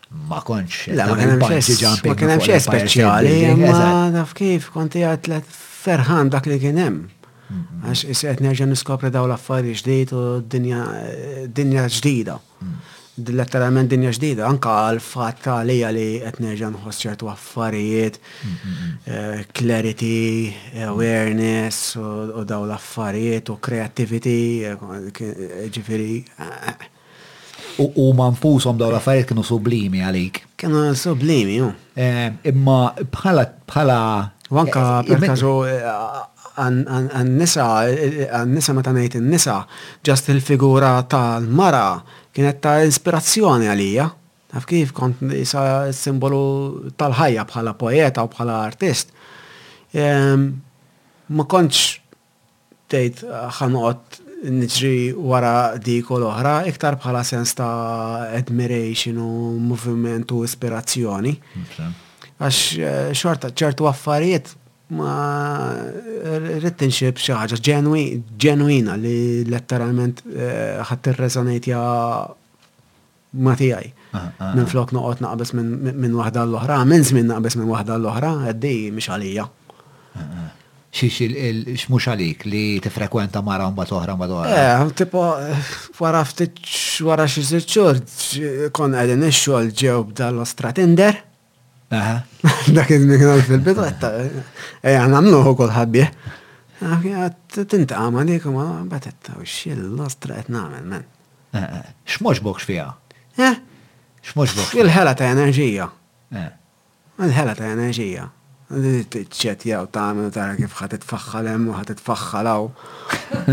ma kontx. La, ma kien hemm xejn speċjali, ma naf kif kont qiegħed ferħan dak li kien hemm. Għax isqed nerġa' niskopri daw l-affarijiet ġdid u dinja ġdida. Letteralment dinja ġdida, anka għal fatt għalija li qed nerġa' nħoss ċertu affarijiet, eh, clarity, awareness u daw l-affarijiet u creativity, eh, ġifieri. Eh, U huma nfushom dawn l-affarijiet kienu sublimi għalik. Kienu sublimi, ju. Eh, imma bħala bħala Wanka eh, per kazu eh, għan-nisa, għan-nisa meta ngħid in-nisa, ġast il-figura tal-mara kienet ta' ispirazzjoni għalija. Taf kif kont isa simbolu tal-ħajja bħala poeta u bħala artist. Ehm, ma kontx tgħid ħa noqgħod niġri wara dik u l-oħra, iktar bħala sens ta' admiration u moviment u ispirazzjoni. Għax xorta ċertu affarijiet ma rrid tinxi b'xi ħaġa ġenwina li letteralment ħadd tirreżonejtja ma tiegħi. Minflok noqgħod naqbeż minn waħda l-oħra, minn żmien naqbeż minn waħda l-oħra, għeddi mhix għalija. Xiex x'mhux għalik li tifrekwenta mara mbagħad oħra mbagħad oħra. Eh, tipo wara ftit wara xi sitt xhur kon qegħdin ix-xogħol ġew b'dal-ostra Tinder. Dak iż-żmien kien fil-bidwetta. Ejja, nagħmluh ukoll ħabbieħ. Tintaqama dik ma batetta u xil l-ostra qed nagħmel men. X'moġbokx fiha? X'moġbokx? Il-ħela ta' enerġija. Il-ħela ta' enerġija. Ċetja u tagħmel tara kif ħadd itfaħħal hemm u ħadd itfaħħal hawn.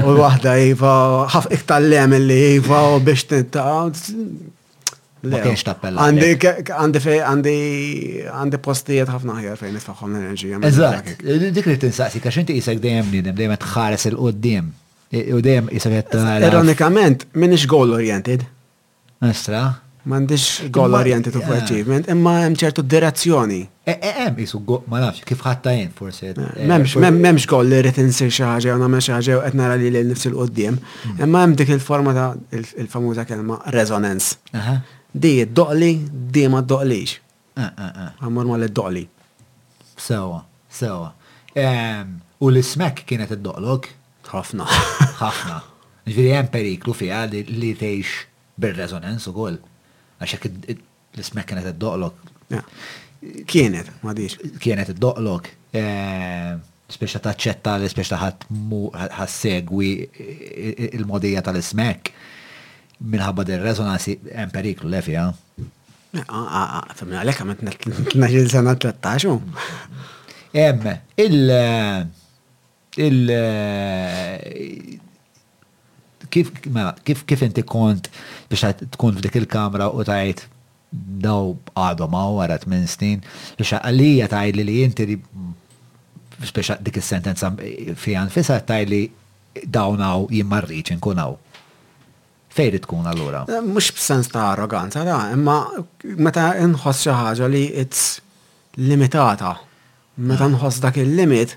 U waħda iva, ħaf iktar lem li iva u biex tintaqa' Ma kienx tappella. Għandi fej, għandi għandi postijiet ħafna ħjar fejn nitfaħħom l-enerġija. Eżatt, dik li tinsaqsi, għax inti jisek dejjem nidem, dejjem tħares il-qoddim. U dejjem jisek jett. Ironikament, minix goal oriented. Estra. Mandiġ goal oriented u achievement, imma hemm ċertu direzzjoni. Eemm qisu goal, ma nafx, kif ħatta jien forsi. M'hemmx, m'hemmx goal li rrid insir xi ħaġa jew nagħmel xi ħaġa jew qed nara lili nnifsi 'l quddiem, imma hemm dik il-forma ta' il-famuża kelma resonance. Di ddoqli, di ma ddoqlix. Huwa normali ddoqli. Sewwa, sewwa. U l-ismekk kienet iddoqlok? Ħafna. Ħafna. Jiġifieri hemm periklu fiha li tgħix bir-resonance ukoll. Għax jekk L-ismek kienet id-doqlok. Kienet, ma diċ. Kienet id-doqlok. Eh, speċa taċċetta li speċa ħadd ħassegwi il-modija tal-ismek minħabba dir resonansi hemm periklu le fiha. Tamna għalhekk għamet 12 sena 13. Hemm il- Il kif mela kif kif inti kont biex tkun f'dik il-kamra u tgħid daw għadhom hawn wara tmien snin biex għalija tgħidli li inti li speċa dik is-sentenza fiha nfisha tgħidli dawn hawn jien ma rridx inkun hawn. Fejn rid tkun allura? Eh, mhux b'sens ta' arroganza, da, imma meta nħoss xi ħaġa li it's limitata, meta nħoss dak il-limit,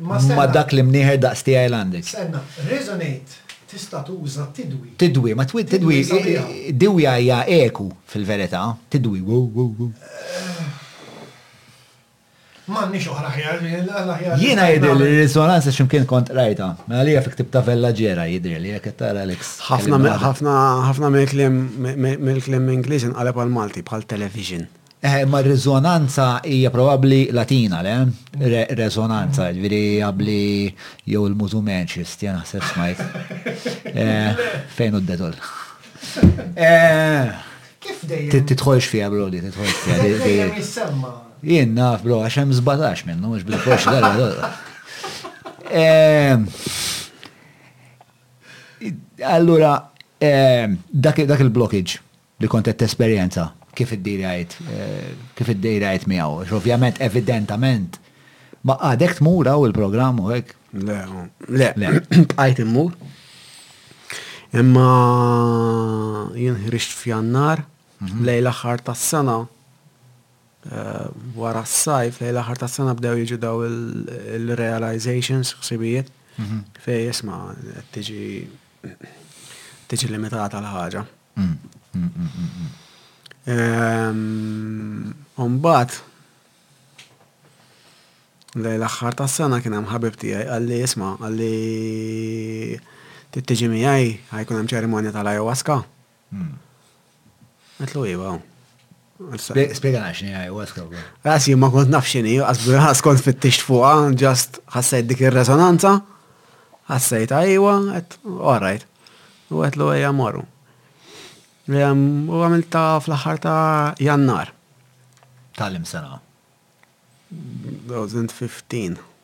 ma' dak li mnieħer daqs tiegħi li għandek. Stenna, resonate tista' tuża tidwi. Tidwi, ma twid tidwi, diwja hija eku fil-verità, tidwi. M'għandniex oħra ħjar, l-aħjar. Jiena jidher li r-risonanza x'imkien kont rajta. Mela li fi ktib ta' Vella Ġera jidher li jekk tara Alex. Ħafna mill-kliem mill-kliem Ingliż inqaleb għal Malti bħal television. Imma r-riżonanza hija probabbli Latina, le? Reżonanza, ġifieri jabbli jew il-mużu Manchester, jien naħseb smajt. Fejn hu d-detol? Kif dejjem? Titħolx fiha brodi, titħolx fiha. Dejjem jissemma. Jien naf bro, għax hemm żbatax minnu, mhux bil-forx dalla. Allura, dak il-blockage, li kont qed tesperjenza kif iddiri għid kif iddiri għid miegħu għax ovvjament evidentament ma għadek tmur hawn il-programm u hekk. Le, le, le, bqajt immur. Imma jien ħriġt f'jannar, mhm. lejn l-aħħar tas-sena, eh, wara s-sajf, lejn l-aħħar tas-sena bdew jiġu daw il-realizations, ħsibijiet, mhm. fej jisma' tiġi tiġi limitata l-ħaġa. Umbat, lejn l-aħħar tas-sena kien hemm ħabib tiegħi qalli isma' qalli tittiġi miegħi ħajkun hemm ċerimonja tal-ayahuasca. Għedtlu iva. Spiegħana x'ni ayahuasca. Għas jien ma kont naf x'inhi, għas kont fittixt fuqha, ġast ħassejt dik ir-resonanza, ħassejt ajwa, għet, all right. U għet l għajja morru. U għamil ta' fl-ħar ta' jannar. Tal-im sena? 2015.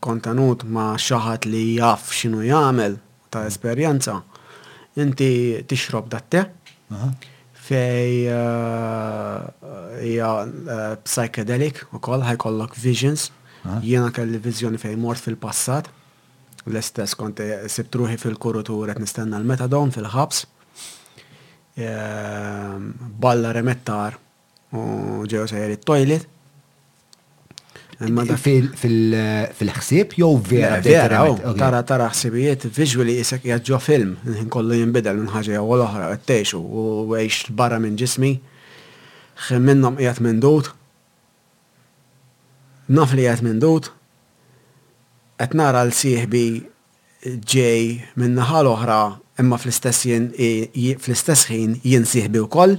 kontenut ma' xi ħadd li jaf x'inhu jagħmel u ta' esperjenza, inti tixrob dat-te fej hija psychedelic ukoll ħa jkollok visions. Jiena kelli viżjoni fejn mort fil-passat, l-istess kont sibt ruħi fil-kurutur qed nistenna l-methadone fil-ħabs. Balla remettar. u ġew sejjer it-toilet. Fil-ħsieb jew vera vera oh, tara tara ħsibijiet visually isek jaġġo film, nħin kollu jinbidel minn ħaġa jew l-oħra qed tgħixu u għex barra minn ġismi. Xi minnhom qiegħed mindut. Naf li qiegħed mindut. Qed nara l sieħbi ġej minn naħa l-oħra imma fl-istess jien fl-istess ħin jien sieħbi wkoll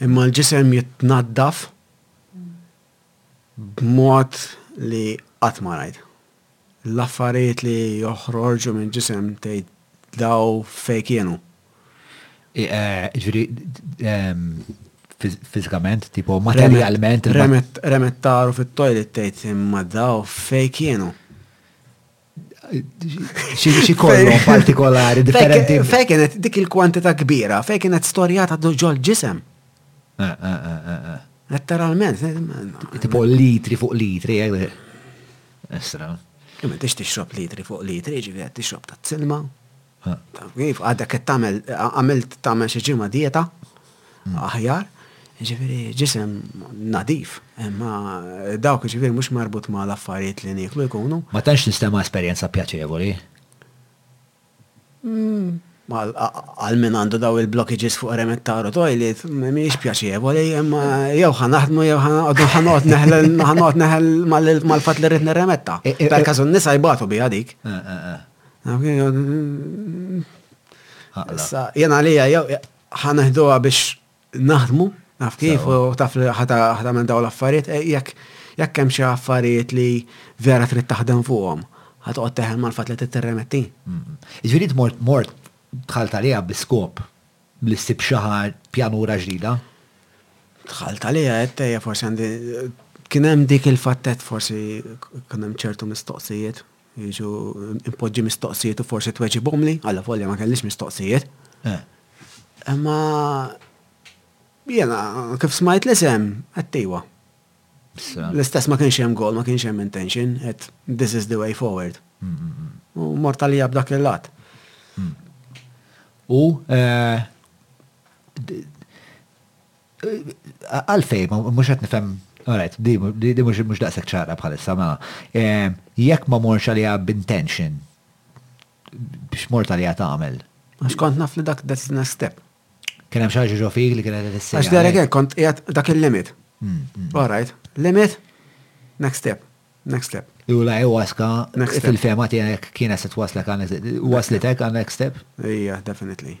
Imma l-ġisem jitnaddaf b'mod li qatt ma rajt. L-affarijiet li joħorġu minn ġisem tgħid daw fej kienu. Eh, ġifieri ehm, fiżikament, tipo materjalment. Remet taru fit-toilet tgħid imma daw fej kienu. xi kollhom partikolari differenti. Fejn kienet dik il-kwantità kbira, fejn kienet storjata ġol ġisem. Eh, eh, eh, Letteralment. Tipo litri fuq litri, Esra. Imma tix tixrob litri fuq litri, ġivi għed tixrob ta' t-silma. Iva, għadek qed tagħmel għamilt tagħmel xi ġimgħa dieta aħjar, ġifieri ġisem nadif, imma dawk ġifieri mhux marbut ma' l-affarijiet li nieklu jkunu. Ma tantx nistema' esperjenza pjaċevoli. Għal min għandu daw il-blockages fuq remettaru toilet, mhijiex pjaċevoli, imma jew ħa naħdmu jew ħa noqgħod neħel ħa noqgħod neħel mal-fatt li rrid nirremetta. Per każu n-nisa jbatu biha dik. Jena għalija, ħanaħduha biex naħdmu, naf kif, u taf li ħata minn daw l-affarijiet, e, jekk hemm xi affarijiet li vera trid taħdem fuqhom, ħatoqgħod teħel mal-fatt li titterremetti. Ġifieri mort mort dħalt għaliha bi skop li ssib xi pjanura ġdida? Dħalt għaliha qed tejja forsi għandi kien hemm dik il-fattet forsi kien hemm ċertu mistoqsijiet. Jiġu impoġġi mistoqsijiet u forsi tweġibhomli, alla volja ma kellix mistoqsijiet. Imma jena kif smajt l-isem għattiwa. L-istess ma kienx hemm gol, ma kienx hemm intention, et this is the way forward. U morta li jabdak il-lat. U eh, Għalfej, mhux qed nifhem, alright, di mhux daqshekk ċara bħalissa, mela. Jekk ma morx għaliha b'intention, x'mort għaliha tagħmel? Għax kont naf li dak that's the next step. Kien hemm xi ħaġa ġo fik li kienet qed issir. Għax darek hekk kont qiegħed dak il-limit. Mm, mm. All right, limit, next step, next step. Jew la ayahuasca fil-fema tiegħek kienet se twaslek waslitek għal next step? Ija, definitely.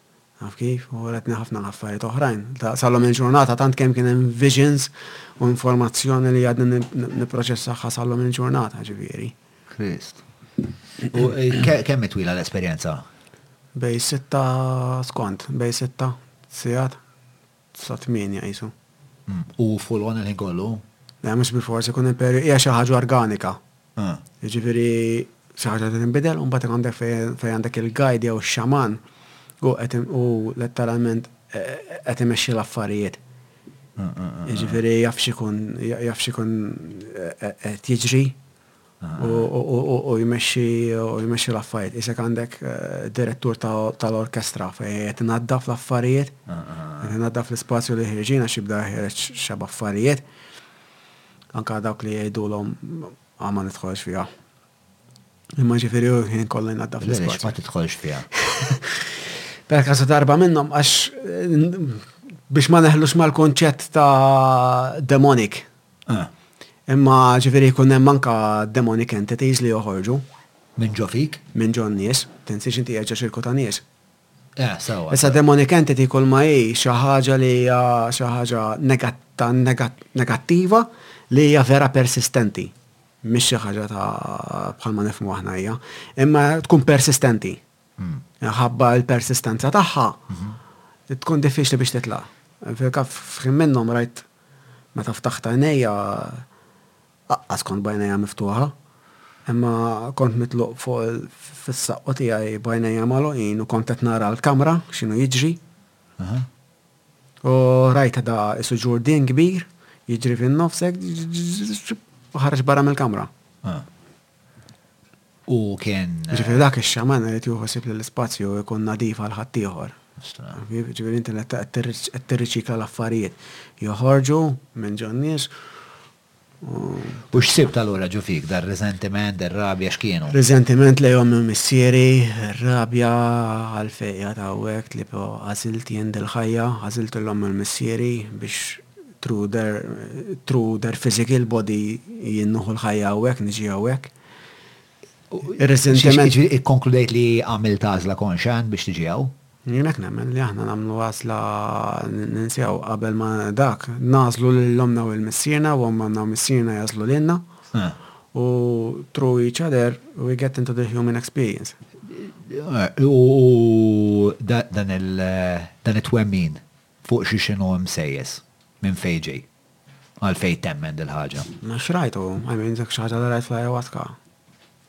Taf kif? U writni ħafna l-affarijiet oħrajn. Ta' sal-lum il-ġurnata tant kemm kien hemm visions u informazzjoni li għadni ni- ni- nipproċessaħħa sal-lum il-ġurnata, ġifieri. Krist. U eh, ke- kemm hi twila l-esperjenza? Bej sitta skont, bej sitta sigħat. Sa tmienja qisu. U full one il-ħin kollu? Le, mhux bilfors, ikun hemm perjodu, hija xi ħaġa organika. Jiġifieri xi ħaġa li tinbidel u mbagħad għandek fejn għandek il-guide jew ix-xaman u qed u letteralment qed imexxi l-affarijiet. Jiġifieri jaf x'ikun jaf x'ikun qed jiġri u jmexxi l-affarijiet. Isek għandek direttur tal-orkestra fejn qed inaddaf l-affarijiet, qed inaddaf l-ispazju li ħirġin għax jibda ħireġ xab affarijiet. Anka dawk li jgħidulhom għal ma nidħolx fiha. Imma ġifieri hu ħin kollu jnaddaf l-ispazju. Għax ma tidħolx fiha. Per każ darba minnhom għax biex ma neħlux mal-konċett ta' demonic Imma ġifieri jkun hemm anke demonic entities li joħorġu. Minn ġo fik? Minn ġo n-nies. Tinsiex inti qiegħed ġo ċirku ta' nies. Eh, sewwa. Issa demonic entity kulma hi xi ħaġa li hija xi ħaġa negattiva li hija vera persistenti. Mhix xi ħaġa ta' bħalma nifhmu aħna hija. Imma tkun persistenti. Minħabba l-persistenza tagħha, tkun diffiċli biex titla'. Fil-każ f'ħin minnhom rajt meta ftaħt għajnejja, laqqas kont b'għajnejja miftuħa, imma kont mitluq fuq fis-saqqu tiegħi b'għajnejja magħluqin u kont qed nara l-kamra x'inhu jiġri. U rajt da isu ġurdien kbir jiġri fin-nofs hekk u ħareġ barra mill-kamra. U kien. Ġifieri dak ix-xaman irid jieħu ħsieb li l-ispazju jkun nadif għal ħaddieħor. Ġifieri inti qed tirriċikla l-affarijiet. Joħorġu minn ġo n-nies u. U x'sibt allura ġo fik? Dar-riżentiment, ir-rabja x'kienu? Riżentiment lejn ommi u missieri, ir-rabja għalfejn qiegħed hawnhekk li għażilt jien dil-ħajja, għażilt lil ommi u l-missieri biex Through their, through their physical body jien nuħu l-ħajja hawnhekk, niġi hawnhekk. Ir-resentiment. Jiġifieri ikkonkludejt li għamilt għażla konxja biex tiġi hawn? Jien hekk nemmen li aħna nagħmlu għażla ninsew qabel ma dak. Nagħżlu lil ommna u lil missierna u ommna u missierna jagħżlu lilna. U through each other we get into the human experience. U dan it-twemmin Fuq xi x'inhu msejjes? Minn fejn ġej? Għalfejn temmen dil-ħaġa? X'rajtu? I mean, dik xi ħaġa li rajt fl-ayahuasca.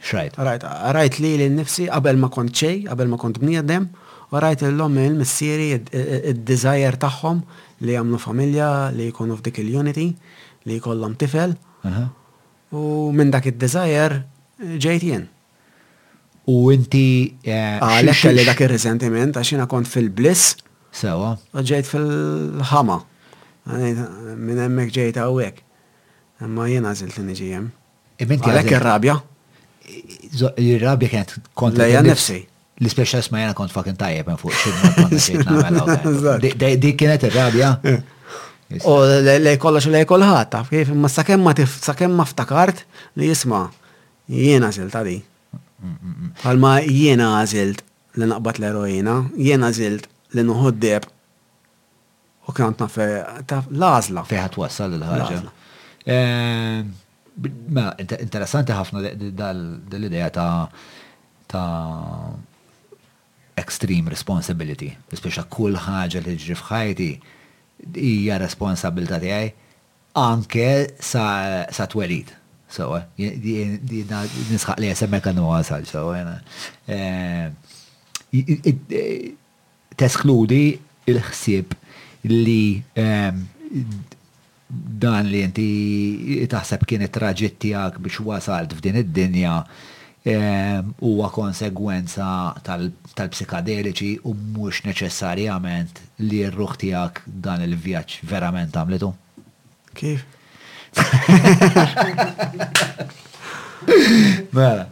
X'rajt? Rajt, rajt lili nnifsi qabel ma kont xejn, qabel ma kont bniedem, u rajt lil ommi u missieri d-desire tagħhom li jagħmlu familja, li jkunu f'dik il-unity, li jkollhom tifel. U minn dak id-desire ġejt jien. U inti. Għalhekk kelli dak ir-riżentiment għax jiena kont fil-bliss. Sewa. U ġejt fil-ħama. Minn hemmhekk ġejt hawnhekk. Imma jien għażilt li niġi hemm. Għalhekk ir-rabja. Ir-rabja kienet kontra. Lejja nifsi. L-ispeċjal ma jiena kont fakin tajjeb minn fuq xibna kont xejn nagħmel hawnhekk. Dik kienet ir-rabja. U lej kollox u lej kulħadd, taf kif? Imma sakemm ma ftakart li jisma' Jien għażiltha di. Bħalma jien għażilt li naqbad l-eroina, jien għażilt li nuħu d-deheb u kien għand naf taf l-għażla. Fejn ħa twassal il-ħaġa. Mela, interessanti ħafna dal-idea ta' ta' extreme responsibility, speċa kull ħaġa li ġri f'ħajti hija responsabilità tiegħi. anke sa twelid, sewwa, jiena nisħaq li għajr ma jkun wasal, sewwa, teskludi l-ħsieb li dan li inti taħseb kien it-traġitt tiegħek biex wasalt f'din id-dinja huwa konsegwenza tal-psikadeliċi u mhux neċessarjament li r-ruħ tiegħek dan il-vjaġġ verament għamlitu. Kif? Mela,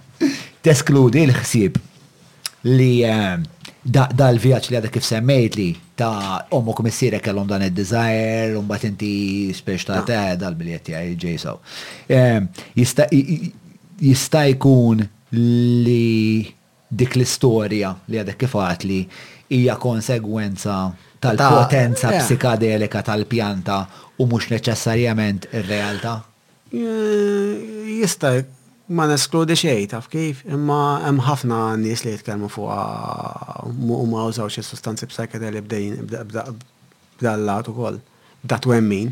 teskludi l-ħsieb li dal-vjaġġ li għadek kif semmejtli ta' ommok u missierek kellhom dan id-desire, u mbagħad inti spiex ta' te dal-biljett tiegħi ġej sew. Jista' jkun li dik l-istorja li għadek kif għedtli hija konsegwenza tal-potenza psikadelika tal-pjanta u mhux neċessarjament ir-realtà? Jista' ma neskludi xejn, taf kif, imma hemm ħafna nies li jitkellmu fuqha u ma użawx is-sustanzi psychedeli b'dal-lat ukoll, b'da twemmin.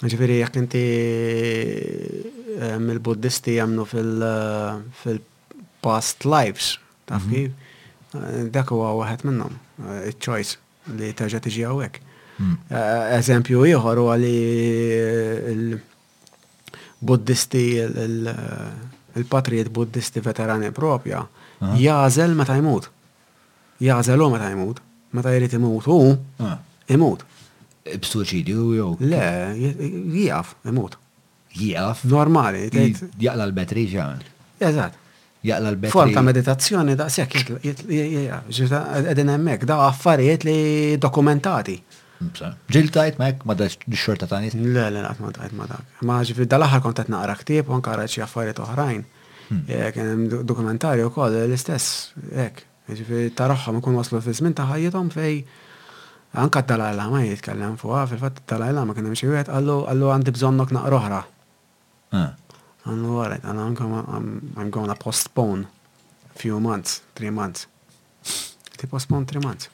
Ġifieri jekk inti mill-Buddisti jemmnu fil-past lives, taf kif, dak huwa waħed minnhom, iċ-choice. li terġa' tiġi hawnhekk. Hmm. Eh, eżempju ieħor huwa li l-Buddisti, il-patrijiet Buddisti veterani propja, jażel meta jmut. Jażel u meta jmut. Meta jrid imut u imut. B'suċidju jew? Le, jgħaf, imut. Jieqaf. Normali, tgħid. Jaqla l-betri x'għamel? Eżatt. Jaqla l-betri. Form ta' meditazzjoni daqshekk qegħdin hemmhekk daw affarijiet li dokumentati. Ġiltajt ma jekk ma dax xorta ta' nies? Le, le, qatt ma tajt ma dak. Ma ġifi dal-aħħar kont qed naqra ktieb u anke xi affarijiet oħrajn. Hmm. Eh, kien hemm dokumentarju wkoll l-istess hekk. Jiġifieri taraħhom ikunu waslu fi żmien ta' ħajjithom fejn anke d-Dalai Lama jitkellem fuqha, fil-fatt id-Dalai Lama kien hemm xi wieħed qallu qallu għandi bżonnok naqra oħra. Qallu alright, qallu I'm gonna I'm gonna postpone a few months, three months. Ti postpone three months.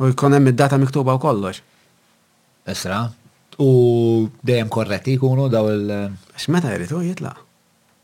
U jkun hemm id-data miktuba u kollox. Isra, u dejjem korretti jkunu daw il- X'meta jrid hu jitlaq.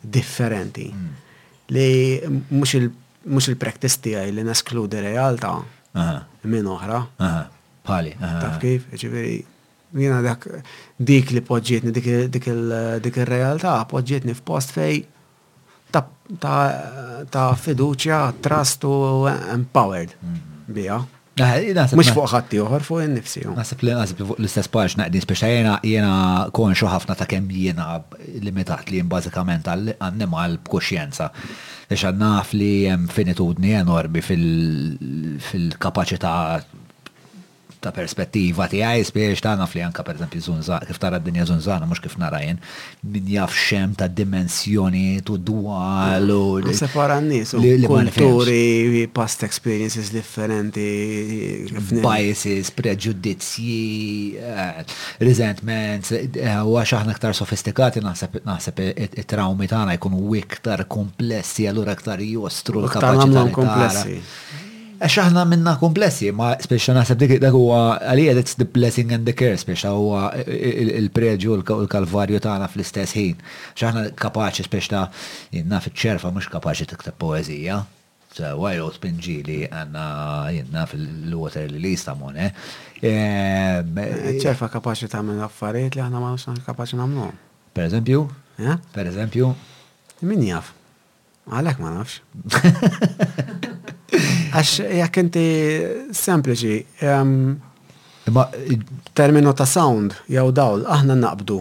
differenti li mhux il-practice tiegħi li neskludi realtà minn oħra. Bħali. Taf kif? Jiġifieri jiena dak dik li poġġietni dik ir-realtà poġġietni f'post fejn ta' fiduċja, trust u empowered biha. Mux fuq ħatti uħor, fuq il-nifsi. Nasib li nasib fuq l-istess paġ naqdin, speċa jena jena konxu ħafna ta' kem jena limitat li jen bazikament għannimal b'kuxjenza. Eċa naf li jem finitudni enormi fil-kapacita ta' perspettiva ti għaj, speċ ta' naf li anka per eżempju zunza, kif tara d-dinja zunzana, mux kif nara jen, min jaf xem ta' dimensjoniet u dwal u. Separa n-nies u kulturi, past experiences differenti. Biases, preġudizzji, eh, resentments, eh, u għax aħna ktar sofistikati naħseb naħseb it-trawmi tagħna jkunu iktar komplessi, allura iktar jostru l-kapaċità. Komplessi. Għax aħna minna kumplessi, ma speċa naħseb dik dak huwa għalija that's the blessing and the curse speċa huwa il-preġu u l-kalvarju tagħna fl-istess ħin. Għax aħna kapaċi speċa jien naf iċ-ċerfa mhux kapaċi tikteb poeżija sewwa jew spinġili għandna jien naf il-water lilies ta' Monet. Iċ-ċerfa kapaċi tagħmel affarijiet li aħna ma nafx kapaċi nagħmluhom. Per eżempju? Per eżempju? Min jaf? Għalek ma nafx. Għax jekk inti sempliċi, terminu ta' sound jew dawl, aħna naqbdu.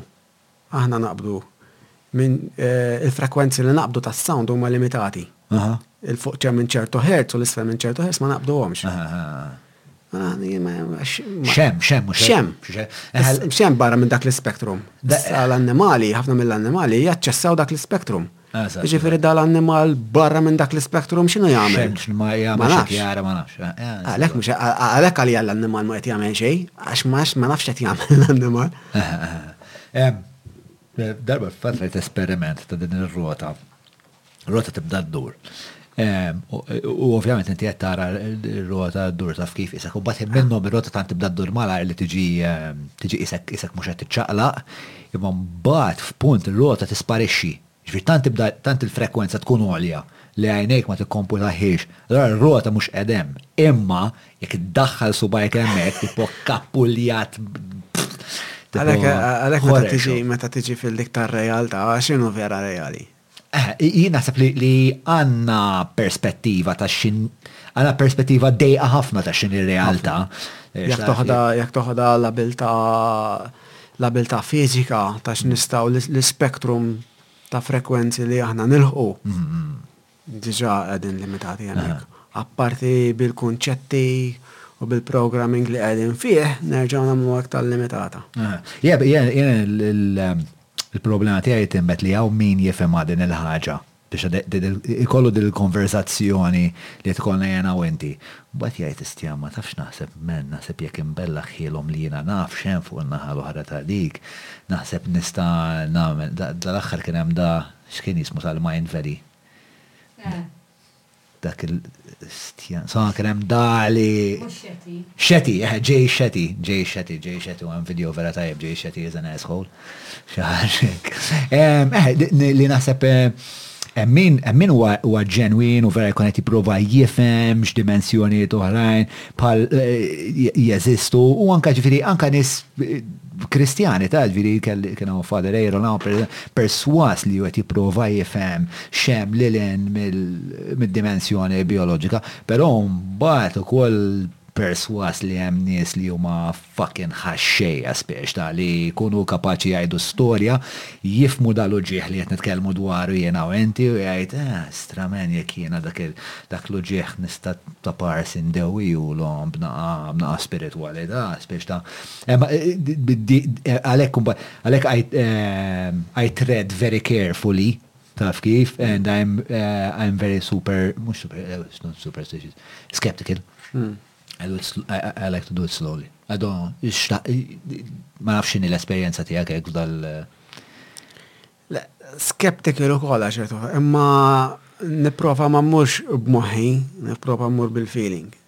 Aħna naqbdu. Min eh, il-frekwenzi li naqbdu ta' sound huma limitati. Il-fuq ċem minn ċertu hertz u l-isfel minn ċertu hertz ma naqbdu għomx. Xem, xem, mux xem. Xem barra minn dak l-spektrum. L-annimali, ħafna mill-annimali, jaċċessaw dak l-spektrum. Ġifiri dal-annimal barra minn dak l-spektrum xinu jgħamil? Xem, ma jgħamil jgħara, ma nafx. Eh, eh, għalek mux, għalek għalija l-annimal ma jgħet jgħamil xej, għax max ma nafx jgħet jgħamil l-annimal. Eh, darba fatt rajt esperiment ta' din il-rota rota tibda ddur. Ehm, u ovvjament inti qed tara r-rota ddur taf kif isek u mbagħad minnhom ir-rota tant tibda ddur malajr li tiġi ehm, tiġi isek isek mhux qed tiċċaqlaq, imma mbagħad f'punt ir-rota tisparixxi. Ġifier tant tibda tant il-frekwenza tkun għolja li għajnejk ma tikkomputahiex, allora r-rota mhux qed hemm. Imma jekk iddaħħal subajk hemmhekk tipo kappuljat Għalek, għalek meta tiġi, meta tiġi fil-dik tar-realtà, xinu vera reali? Jien naħseb li għandna perspettiva ta' x'in għandna perspettiva dejqa ħafna ta' x'in ir-realtà. Jekk toħodha l-abilità l-abilità fiżika ta' x'nistgħu l-ispektrum ta' frekwenzi li aħna nilħqu. Diġà qegħdin limitati hemmhekk. Apparti bil-kunċetti u bil-programming li qegħdin fih, nerġgħu nagħmluha aktar limitata. Il-problema tiegħi temmgħet li hawn min jifhimha din il-ħaġa biex ikollu din il-konversazzjoni li qed ikollna jiena u inti. Mbagħad jgħid Istjan, Ma tafx x'naħseb, Menn, naħseb jekk inbellaħ ħielhom li jiena naf x'hemm fuq in-naħa l-oħra ta' dik, naħseb nista' nagħmel, dal-aħħar kien hemm da, x'kien jismu tal-Mindvalley? Dak il stjan. Soma kien hemm dali. Mhux xeti. Xeti, eħe, Jay Shetty, Jay Shetty, Jay Shetty, u hemm video vera tajjeb, Jay Shetty is an asshole. Xi ħaġa hekk. Ehm, eħe, li- li naħseb eh, hemm min hemm min huwa huwa ġenwin u vera jkun qed jipprova jifhem x'dimensjonijiet oħrajn bħal eh, je- jeżistu u anke ġifieri anke nies eh, Kristjani ta' ġviri kien hawn Father Aaron hawn perswas li qed jipprova jifhem xem li l-in mid-dimensjoni bioloġika, però mbagħad ukoll perswas li hemm nies li huma fucking ħaxxejja spiex ta' li jkunu kapaċi jgħidu storja, jifhmu dal-uġigħ li qed nitkellmu dwaru jiena u inti u jgħid, ah, stramen jekk jiena dak l-uġigħ nista' ta' parsi ndewwihulhom b'naqa' spiritwalità spiex ta' Għalhekk I tread very carefully, taf kif, and I'm very super, mhux superstitious, skeptical. I like to do it slowly. Ma nafx x'inhi l-esperjenza tiegħek hekk f'dal. Skeptical ukoll għax qed imma nipprova ma mmurx b'moħħi, nipprova mmur bil-feeling.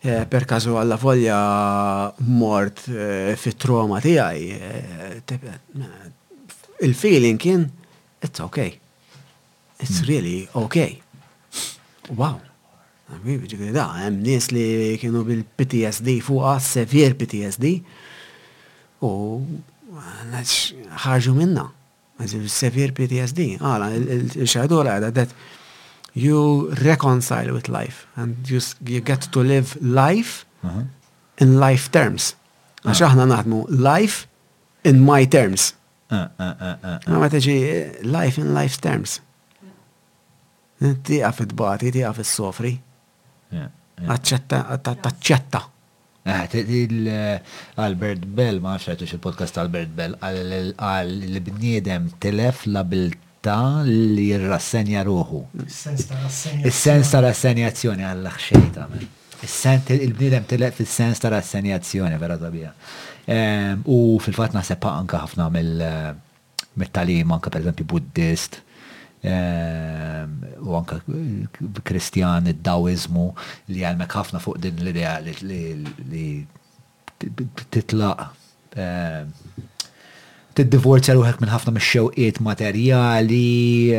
Per caso allavolja mort fit-trauma tiegħi, il-feeling kien it's okay. It's really okay. Wow! Ġifieri da, hemm nies li kienu bil-PTSD fuqha, severe PTSD, u ħarġu minnha. Severe PTSD, għala, il-xaħdura għada that you reconcile with life and you, you get to live life uh-huh. in life terms. Għax uh-huh. aħna naħdmu life in my terms. Uh, uh, ma teġi life in life terms. Tiqa fit-bati, tiqa fit-sofri. Taċċetta. Albert Bell, ma nafx rajtux il-podcast ta' Albert Bell, qal li bniedem tilef l-abiltà li jirrassenja ruħu. Is-sens ta' rassenjazzjoni. Is-sens ta' rassenjazzjoni, Alla x'xejn tagħmel. Il-bniedem tilef is-sens ta' rassenjazzjoni, vera sabiħa. U fil-fatt naħseb anke ħafna mill- mit-tagħlim anke pereżempju Buddist u anke Kristjan, id-Dawiżmu li jgħallmek ħafna fuq din l-idea li titlaq tiddivorzja ruħek minn ħafna mix-xewqiet materjali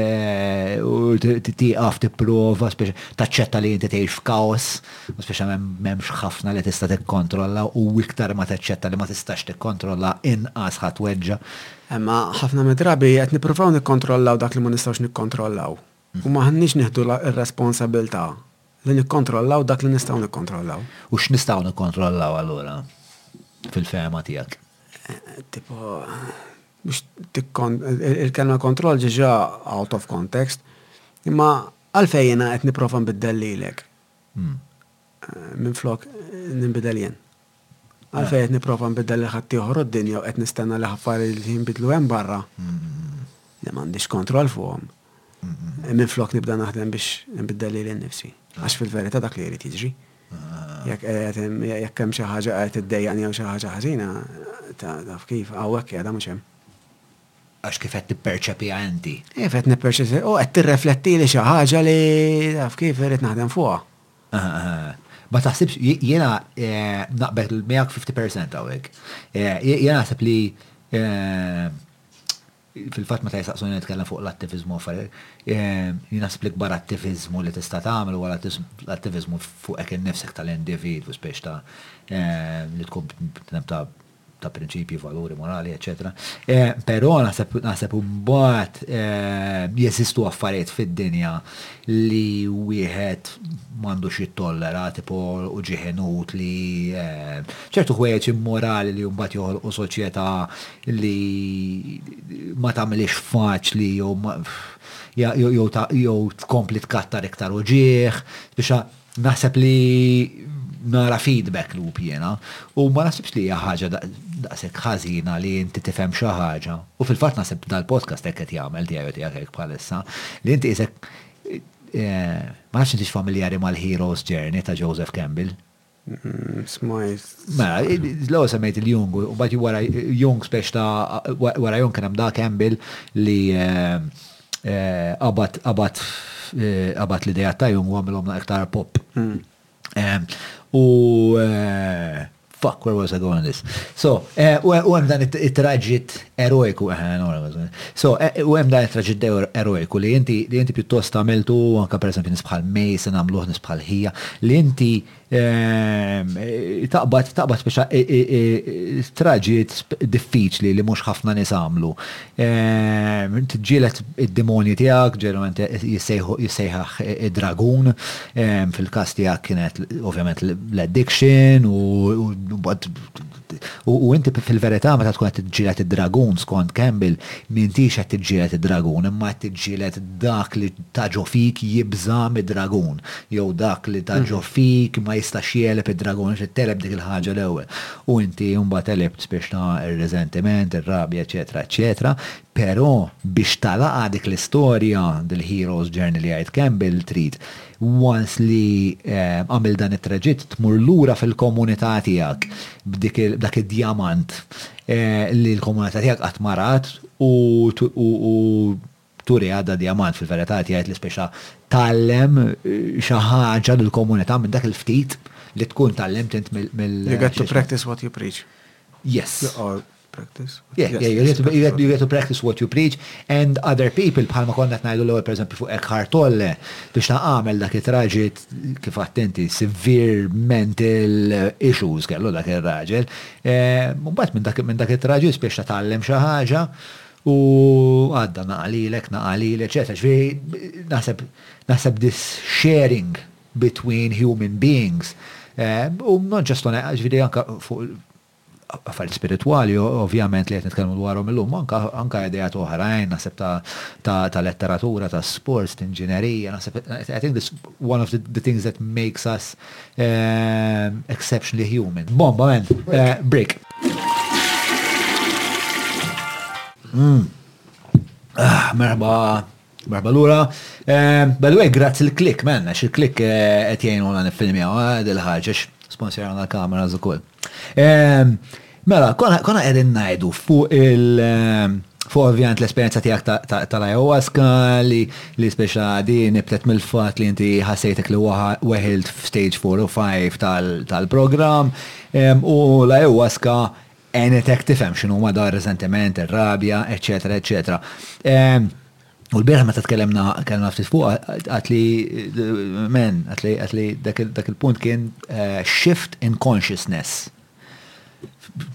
u tieqaf tipprova taċċetta li inti tgħix f'kaos. u speċjalment m'hemmx ħafna li tista' tikkontrolla u iktar ma taċċetta li ma tistax tikkontrolla inqas ħa tweġġa'. Imma ħafna mid-drabi qed nippruvaw nikkontrollaw dak li ma nistgħux nikkontrollaw u m'aħniex nieħdu r-responsabilità li nikkontrollaw dak li nistgħu nikkontrollaw. U x'nistgħu nikkontrollaw allura fil-fehma tiegħek? Tipo, biex il-kelma kontroll ġiġa out of context, imma għalfejn jiena qed nipprova nbiddel lilek? minflok ninbidel jien? Għalfejn qed nipprova nbiddel lil ħaddieħor u d-dinja u qed nistenna li ħaffarijiet jinbidlu hemm barra li m'għandix kontroll fuqhom. Minflok nibda naħdem biex inbiddel lili nnifsi. Għax fil-verità dak li jrid jiġri. Jekk hemm xi ħaġa qed iddejjaqni jew xi ħaġa ħażina, taf kif, hawn hekk qiegħda mhux hemm. Għax kif qed tipperċepiha inti. Kif qed nipperċepiha, u qed tirreflettili xi ħaġa li taf kif irrid naħdem fuqha. Ma taħsibx, jiena naqbel miegħek fifty percent hawnhekk. Jiena naħseb li fil-fatt meta jistaqsuni nitkellem fuq l-attiviżmu affarijiet, jien naħseb li kbar attiviżmu li tista' tagħmel huwa l-attiviżmu fuqek innifsek tal-individwu spiex ta' li tkun bnedem ta' ta' prinċipji, valuri, morali, eċċetera. Eh, però naħseb naħseb imbagħad eh, jeżistu affarijiet fid-dinja li wieħed m'għandux jittollera tipo u ġiħenut li eh, ċertu ħwejjeġ immorali li mbagħad joħolqu soċjetà li ma tagħmilix faċli jew jew tkompli tkattar iktar uġieħ biex Naħseb li nara feedback loop jiena u ma naħsibx li hija ħaġa daqshekk ħażina li inti tifhem xi ħaġa, u fil-fatt naħseb dal-podcast hekk qed jagħmel, tiegħi u tiegħek hekk bħalissa, li inti qisek, ma nafx intix familjari mal-Hero's Journey ta' Joseph Campbell. Smajt. Mela, l-ewwel semmejt il-Jung, u mbagħad wara Jung spex ta' wara Jung kien hemm da' Campbell li qabad qabad qabad l-idejat tajhom u għamilhomna iktar pop. U fuck, where was I going this? So, u hemm dan it-traġit erojku, so, u hemm dan it-traġit erojku li inti li inti pjuttost għamiltu anke pereżempju nisbħal Mason għamluh nisbħal ħija li inti Ehm, taqbad, taqbad biex traġiet diffiċli li mhux ħafna nies għamlu. Ehm, tġielet id-demonji tiegħek, ġerment jissejħaħ id-dragun, ehm, fil-każ tiegħek kienet ovvjament l-addiction u U inti fil-verità meta tkun qed tiġġieled id-dragun skont Campbell, m'intix qed tiġġieled id-dragun imma qed tiġġieled dak li ta' ġo fik jibża' mid-dragun jew dak li ta' ġo fik ma jistax jegħleb id-dragun, trid tegħleb dik il-ħaġa l-ewwel. U inti mbagħad għelibt biex ta' ir-riżentiment, ir-rabja, eċċetera, eċċetera. Però biex tagħlaqha dik l-istorja, dil-hero's journey li jgħid Campbell, trid Once li għamilt dan it-traġitt tmur lura fil-komunità tiegħek b'dak id-djamant li l-komunità tiegħek qatt ma rat u turiha dad-djamant. Fil-verità qed jgħid li spiċċa tgħallem xi ħaġa lill-komunità minn dak il-ftit li tkun tgħallimt int mill-. You get to practice what you preach. Yes. Practice. Yeah, yeah, you have, to, you, have, you have to practice what you preach and other people bħalma konna tnajdu l-ewwel pereżempju fuq Eckhart Tolle biex ta' għamel dak it-traġit kif attenti severe mental issues kellu dak ir-raġel. Eh, mbagħad minn dak minn dak it-traġit biex ta' tgħallem xi ħaġa u għadda naqalilek, naqalilek, eċetera. Ġifieri naħseb naħseb this sharing between human beings. Eh, u non ġestona, ġifieri anke fuq affarijiet spiritwali ovvjament li qed nitkellmu dwarhom illum, ma anke anke ideat oħrajn, naħseb ta' ta' ta' letteratura, ta' sports, t'inġinerija, naħseb I think this one of the, the things that makes us ehm exceptionally human. Bomba man! Brick. Merħba. Merħba lura. By the way, grazzi l-Click man, għax il-Click qed jgħinuna niffilmjaw dil-ħaġa għax sponsorjawna l-kameras ukoll. Mela, konna qegħdin ngħidu fuq il- fuq ovvjament l-esperjenza tiegħek tal-ayahuasca li speċa di nibtet mill-fatt li inti ħassejtek li weħilt f'stage four u five tal-programm u l-ayahuasca Għenetek tifhem x'inhuma dawn ir-riżentiment, ir-rabja, eċċetera, eċċetera. U l-bieraħ meta tkellimna kellna ftit fuqha qatt li men, qatt li dak il-punt kien eh, shift in consciousness.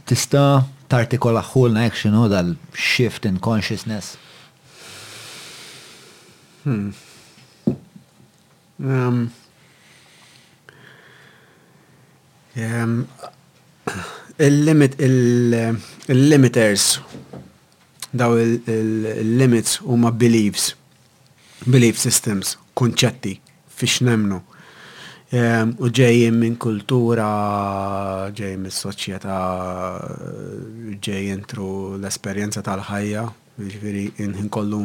Tista' tartikola ħulna hekk x'inhu dal-shift in consciousness? Hmm. Il-limiters, daw il-limits huma beliefs, belief systems, kunċetti fiex nemmnu. U ġejjin minn kultura, ġejjin mis-soċjetà, ġejjin through l-esperjenza tal-ħajja, jiġifieri l-ħin kollu.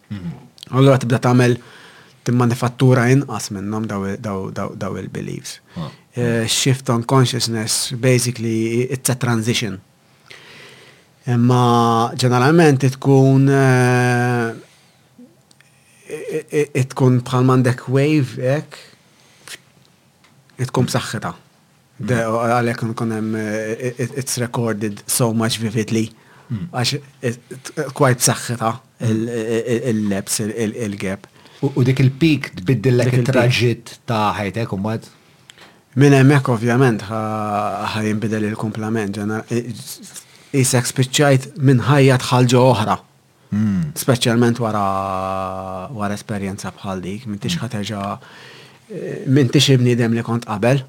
Allura tibda tagħmel timmanifattura inqas minnhom daw il-beliefs. Ah. Eh, shift on consciousness basically it's a transition. Imma ġeneralment tkun eh, tkun bħal mandek wave ek tkun b'saħħitha. Għalhekk nkun hemm it's recorded so much vividly għax quite saħħitha il-lapse, il-gap. U dik il-peak tbiddillek it-traġitt ta' ħajtek imbagħad? Minn hemmhekk ovvjament ħa jinbidel il-kumplament. Qisek spiċċajt minn ħajja dħalt ġo oħra. Speċjalment wara wara esperjenza bħal dik, m'intix ħa terġa' m'intix il-bniedem li kont qabel.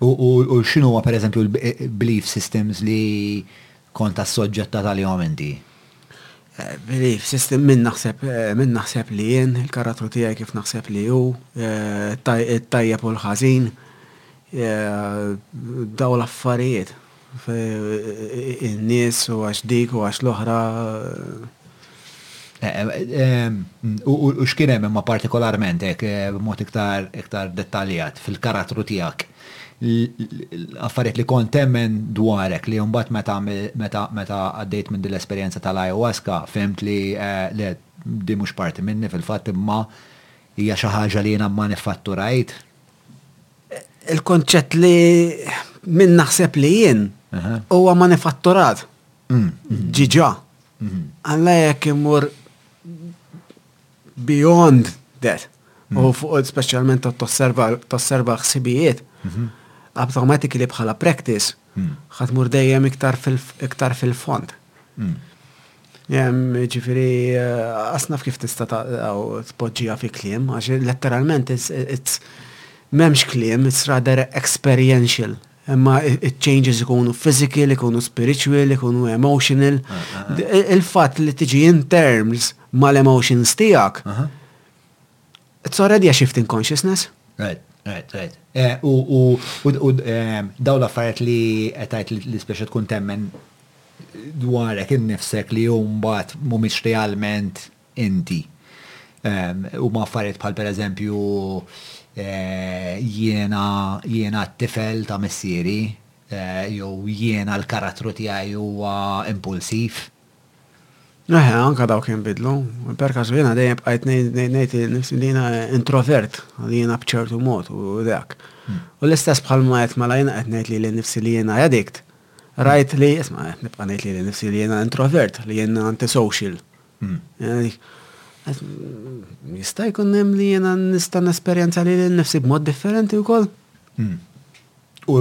U x'inhu huwa pereżempju l-belief systems li kont assoġġettat għalihom inti? Belief system min naħseb min naħseb li jien, il-karattru tiegħi kif naħseb li hu, it-tajjeb u l-ħażin, dawn l-affarijiet. in-nies u għax dik u għax l-oħra. U x'kien hemm imma partikolarment hekk b'mod iktar dettaljat fil-karattru tiegħek, affarijiet li kont temmen dwarek li mbagħad meta meta għaddejt minn din l-esperjenza tal-ayahuasca fhimt li le din mhux parti minni fil-fatt imma hija xi ħaġa li jiena mmanifatturajt? il-konċett li minn naħseb li jien huwa manifatturat. Mm. Ġiġa. Mm-hmm. Alla jekk imur beyond that. Mm. U fuq speċjalment tosserva ħsibijiet. Mm-hmm. Automatically bħala practice mm. ħatmur dejjem iktar fil-fond. Mm. Ġifieri, qas naf kif tista' tpoġġiha fi kliem, għax letteralment m'hemmx kliem, it's rather experiential. Imma iċ-changes ikunu physical, ikunu spiritual, ikunu emotional. Il-fatt li tiġi in terms mal-emotions tiegħek. It's already a shift in consciousness. Right, right, right. Eh, u eh, daw l-affarijiet li għetajt li speċa tkun temmen dwarek innifsek li jumbat mumiex realment inti. Ehm, u ma affarijiet bħal per eżempju eh, jiena jiena t-tifel ta' missieri, jew jiena l-karattru tiegħi huwa impulsiv. Eħe, anka dawk jinbidlu. Per kasu jena dejjem bqajt ngħid nifsi li jena introvert, li jena bċertu mod u dak. Hmm. U l-istess bħal ma qed mela jena qed ngħid li nifsi li jena addict. Rajt li, isma' qed nibqa' ngħid li nifsi li jena introvert, li jena antisocial. Hmm. Jista' jkun hemm li jena nista' nesperjenza li nifsi b'mod differenti wkoll. Hmm. U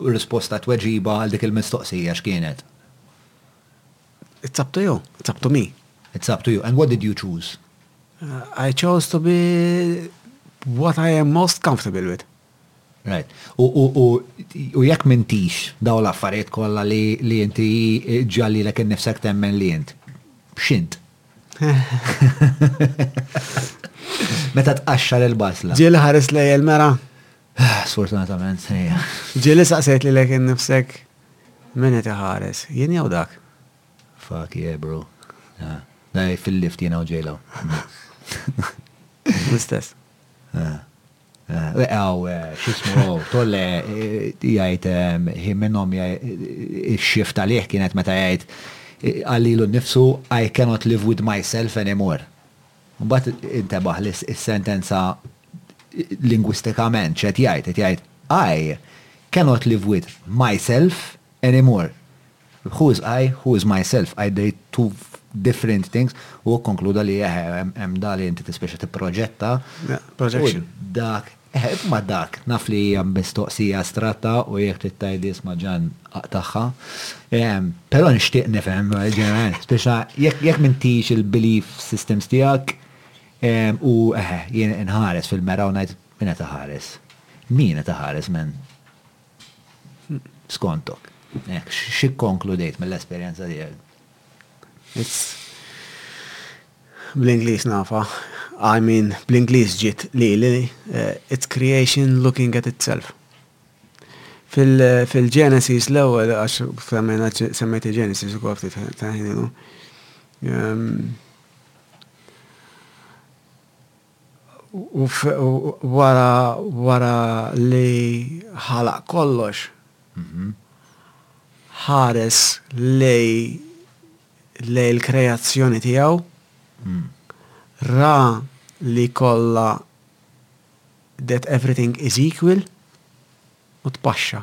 r-risposta tweġiba għal dik il-mistoqsija x'kienet? It's up to you, it's up to me. It's up to you, and what did you choose? I chose to be what I am most comfortable with. Right. U jekk mintix daw l-affarijiet kollha li inti ġalli l-ek nifsek temmen li jint. Xint? Meta tqaxxar il-basla. Ġieli ħares lej il-mera. Sfortunatament, sejja. Ġieli saqsejt li lek innifsek min qed iħares, jien jew dak. Fuck yeah, bro. Daj fil-lift jiena u ġejlaw. L-istess. Għaw, xismu, tolle, jgħid, hi minnom il-xift għalih kienet meta jgħid, għallilu nnifsu, I cannot live with myself anymore. Mbagħad intebaħ li s-sentenza lingwistikament x'qed jgħid, qed jgħid, I cannot live with myself anymore. Who is I, who is myself, are they two different things? U kkonkluda li eħe, hemm dak li inti tispiċċa tipproġetta. Projection. Dak, eħe, imma dak, naf li hija mistoqsija astratta u jekk trid tgħid isma' Ġann aqtagħha. Però nixtieq nifhem, ġeneralment, spiċċa jekk m'intix il-belief systems tiegħek u eħe, jien inħares fil-mera u ngħid, min qed iħares? Min qed iħares, man? Skontok, hekk, x'ikkonkludejt mill-esperjenza tiegħek? It's bl-Ingliż nafa, I mean bl-Ingliż ġiet lili, it's creation looking at itself. Fil-Genesis l-ewwel għax femmejna semmejt il-Genesis ukoll ftit ta' ħin wara li ħalaq kollox, ħares lejn il-kreazzjoni tiegħu, ra li kollha that everything is equal, u tpaxxa.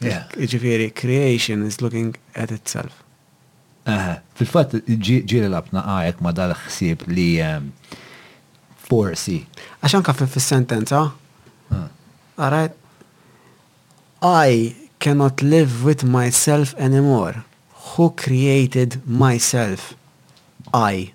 Jiġifieri creation is looking at itself. Aha, fil-fatt ġieli labtna hawnhekk ma' dal-ħsieb li forsi. Għax anke fis-sentenza qrajt I cannot live with myself anymore, who created myself? I.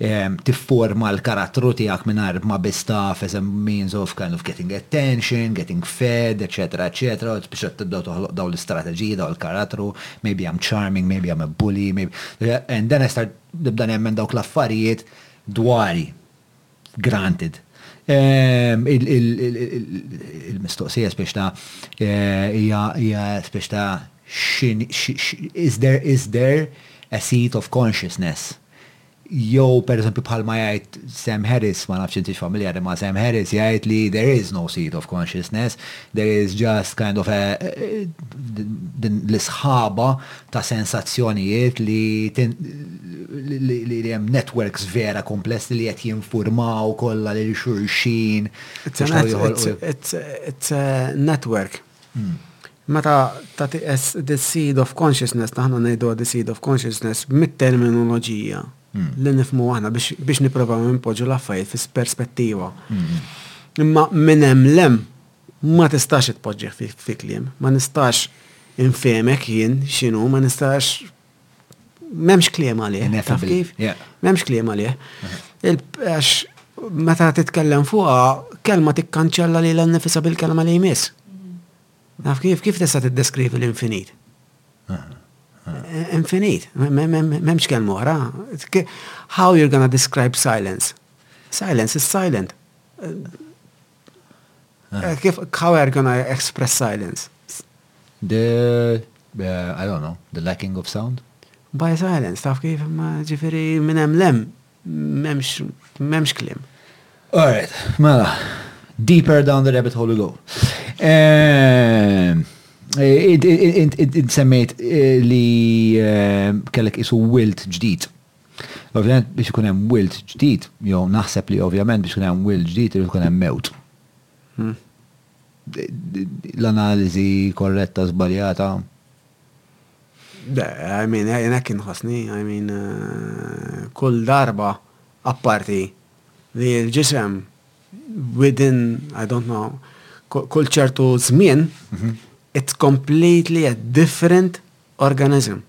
Tifforma l-karattru tiegħek mingħajr ma biss taf as a means of kind of getting attention, getting fed, eċċetera eċċetera u tispiċċa tibda toħloq dawn l-istrateġiji, dawn il-karattru, maybe I'm charming, maybe I'm a bully, maybe and then I start nibda nemmen dawk l-affarijiet dwari. Granted. Il-mistoqsija spiċċ ta' hija hija spiċċ ta' x'inhi is there is there a seat of consciousness Jew pereżempju bħalma jgħid Sam Harris, ma nafx intix familjari ma' Sam Harris, jgħid li there is no seat of consciousness, there is just kind of a din l-isħaba ta' sensazzjonijiet li li hemm networks vera komplessi li qed jinfurmaw kollha lil xulxin. It's a network. Meta ta' tiqes the seed of consciousness, aħna ngħiduha the seed of consciousness mit-terminoloġija li nifhmu aħna biex nipprovaw inpoġġu l-affarijiet fi perspettiva. Imma minn hemm l-hemm ma tistax tpoġġih fi kliem, ma nistax infehmek jien x'inhu, ma nistax Memx kliem għalih. Memx kliem għalih. Għax meta titkellem fuqa, kelma tikkanċella li l-nifisa bil-kelma li jmiss. Naf kif kif tista' tiddeskrivi l-infinit? Infinit, memx kelma oħra. How you're gonna describe silence? Silence is silent. Eh, kif, how are you gonna express silence? The, uh, I don't know, the lacking of sound? By silence, taf kif ma ġifiri minn hemm lem, memx, memx klim. Alright, mela, deeper down the rabbit hole we go. Eh, eh, id semmejt li kellek isu wilt ġdid Ovvjament biex ikun hemm wild ġdid, jew naħseb li ovvjament biex ikun hemm wild ġdid irid ikun hemm mewt. L-analiżi korretta żbaljata? Le, I mean, jien hekk inħossni, I mean, kull darba apparti li l-ġisem within, I don't know, kull ċertu żmien, it's completely a different organism.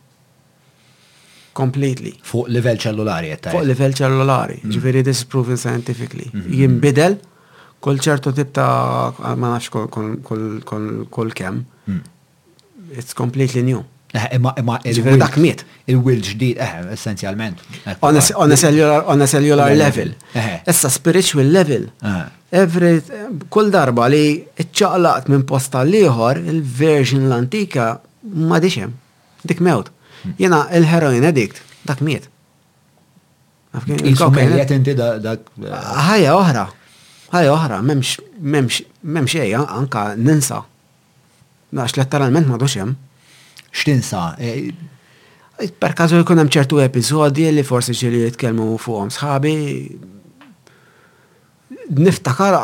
Completely. Fuq livell ċellulari qed tgħid? Fuq livell ċellulari, ġifieri this is proven scientifically. Jinbidel kull ċertu tip ta' ma nafx kull kemm. It's completely new. Eh, imma imma il-will dak miet. Il-will ġdid, eh, essenzjalment. On a cellular level. Eh. Issa spiritual level. Eh. Every kull darba li ċċaqlaqt minn posta l-ieħor, il-version l-antika ma dixem. Dik mewt. Jena il-heroin addict, dak miet. Il-kokain. inti dak. Ħajja oħra. Ħajja oħra, memx, memx, memx eja, anka ninsa. Nax letteralment ma duxem. X'tinsa? Eh, per kazu jkun hemm ċertu episodji li forsi ġili jitkellmu fuqhom sħabi. Niftakar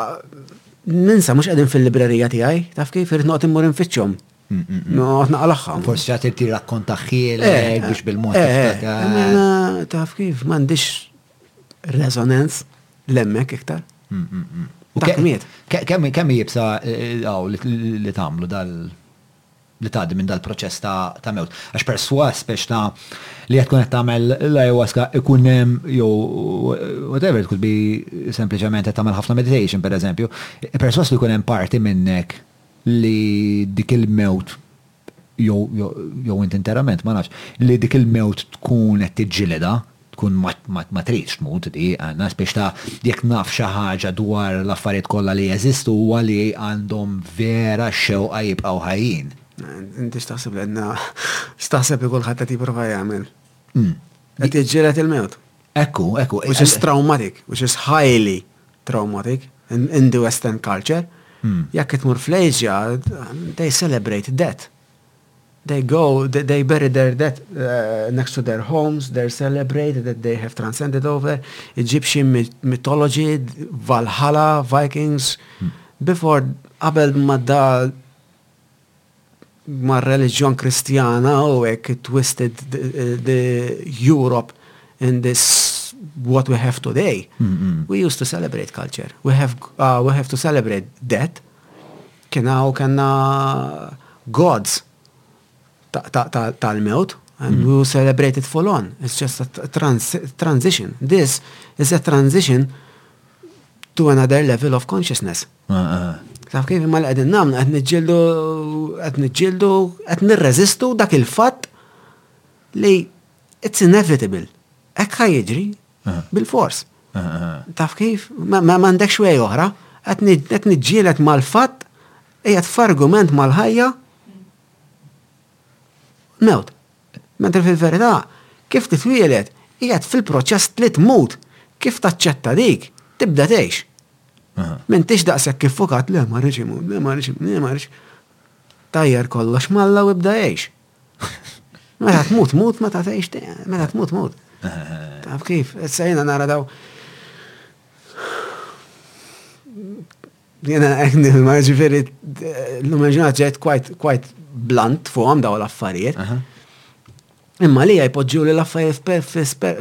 ninsa mhux qegħdin fil-librerija tiegħi, taf kif irid noqgħod immur infittxhom. Naqa laħħa. Forsi ċat irti rakkonta ħiel eh, eh, biex bil-mod. Eh, mela, taf kif, mandiċ resonance l-emmek iktar. Mm, mm, mm. Takmiet. Kemm jibsa għaw li tamlu dal li tgħaddi minn dal-proċess ta' mewt. Għax perswa speċ ta' li qed tkun qed tagħmel l-ayahuasca ikun hemm jew whatever tkun bi sempliċement qed tagħmel ħafna meditation pereżempju, perswas li jkun hemm parti minnek li dik il-mewt, jew int interament, ma nafx, li dik il-mewt tkun qed tiġġilidha, tkun ma tridx tmut di, għandna, spiex ta' jekk naf xi ħaġa dwar l-affarijiet kollha li jeżistu huwa li għandhom vera x-xewqa jibqgħu ħajjin. Int x'taħseb li għedna, x'taħseb li kulħadd qed jipprova jagħmel? Qed jiġġieled il-mewt. Ekku, ekku. Which is eh, eh. traumatic, which is highly traumatic in, in the Western culture. Hmm. Jekk itmur fl-Asia, they celebrate death. They go, they, they bury their death uh, next to their homes, they celebrate that they have transcended over. Egyptian mythology, Valhalla, Vikings, hmm. before Abel Madda ma' reliġjon kristjana u hekk twisted the, the Europe in this what we have today. Mm-hmm. We used to celebrate culture. We have uh, we have to celebrate that. Kena u kena gods tal-mewt and mm-hmm. we will celebrate it full on. It's just a trans transition. This is a transition to another level of consciousness. Taf kif imma li qegħdin nagħmlu qed niġġieldu qed niġġieldu qed nirreżistu dak il-fatt li it's inevitable. Hekk ħaj jiġri bil-fors. Taf kif ma m'għandekx way oħra qed niġġieled mal-fatt qiegħed f'argument mal-ħajja mewt. Mentri fil-verità, kif titwieled, qiegħed fil-proċess li tmut. Kif taċċetta dik, tibda tgħix. M'intix daqshekk iffukat, le ma rridx imut, le ma rridx imut, le ma rridx. Tajjar kollox m'Alla u ibda għix. Meta tmut, tmut, meta tgħix, meta tmut, tmut. Taf kif, issa jiena nara daw Jena għek nilma, ġifiri, l-lumġina ġejt quite blunt fuqom daw l-affarijiet. Imma li jpoġġu li l-affarijiet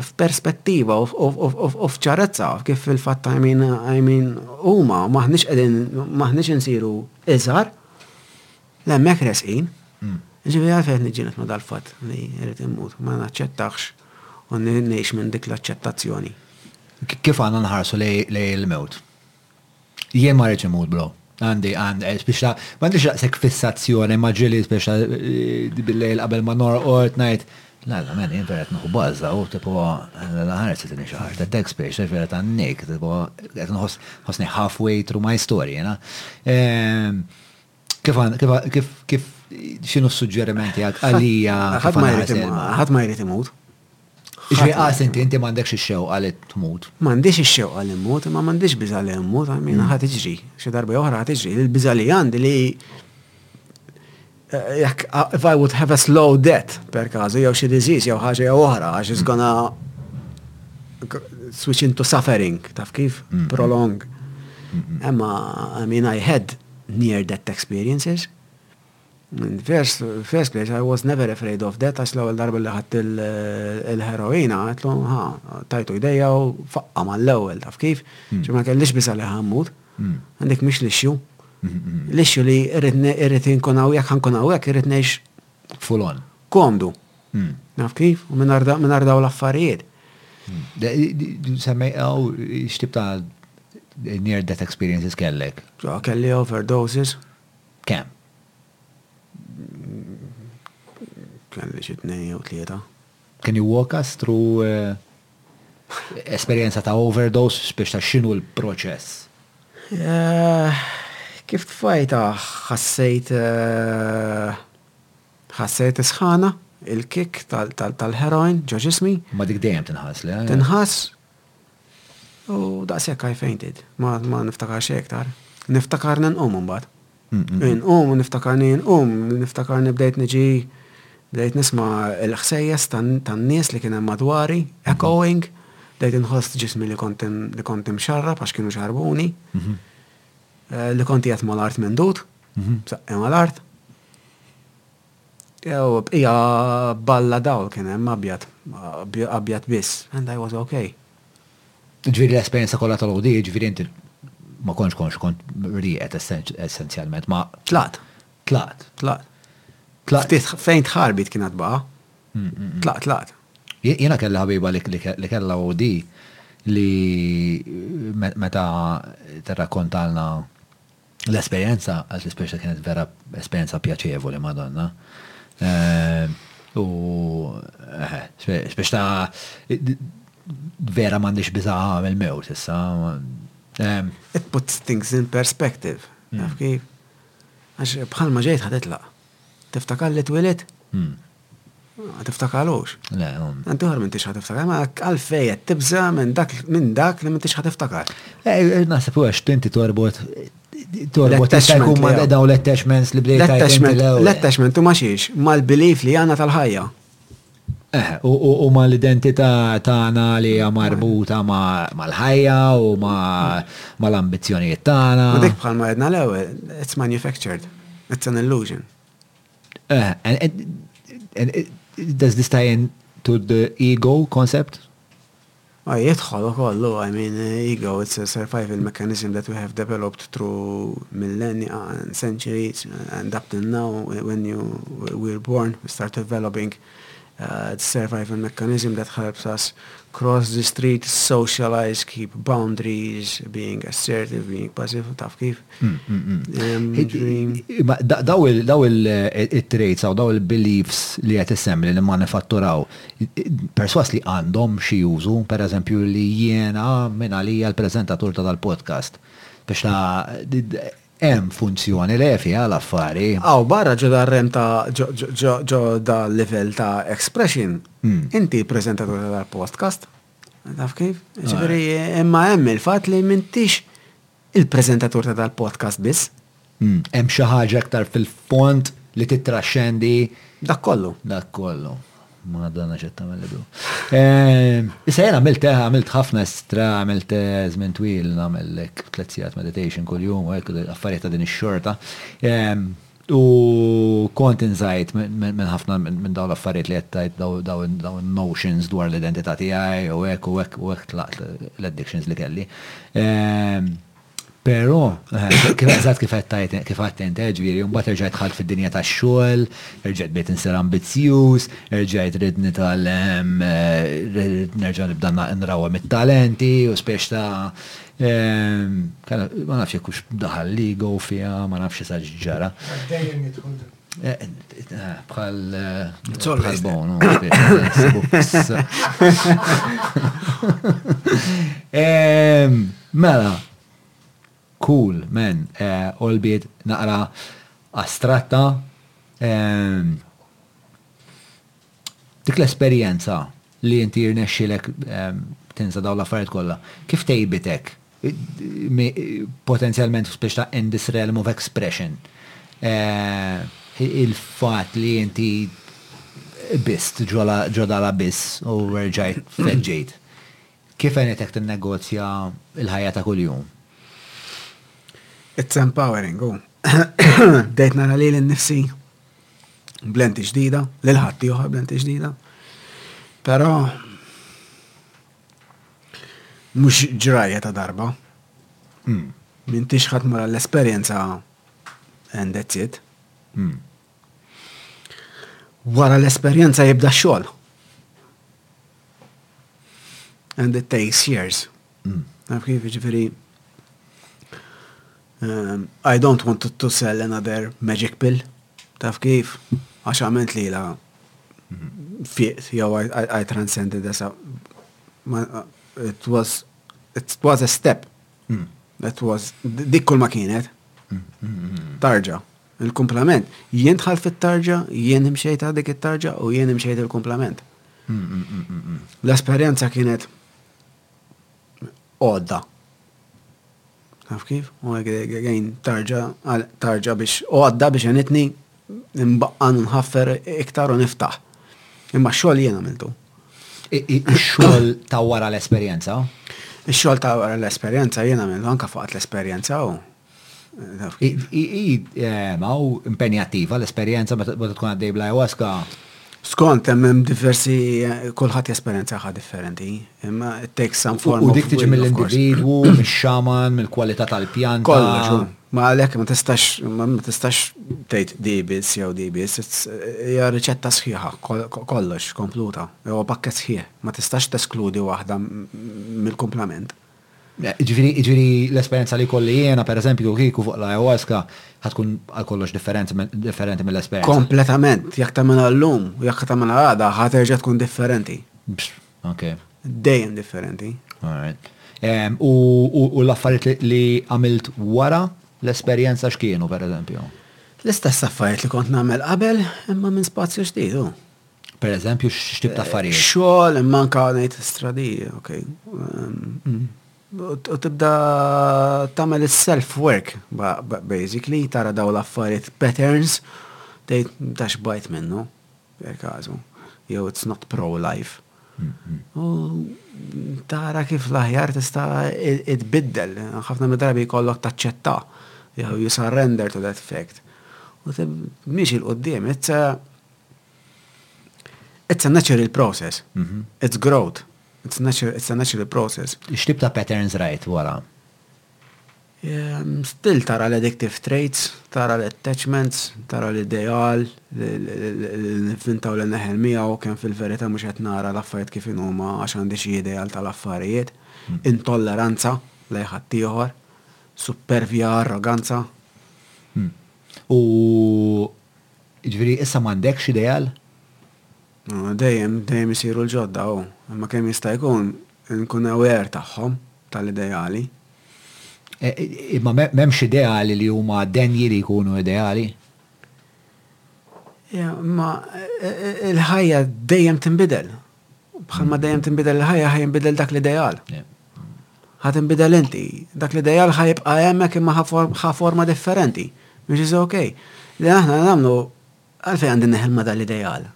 f'perspettiva u f'ċarezza, kif il-fatt għajmin għajmin huma, maħnix qegħdin maħnix insiru iżar, l-hemmhekk resqin. Mm. Ġivi għalfejn niġġieled ma dal-fatt li jrid immut, ma naċċettax u ngħix minn dik l-aċċettazzjoni. Kif għandna nħarsu lej il-mewt? Jien ma rridx immut bro. Għandi, għandi, eh, biex ta' m'għandix daqshekk fissazzjoni ma ġieli biex ta' eh, bil-lejl qabel ma norqod ngħid La, la, men, jien vera qed nħu baża u tipo la ħares se tinix ħar ta' dex biex ta' vera ta' nik, tipo qed nħossni halfway through my story, jena. Ehm, Kif kif kif x'inhu s-suġġerimenti għalija ħadd ma jrid ħadd ma jrid imut. Ġri qas inti inti m'għandekx ix-xewqa li tmut. M'għandix ix-xewqa li mmut, imma m'għandix biża' li mmut, għalmin ħadd iġri. Xi darba oħra ħadd iġri. Il-biża' li għandi li jekk if I would have a slow death per każu jew xi disease jew ħaġa jew oħra għax is gonna switch into suffering taf kif prolong. Emma I mean I had near death experiences. First, first place, I was never afraid of death, għax l-ewwel darba li ħadd il-heroina, għatlu, ha, tajtu jdejja u faqqa ma l-ewwel, taf kif? Hmm. ċi ma kellix bisa li ħammut, hmm. għandik mhix lixxu. Hmm, lixxu li irrid inkun hawnhekk, ħankun hawnhekk, irrid ngħix Full on. Komdu. Naf kif? U mingħajr daw l-affarijiet. Semmej għaw x'tib ta' near death experiences kellek? Ġo, kelli overdoses. Kemm? Kelli xi tnejn jew tlieta. Can you walk us through Esperjenza ta' overdose spiċċa x'inhu l-proċess? Kif tfajtha ħassejt ħassejt is-sħana, il-kick tal-heroin ġo ġismi. Ma dik dejjem tinħass le? Tinħass u daqshekk I fainted. Ma niftakarx xejn iktar. Niftakar li nqum imbagħad. Inqum, niftakarni inqum, niftakarni bdejt niġi, bdejt nisma' l-ħsejjes tan-nies li kien hemm madwari, echoing, bdejt inħoss ġismi li kont imxarrab għax kienu xarrbuni, li kont qiegħed mal-art mindud, b'saqqi mal-art. Jew bqija balla dawl kien hemm abjad, abjad biss, and I was okay. Jiġifieri l-esperjenza kollha tal-għoti, jiġifieri inti ma kontx konxju, kont rieqed essenzjalment, ma. Tlaqt. Tlaqt. Tlaqt. Tlaqt. Fejn tħarbit kien għad baqa'. Tlaqt, tlaqt. Jiena kelli ħabiba li kellha OD li meta tirrakkontalna L-esperjenza, għal tispeċta kienet vera esperjenza pjaċevoli madonna. U speċta vera m'għandix biża' għamel mewt issa. It puts things in perspective. Naf kif? Għax bħalma ġejt ħad itlaq. Tiftakar li twilit? Ma tiftakarux. Le, um. Għanti uħar minn tixħat tiftakar, ma għalfej qed tibża minn dak minn dak li minn tixħat tiftakar. Eh, eh, naħseb u għax tinti torbot torbot jkun ma daw l-attachments li bdejt L-attachment u maċiex, mal-belief li għana tal-ħajja. Eh, u ma l-identità tagħna li hija marbuta mal-ħajja u ma l-ambizzjonijiet tagħna. Dik bħal ma għedna l-ewwel, it's manufactured, it's an illusion. Eh, and, and, and, does this tie in to the ego concept? jitħol I mean, eh, ego, it's a survival mechanism that we have developed through millennia and centuries and up till now eh, when you we born, we start developing It's survival mechanism that helps us cross the street, socialize, keep boundaries, being assertive, being passive, taf kif. Daw il-traits, eh, daw il-beliefs li għet jessem li manifatturaw, perswas li għandhom xie jużu, per eżempju li jiena minna li għal-prezentatur tal-podcast. Biex ta' Hemm funzjoni li hi fiha l-affari. Hawn barra ġo dar-realm ta' ġo dal-livell ta' expression, inti preżentatur tal-podcast, taf kif? Jiġifieri imma hemm il-fatt li m'intix il-preżentatur ta' dal-podcast biss. Hemm xi ħaġa aktar fil-fond li tittraxxendi. Dak kollu. Dak kollu. Ma dan għax qed tagħmel ebru. Ehm, issa jien għamilt eh, għamilt ħafna estra, għamilt eh, żmien twil nagħmel hekk tliet sigħat meditation kuljum u hekk affarijiet ta' din ix-xorta. Ehm, u kont inżajt minn ħafna minn dawn l-affarijiet li qed tajt dawn notions dwar l-identità tiegħi u hekk u hekk u hekk tlaqt l-addictions li kelli. Ehm, Pero, kif eżatt kif għattajt, kif għattent, ġviri, un bat rġajt ħalt fil-dinja ta' xol, rġajt bejt nsir ambizjus, rġajt ridni tal nerġa nibda nrawa mit-talenti, u spiex ta' ma nafx jekux daħal l-ego fija, ma nafx eżatt xġara. Dejjem jidħol. Bħal. Bħal bonu. Mela, cool, men, olbiet naqra astratta. Dik l-esperienza li jinti jirnexxilek tinsa daw l-affarijiet kollha, kif tejbitek? potenzjalment f'spiċċ ta' end this realm of expression, il-fatt li inti qbist ġo dal-abiss u erġajt feġġejt, kif għenitek tinnegozja l-ħajja ta' kuljum? It's empowering, hu. Bdejt nara lili nnifsi b'lenti ġdida, lil ħaddieħor b'lenti ġdida. Però Mhux ġrajja ta' darba. Hmm. M'intix ħadd mara l-esperjenza and that's it. Hmm. Wara l-esperjenza jibda xogħol. And it takes years. Hmm. Naf kif ġifieri Um, I don't want to, to sell another magic pill. Taf kif? Għax għamilt li la fiqt, jew I, I, I transcended as a, it was, it was a step. Mm. That was, dik kull ma kienet. Mm, mm, tarġa. Il-komplement. Jien tħal fit-tarġa, jien imxejt dik it-tarġa u jien imxejt il-komplement. L-esperienza kienet għodda. Għaf kif? U għajn tarġa biex għodda biex għenitni nbaqqan nħaffer iktar u niftaħ. Imma xogħol jien għamiltu. Xogħol ta' wara l-esperjenza? Xogħol ta' wara l-esperjenza jien għamiltu anka faqat l-esperjenza u. Għaw impenjattiva l-esperienza meta tkun għaddej bl-ayahuasca? Skont, hemm diversi, kulħadd jesperjenza ħa differenti, imma it takes some form. U dik tiġi mill-individwu, mix-xaman, mill-kwalità tal-pjanta. Kollu, ma għalhekk ma tistax ma tistax tgħid di biss jew di biss, hija riċetta sħiħa, kollox kompluta, huwa pakkett sħiħ, ma tistax teskludi waħda mill-kumplament. Jiġifieri l-esperjenza li jkolli jiena, pereżempju, kieku fuq l-ayahuasca, ħa tkun għal kollox differenti mill-esperjenza. Kompletament. Jekk tagħmilha llum u jekk tagħmilha għada, ħa terġa' tkun differenti. Ok. Dejjem differenti. All right. U l-affarijiet li għamilt wara l-esperjenza x'kienu, pereżempju? L-istess affarijiet li kont nagħmel qabel, imma minn spazju ġdid, hu. Per eżempju, x'tib ta' affarijiet? Eh, xogħol imma anke ngħid l-istradi, ok. Ehm, u tibda tagħmel is-self work basically tara daw l-affarijiet patterns tgħid ta' xbajt minnu per każu. Jew it's not pro life. Mm-hmm. U tara kif l-aħjar tista' tbiddel, ħafna mid-drabi jkollok taċċetta, jew you surrender to that fact. U miex il-qoddim, it's a It's a natural process. It's growth. It's a natural process. X'tip ta' patterns rajt wara? Ehm, still tara l-addictive traits, tara l-attachments, tara l-ideal, l-finta u l-neħel miegħu kemm fil-verità mhux qed nara l-affarijiet kif huma għax għandi xi ideal tal-affarijiet, hmm. intolleranza lejn ħaddieħor, supervja, arroganza. Hmm. U Jiġifieri issa m'għandekx ideal? Dejjem, dejjem isiru l-ġodda, hu, imma kemm jista' jkun inkun aware tagħhom, tal-ideali. Imma m'hemmx ideali li huma denji li jkunu ideali? Imma l-ħajja dejjem tinbidel. Bħalma dejjem tinbidel il-ħajja ħaj jinbidel dak l-ideal. Ħa tinbidel inti. Dak l-ideal ħaj jibqa' hemmhekk imma ħa forma differenti. Which is okay. Li aħna nagħmlu għalfejn għandi neħilma dal-ideal.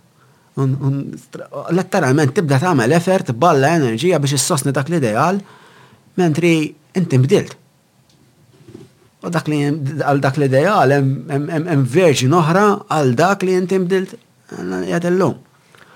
Letteralment tibda tagħmel effort, balla enerġija biex issostni dak l-ideal mentri inti nbdilt. U dak li għal dak l-ideal hemm verġin oħra għal dak li inti bdilt jgħid illum.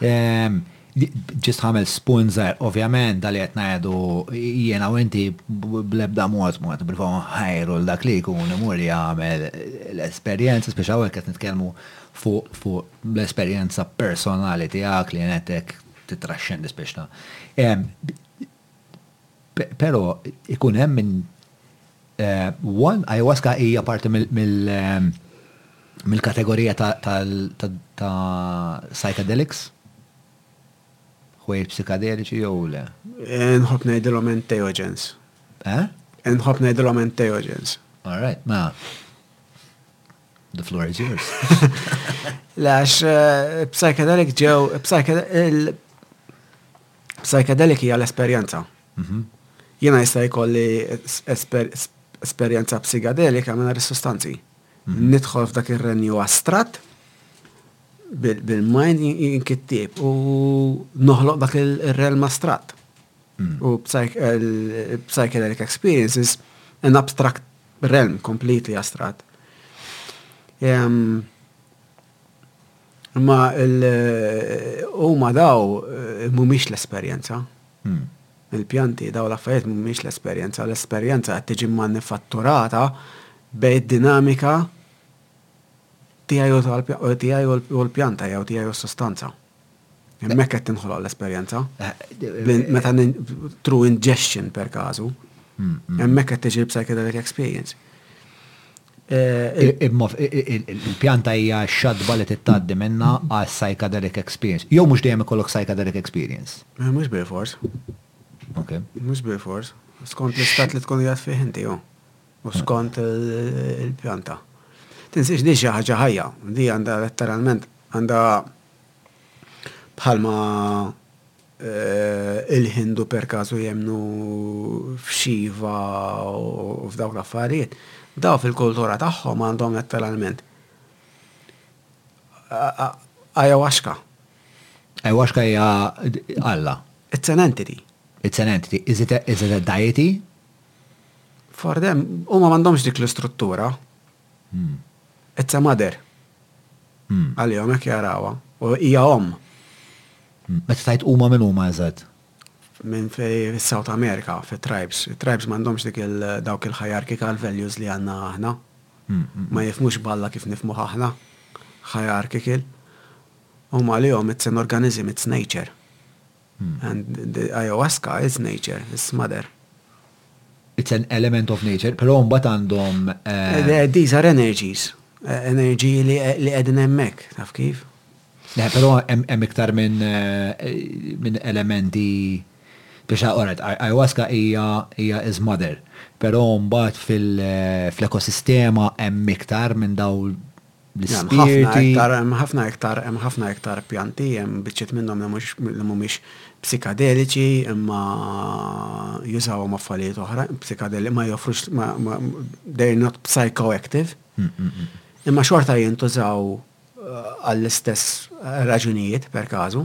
Ehm, ġist ħamel spun zaħir, ovvjament dal qed ngħidu jiena u inti bl-ebda mod mod bil-faw ħajru l-dak li jkun imur jagħmel l-esperjenza, speċa għawek qed nitkellmu fuq l-esperjenza personali tiegħek li jenetek titraxxendi speċta. Ehm, Pero ikun hemm minn one ayahuasca hija parti mill-kategorija ta' psychedelics? Ħwejjeġ psikadeliċi jew le? Nħobb ngħidilhom entheogens. Eh? Nħobb ngħidilhom entheogens. All right, mela. The floor is yours. Lax, eh, psychedelic ġew, psychedelic hija l-esperjenza. Mhm. Jena jista' jkolli esperjenza psichedelika minn is-sustanzi. Mhm. Nidħol f'dak ir-renju astrat bil-mind jinkittib u noħloq dak il-relm astrat. U psychedelic experience is an abstract realm, completely astrat. Ma huma daw eh, mhumiex l-esperjenza. Hmm. Il-pjanti daw l-affarijiet mhumiex l-esperjenza, l-esperjenza qed tiġi manifatturata bej dinamika tiegħi u l-pjanta jew tiegħi u s-sostanza. Hemmhekk qed tinħoloq l-esperjenza. Meta true ingestion per kazu, hemmhekk qed tiġi psychedelic experience. Il-pjanta hija xadba li tittaddi minna għal psychedelic experience. Jew mhux dejjem ikollok psychedelic experience? Mhux bil fors. Ok. Mhux bil fors. Skont l-istat li tkun jgħat fih inti, u skont il-pjanta. Tinsiex di xi ħaġa ħajja, di għandha letteralment għandha Bħalma l-Hindu perkażu jemmnu f'Xiva u f'dawk l-affarijiet, daw fil-kultura tagħhom għandhom letteralment ayahuasca. Ayahuasca hija Alla. It's an entity. It's an entity. Is it a, is it a deity? For them, huma m'għandhomx dik l-istruttura. It's a mother. Għalihom hekk jarawha. U hija omm. Meta tgħid huma min huma eżatt? Minn fejn is-South America, fit-tribes. It-tribes m'għandhomx dik il dawk il-hierarchical values li għandna aħna. Ma jifhmux b'Alla kif nifhmuh aħna, hierarchical. Huma għalihom it's an organism, it's nature. And the ayahuasca is nature, is mother. It's an element of nature, pero mbagħad għandhom. These are energies, enerġiji li qegħdin hemmhekk, taf kif? Le, pero hemm iktar minn min elementi biex għoret, ayahuasca hija is mother, pero mbagħad fil-ekosistema hemm iktar minn daw bl-ispirti. Hemm ħafna iktar, hemm ħafna iktar pjanti, hemm biċċiet minnhom li mhumiex psikadeliċi, imma jużawhom affarijiet oħra, psikadeli ma joffrux, they're not psychoactive, imma xorta jintużaw għall-istess raġunijiet per każu.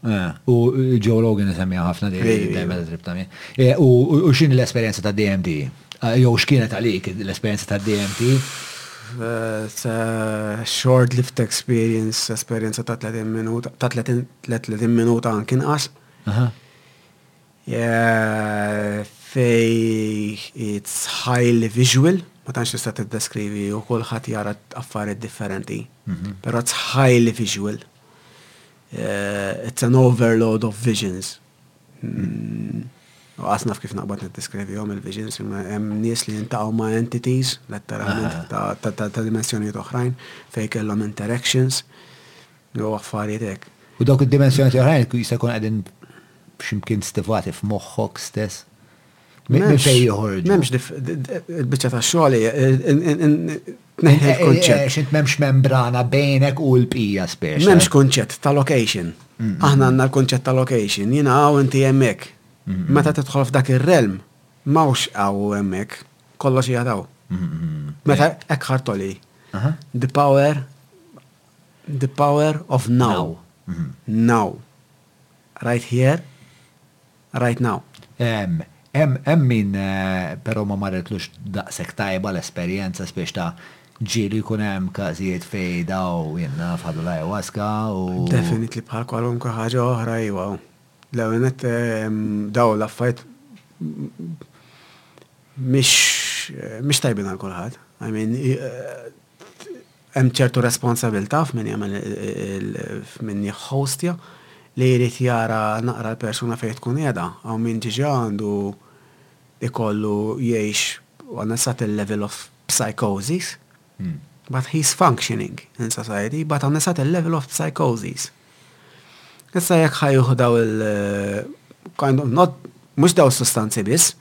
U Joe Rogan isemmiha ħafna di l-dimethyltryptamine. U x'inhi l-esperjenza ta' DMT? Jew x'kienet għalik l-esperjenza ta' DMT? Short-lived experience, esperjenza ta' 30 minuta, ta' 30 minuta anki inqas. Fej it's highly visual, ma tantx tista' tiddeskrivi u kulħadd jara affarijiet differenti. Però it's highly visual. It's an overload of visions. Mm. U għasnaf kif naqbad nittiskrivi għom il-visions, imma hemm nies li jintaqaw ma' entities, letteralment, ah. ta' dimensjonijiet oħrajn, fej kellhom interactions, u affarijiet hekk. U dawk id-dimensjonijiet oħrajn jista' jkun qegħdin x'imkien stivati f'moħħok stess. Minn fejn joħorġu. M'hemmx il-biċċa ta' xogħol il-konċett. Eh, xint m'hemmx membrana bejnek u l-bqija speċi. M'hemmx konċett ta' location. Aħna għandna l-konċett ta' location, jiena hawn inti hemmhekk. Meta tidħol f'dak ir-realm, m'hawnx hawn hemmhekk, kollox hija daw. Meta hekk ħartoli. The power the power of now. Now. Right here Right now. Hemm min però ma marritlux daqshekk tajba l-esperjenza spiex ta' ġieli jkun hemm każijiet fejn daw, jien naf, ħadu l-ayahuasca u. Definitely bħal kwalunkwe ħaġa oħra iva. L-ewwel nett dawn l-affarijiet mhix tajbin għal kulħadd. I mean hemm ċertu responsabilità f'min jagħmel f'min jħostja li jrid jara naqra l-persuna fejn tkun qiegħda. Hawn min diġà għandu ikollu jgħix on a certain level of psychosis, but he's functioning in society, but on a certain level of psychosis. Issa jekk ħajjuħu daw il- kind of not, mhux daw sustanzi biss,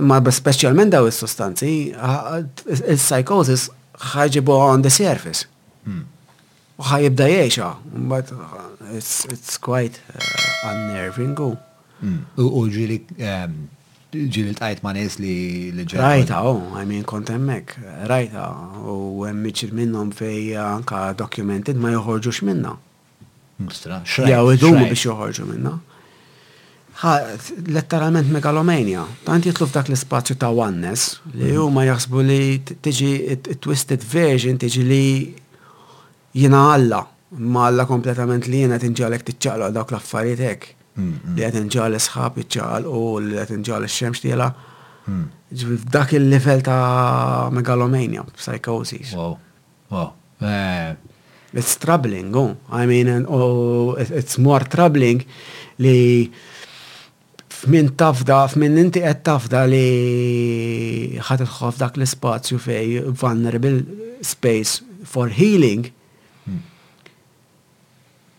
Imma speċjalment daw is-sustanzi, il-psychosis ħajġibu on the surface. Hmm. U ħajibda jiexha, but it's quite uh, unnerving u. Hmm. U ġili um, ġili tajt ma' nies li ġew. Rajta, u, oh, I mean, kont hemmhekk, rajta, u hemm minnhom fej anka documented ma joħorġux minna. Mustra. Jew idumu biex joħorġu minna. Letteralment megalomania. Tant jitlu f'dak l-ispazju ta' oneness li mhm. huma jaħsbu li tiġi twisted version tiġi li jina Alla ma Alla kompletament li jina tinġalek tiċċaqla dawk l-affarijiet hekk. Mhm. Li qed inġal isħab iċċaqal u li qed inġal ix-xemx tiela. Mhm. Dak il-livell ta' megalomania, psychosis. Wow. Ohh, eh. It's troubling, oh. I mean, oh, it's more troubling li f'min tafda, f'min inti qed tafda li ħad idħol f'dak l-ispazju fej vulnerable space for healing. Hmm.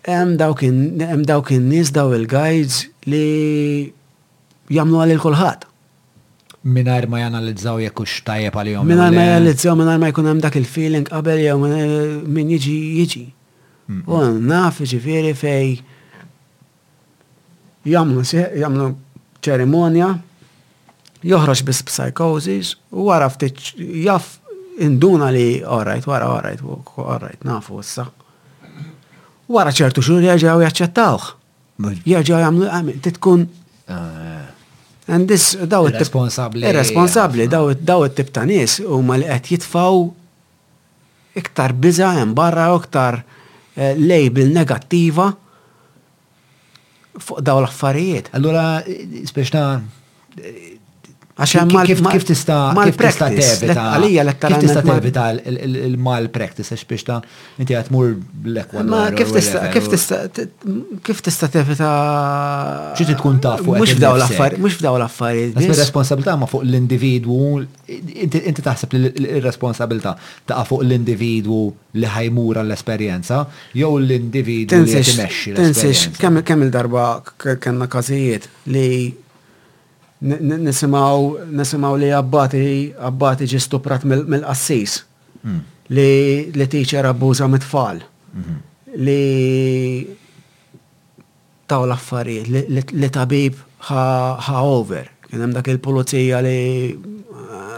Hemm dawk in-nies daw il-guides li jagħmluha lil kulħadd. Mingħajr ma janalizzaw jekk hux tajjeb għalihom. Mingħajr ma janalizzaw, mingħajr ma jkun hemm dak il-feeling qabel jew min jiġi jiġi. U naf ġifieri fej jagħmlu jagħmlu ċerimonja, joħroġ biss b'psychosis u wara ftit jaf induna li orajt, wara orajt, orajt, nafu issa. Wara ċertu xhur jerġgħu jaċċettawh. Jaġa jamlu, ti tkun. Għandis daw it-tip. Responsabli. Responsabli, daw it-tip ta' nis u ma li qed jitfaw iktar biza hemm barra u iktar eh, label negattiva fuq daw l-affarijiet. Allura, spiex ta' Kif tista' tista' tevita? Għalija letteralment. Kif tista' tevita il-malpractice għax biex ta' inti qed tmur l-ekwador. Kif tista' kif tista' kif tista' tevita? Xi tkun taf fuq mhux f'daw l-affarijiet, mhux f'daw l-affarijiet. Ir-responsabilità ma fuq l-individwu, inti taħseb li r-responsabilità taqa' fuq l-individwu li ħa jmur għall-esperjenza jew l-individwu li qed imexxi l-esperjenza. Tinsiex kemm il-darba kellna każijiet li Nisimaw, nisimaw li abbati, abbati ġi stuprat mill-qassis. Hmm. Li li teacher abbuża mit-tfal. Hmm. Li taw l-affarijiet li tabib ħa over. Kien hemm dak il-pulizija li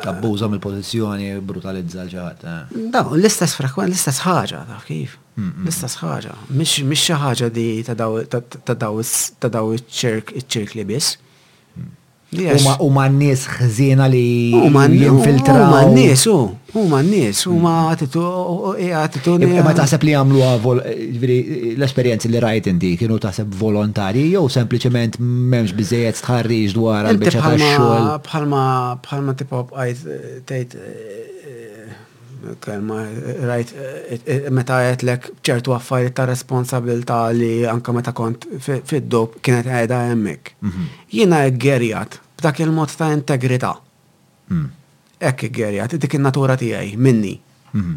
abbuża mill-pożizzjoni brutalizza l-ġaħat. Eh. Da, l-istess frekwen, l-istess ħaġa, taf kif. L-istess ħaġa. Mhix xi ħaġa li ta' dawn iċ-ċirkli biss. Huma n-nies ħżiena li jinfiltraw. Huma n-nies, hu. Huma n-nies, huma attitudni. Imma taħseb li jagħmluha l-esperjenzi li rajt inti kienu taħseb volontarji jew sempliċement m'hemmx biżejjed stħarriġ dwar għall-biċċa tax-xogħol. Bħalma tipo bqajt tgħid Kelma, rajt, meta għedlek ċertu affarijiet ta' responsabilta li anka meta kont fid-dob kienet għeda hemmhekk. Mhm. Jiena hekk gerjat b'dak il-mod ta' integrità. Mhm. Hekk gerjat, dik in-natura tiegħi minni. Mhm.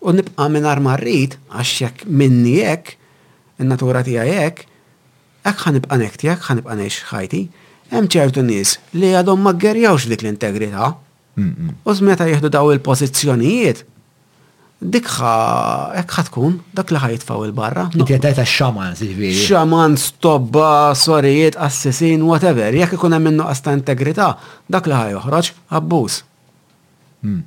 U nibqa' mingħajr ma rrid għax hekk minni hekk, in-natura tiegħi hekk, hekk ħa nibqa' nekti, hekk ħa nibqa' ngħix ħajti. Hemm ċertu nies li għadhom ma gerjawx dik l-integrità. U meta jieħdu daw il-pożizzjonijiet, dik hekk ħa tkun dak li ħajtfaw il-barra. Inti qed ta' xaman, siġifieri. Xaman, stobba, sorijiet, assisin, whatever. Jekk ikun hemm minnu ta' integrità, dak li ħajoħroġ abbuż. Hmm.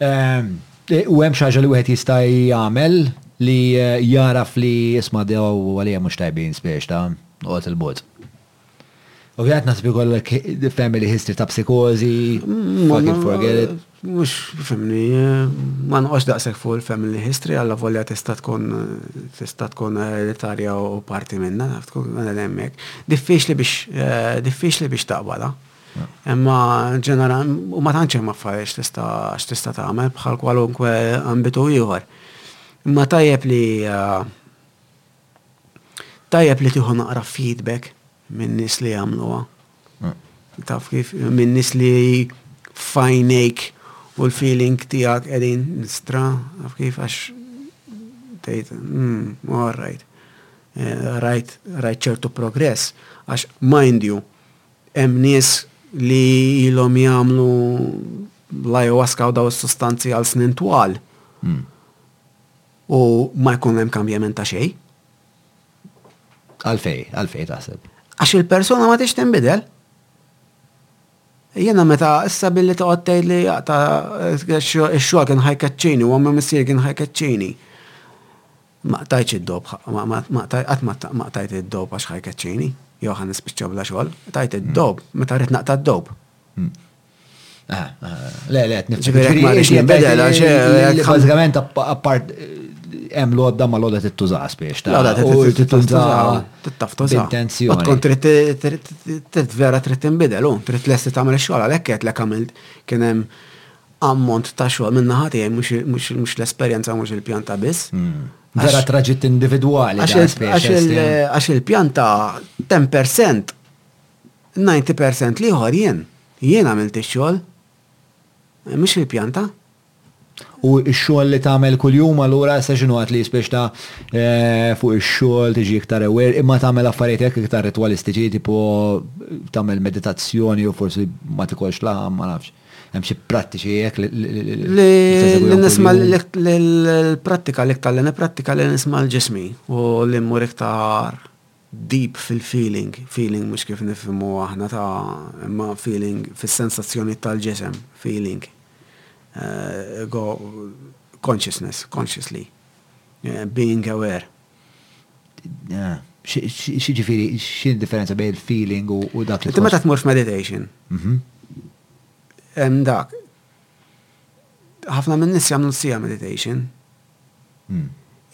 Ehm, e, u hemm xi ħaġa li wieħed jista' jagħmel li eh, jaraf li isma' dew għalija mhux tajbin spiex ta' noqgħod il-bot. Ovvijament nasbi kollek family history ta' psikozi, mm, fucking forget it. Mux, fimni, ma nqox daqsek fuq il-family history, għalla volja tista tkun, tista tkun elitarja u parti minna, naf tkun għana l-emmek. Diffiċ li biex, eh, diffiċ li biex taqbala. Imma ġenera, u ma tanċem ma fajx tista, x'tista tagħmel bħal kwalunkwe ambitu ieħor. Imma tajjeb li eh, Tajjeb li tieħu naqra feedback minn nies li jagħmluha. Taf kif minn nies li fajnejk u l-feeling tiegħek qegħdin nistra, taf kif għax tgħid, hmm, all right. Eh, rajt rajt ċertu progress għax mind you hemm nies li ilhom jagħmlu l-ayahuasca u daw is-sustanzi għal snin twal. Hmm. U ma jkun hemm kambjament ta' xejn. Għalfej, għalfej taħseb? Għax il-persuna ma tix tinbidel. Jena meta issa billi toqgħod tgħid li ta' x-xogħol kien ħajkeċċini u għamma missier kien ħajkeċċini. Ma tajċ id-dob, ma tajt id-dob għax ħajkeċċini, jew ħan nispiċċa bla xogħol, tajt id-dob meta rrid naqta' d-dob. Hmm. Le, le, Ġifieri ma rridx nibidel għax eh, bażikament appart hemm lodda ma lodda tittuża spiex ta' lodda tittuża tittuża intenzjoni. Ma tkun trid trid vera trid tinbidel u trid lesti tagħmel xogħol għalhekk qed lek għamilt kien hemm ammont ta' xogħol minn naħa tiegħi mhux l-esperjenza mhux il-pjanta biss. Hmm. Vera traġitt individwali. Għax il-pjanta 10% N-ninety percent l-ieħor jien. Jien għamilt ix-xogħol. Mhux il-pjanta. U x-xogħol li tagħmel kuljum allura issa x'inhu għad li jispiex ta' fuq ix-xogħol tiġi iktar aware imma tagħmel affarijiet hekk iktar ritwalistiċi tipo tagħmel meditazzjoni jew forsi ma tikolx laħam ma nafx. Hemm xi prattiċi hekk li Li nisma' l-prattika li ktallem prattika li nisma' l-ġismi u li mmur iktar deep fil-feeling, feeling mhux kif nifhmu aħna ta' imma feeling fis-sensazzjonijiet tal-ġisem, feeling go consciousness, consciously, being aware. X'jiġifieri, x'inhi d-differenza bejn il-feeling u dak li. Inti meta tmur f'meditation, hemm dak, ħafna min-nies jagħmlu siegħa meditation,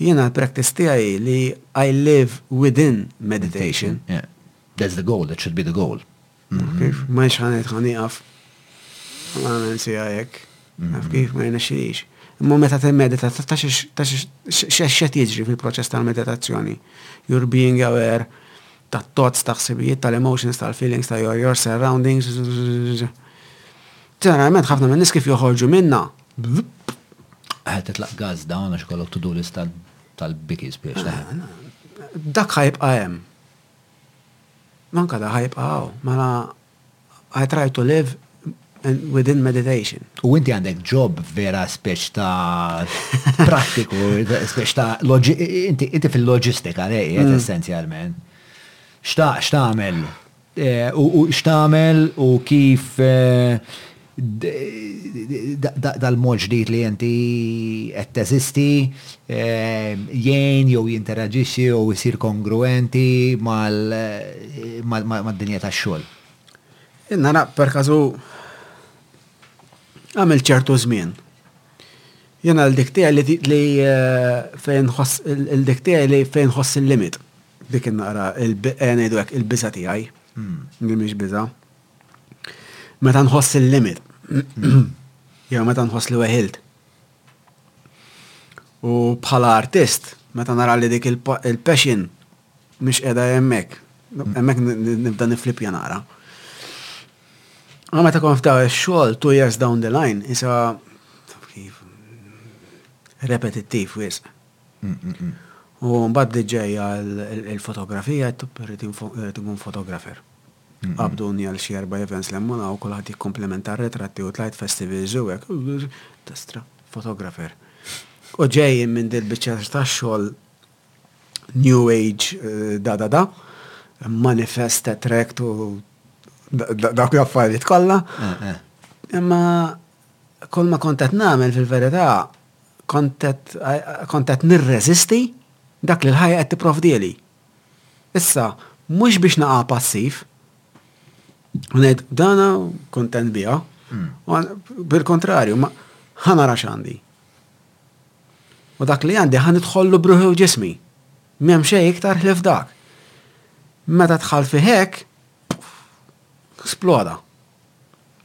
Jiena l-practice tiegħi hi li I live within meditation. That's the goal, that should be the goal. Kif? M'għadx ħa nidħa nieqaf nagħmel siegħa hekk. Taf kif? Ma jirnexxilix. Imma meta timmedita ta' x'qed jiġri fil-proċess tal-meditazzjoni. You're being aware tat-thoughts, ta' ħsibijiet, tal-emotions, tal-feelings, ta' your surroundings. Ġeneralment ħafna minn nies kif joħorġu minnha Qed titlaq gazda hawn għax kollok to-do list tal-biki spiex leħen. Dak ħajbqa' hemm. Manka da ħajbqa' hawn. Mela I try to live within meditation. U inti għandek ġob vera speċ ta' prattiku, speċ ta' inti fil-loġistika, lejjet mm. essenzjalment. Xtaq, xtaq għamel U x'tagħmel u kif dal-mod ġdid li inti qed teżisti jgħin jew jinteraġixxi jew isir kongruwenti mad-dinja tax-xogħol? Nara, perkażu għamilt ċertu żmien. Jiena l-dik tiegħi li fejn inħoss il-dik tiegħi li fejn inħoss il-limit. Dik in-naqra, ejja ngħidu hekk, il-biża' tiegħi, li mhix biża'. Meta nħoss il-limit, jew meta nħoss li weħilt. U bħala artist, meta nara li dik il-passion mhix qiegħda hemmhekk, hemmhekk nibda niflipja naqra. Ma meta kon ftaw ix-xogħol two years down the line, isa kif repetittiv wisq. U mbagħad bdiet ġejja l-fotografija, għedt irrid inkun photographer. Qabduni għal xi erba' events 'l hemm u 'l hawn, kulħadd jikkumplimenta r-ritratti u tlajt festivals u hekk, testra, photographer. U ġejjin minn din il-biċċa tax-xogħol new age da da da, manifest, attract u dawk l-affarijiet kollha. Imma kull ma kont qed nagħmel fil-verità Kont qed nirreżisti dak li l-ħajja qed tipprovdieli. Issa, mhux biex naqa' passiv, u ngħid dana kuntent biha, bil-kontrarju, ħa nara x'għandi. U dak li għandi ħa nidħollu bruħi u ġismi. M'hemm xejn iktar ħlif dak. Meta dħalt fi hekk, sploda.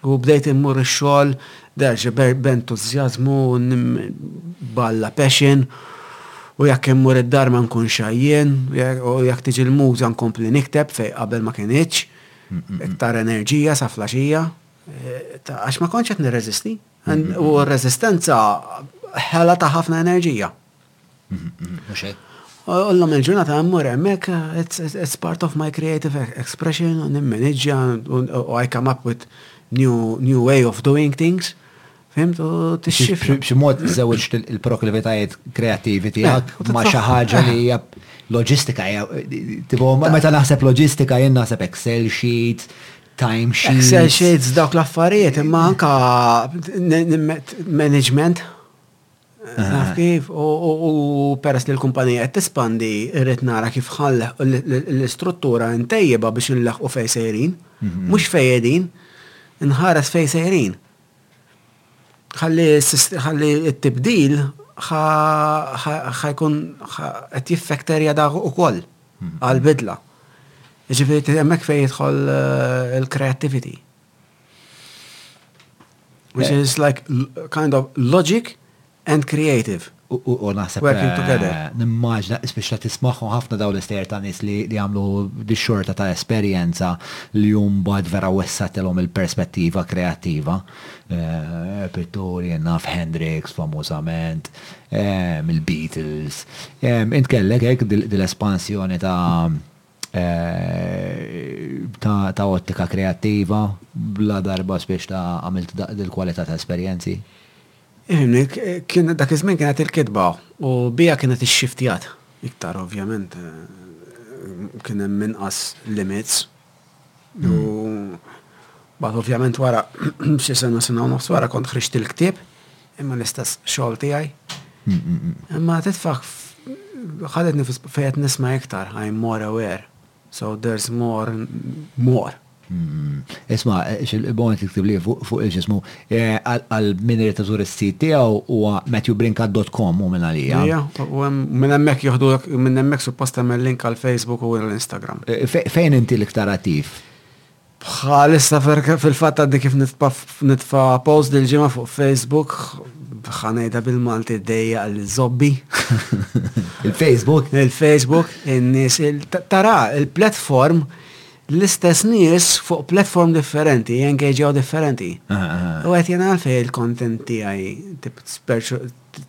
U bdejt immur ix-xogħol derġ b'entużjażmu u b'alla passion u jekk immur id-dar ma nkunx għajjien u jekk tiġi l-muża nkompli nikteb fejn qabel ma kinitx, iktar enerġija sa flaxija. Għax ma kontx qed nirreżisti. U r-reżistenza ħela ta' ħafna enerġija. Mhux hekk? Ollom il-ġurnata mmur hemmhekk, it's part of my creative e-, expression, u nimmanagġja, u I come up with new, new way of doing things. Fimt, u t-xif. B'ximod żewġ il-proklivitajiet kreativi tiegħek eh, ma xi ħaġa li hija loġistika, tipo meta naħseb loġistika jien naħseb Excel sheet, time sheet. Excel sheets dawk l-affarijiet, imma anka management Naf kif, u peress li l-kumpanija qed tispandi, irrid nara kif ħall l-istruttura ntejjiba biex inleħqu fejn sejrin, mhm. mhux fejn qegħdin, nħares fejn sejrin. Ħalli t-tibdil ħajkun qed jiffekterja dak ukoll mhm. għal-bidla. Ġifieri hemmhekk fejn jidħol eh, il-creativity. Which eh. is like kind of logic and creative. U naħseb working eh, together. Nimmaġna ispiċċa tismaħħu ħafna dawn l-istejjer ta' nies li jagħmlu dix-xorta ta' esperjenza li mbagħad vera wessatelhom il-perspettiva kreattiva. Eh, Pitturi naf Hendrix famużament, il-Beatles. Int kellek hekk dil-espansjoni ta' ta' ottika kreattiva, ladarba spiss ta' għamilt dil-kwalità ta' esperjenzi. Dak iż-żmien kienet il-kitba u biha kienet ixxiftjat iktar ovvjament, kien hemm inqas limits u mbagħad ovvjament wara xi sena, sena u nofs wara kont ħriġt il-ktieb. Imma l-istess xogħol tiegħi. Imma titfaq ħadetni fejn nisma' iktar I'm more aware. So there's more more. Hmm. Isma, il-moment li ktib li fuq il-ġismu, eh, għal-min irrit iżur is-sit tiegħu huwa matthewbrinkat.com u minn għalija. Ija, u minn hemmhekk joħdu minn hemmhekk suppost tagħmel link għal Facebook u l-Instagram. Eh, fejn inti l-iktar attiv? Bħalissa fil-fatt għadni kif nitfa' post dil-ġimgħa fuq Facebook, ħa ngħidha bil-Malti dejjaq liż-żobbi. Il-Facebook? Il-Facebook, in-nies tara il-platform l-istess nies fuq platform differenti, jengeġaw differenti. U għet jena għalfej il-kontent tijaj,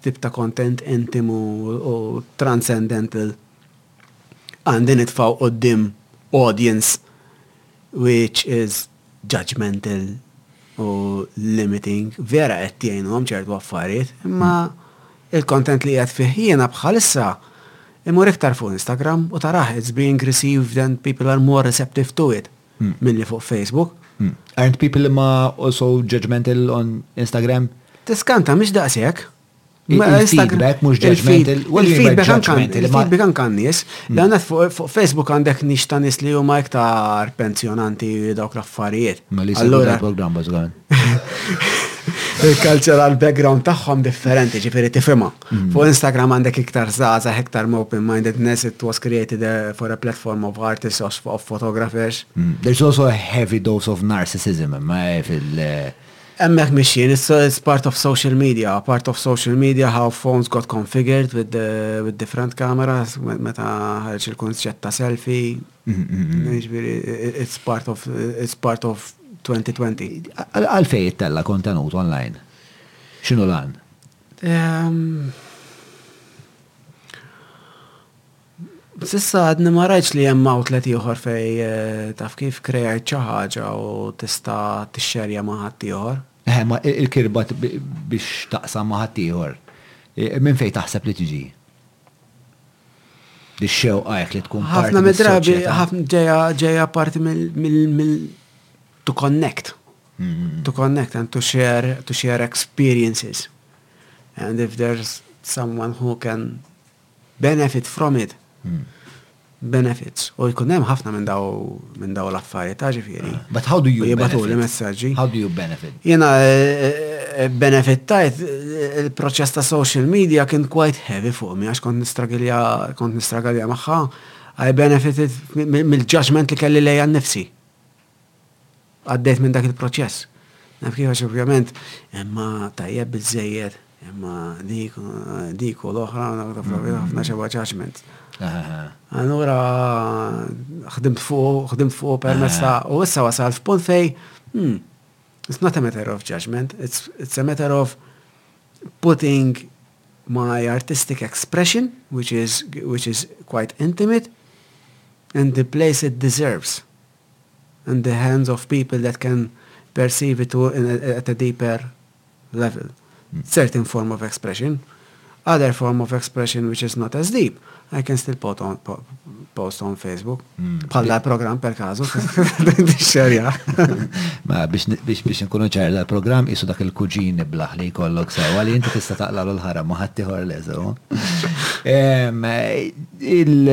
tip ta' kontent intimu u transcendental. Għandi nitfgħu quddiem audience which is judgemental u limiting. Vera qed tgħinhom ċertu affarijiet, imma il-content li qiegħed fih jiena bħalissa imur iktar fuq Instagram u tarah it's being received and people are more receptive to it milli fuq Facebook. Aren't people imma also judgemental on Instagram? Tiskanta mhix daqshekk. Il-feedback mhux ġaġment, il-feedback ġaġment. Il-feedback anke għan-nies. L-għanet fuq Facebook għandek nix ta' nies li huma iktar pensjonanti dawk l-affarijiet. Ma li s-għallura program bażgan. Il-cultural background tagħhom differenti, ġifieri tifhimha. Mm. Fuq Instagram għandek iktar zaza, iktar open minded ness, it was created uh, for a platform of artists, of photographers. Mm. There's also a heavy dose of narcissism, ma fil- uh, Hemmhekk mixjin, it's part of social media, part of social media how phones got configured with the with different cameras, meta ħarġ il-kunċett ta' selfie, jiġifieri it's part of it's part of 2020. Għalfejn ittella kontenut online? X'inhu l-għan? Ehm, Sissa għadni ma rajtx li hemm outlet ieħor fej taf kif krejajt xi ħaġa u tista' tixxerja ma' ħaddieħor. Eħe, imma il-kirba biex taqsam ma' ħaddieħor, minn fejn taħseb li tiġi? Ix-xewqa hekk li tkun parti mis-soċjetà. Ħafna mid-drabi ħafna ġejja parti mill to connect. To connect and to share to share experiences. And if there's someone who can benefit from it, benefits, u jkun hemm ħafna minn daw minn daw l-affarijiet, ta' ġifieri. But how do you benefit? Jibatu li messaġġi. How do you benefit? Jena eh, eh, benefittajt eh, il-proċess ta' social media kien quite heavy fuq mi għax kont nistragilja kont nistragilja magħha. I benefited mill-judgment li kelli lejja nnifsi. Għaddejt minn dak il-proċess. Naf kif għax ovvjament imma tajjeb bizzejed, imma dik dik u l-oħra ħafna xeba ġaġment. Allura ħdimt fuq, ħdimt fuq permezz ta' u issa wasal f'punt fej hmm, it's not a matter of judgment, it's, it's a matter of putting my artistic expression, which is, which is quite intimate, in the place it deserves. in the hands of people that can perceive it at a deeper level, certain form of expression, other form of expression which is not as deep, I can still post on Facebook. Bħalla hmm. program per kazu. Xerja. Ma biex biex nkunu ċar la program isu dak il-kuġin iblaħ li jkollok sewa li inti tista' taqla l-ħara ma ħadd ieħor leżu. Il-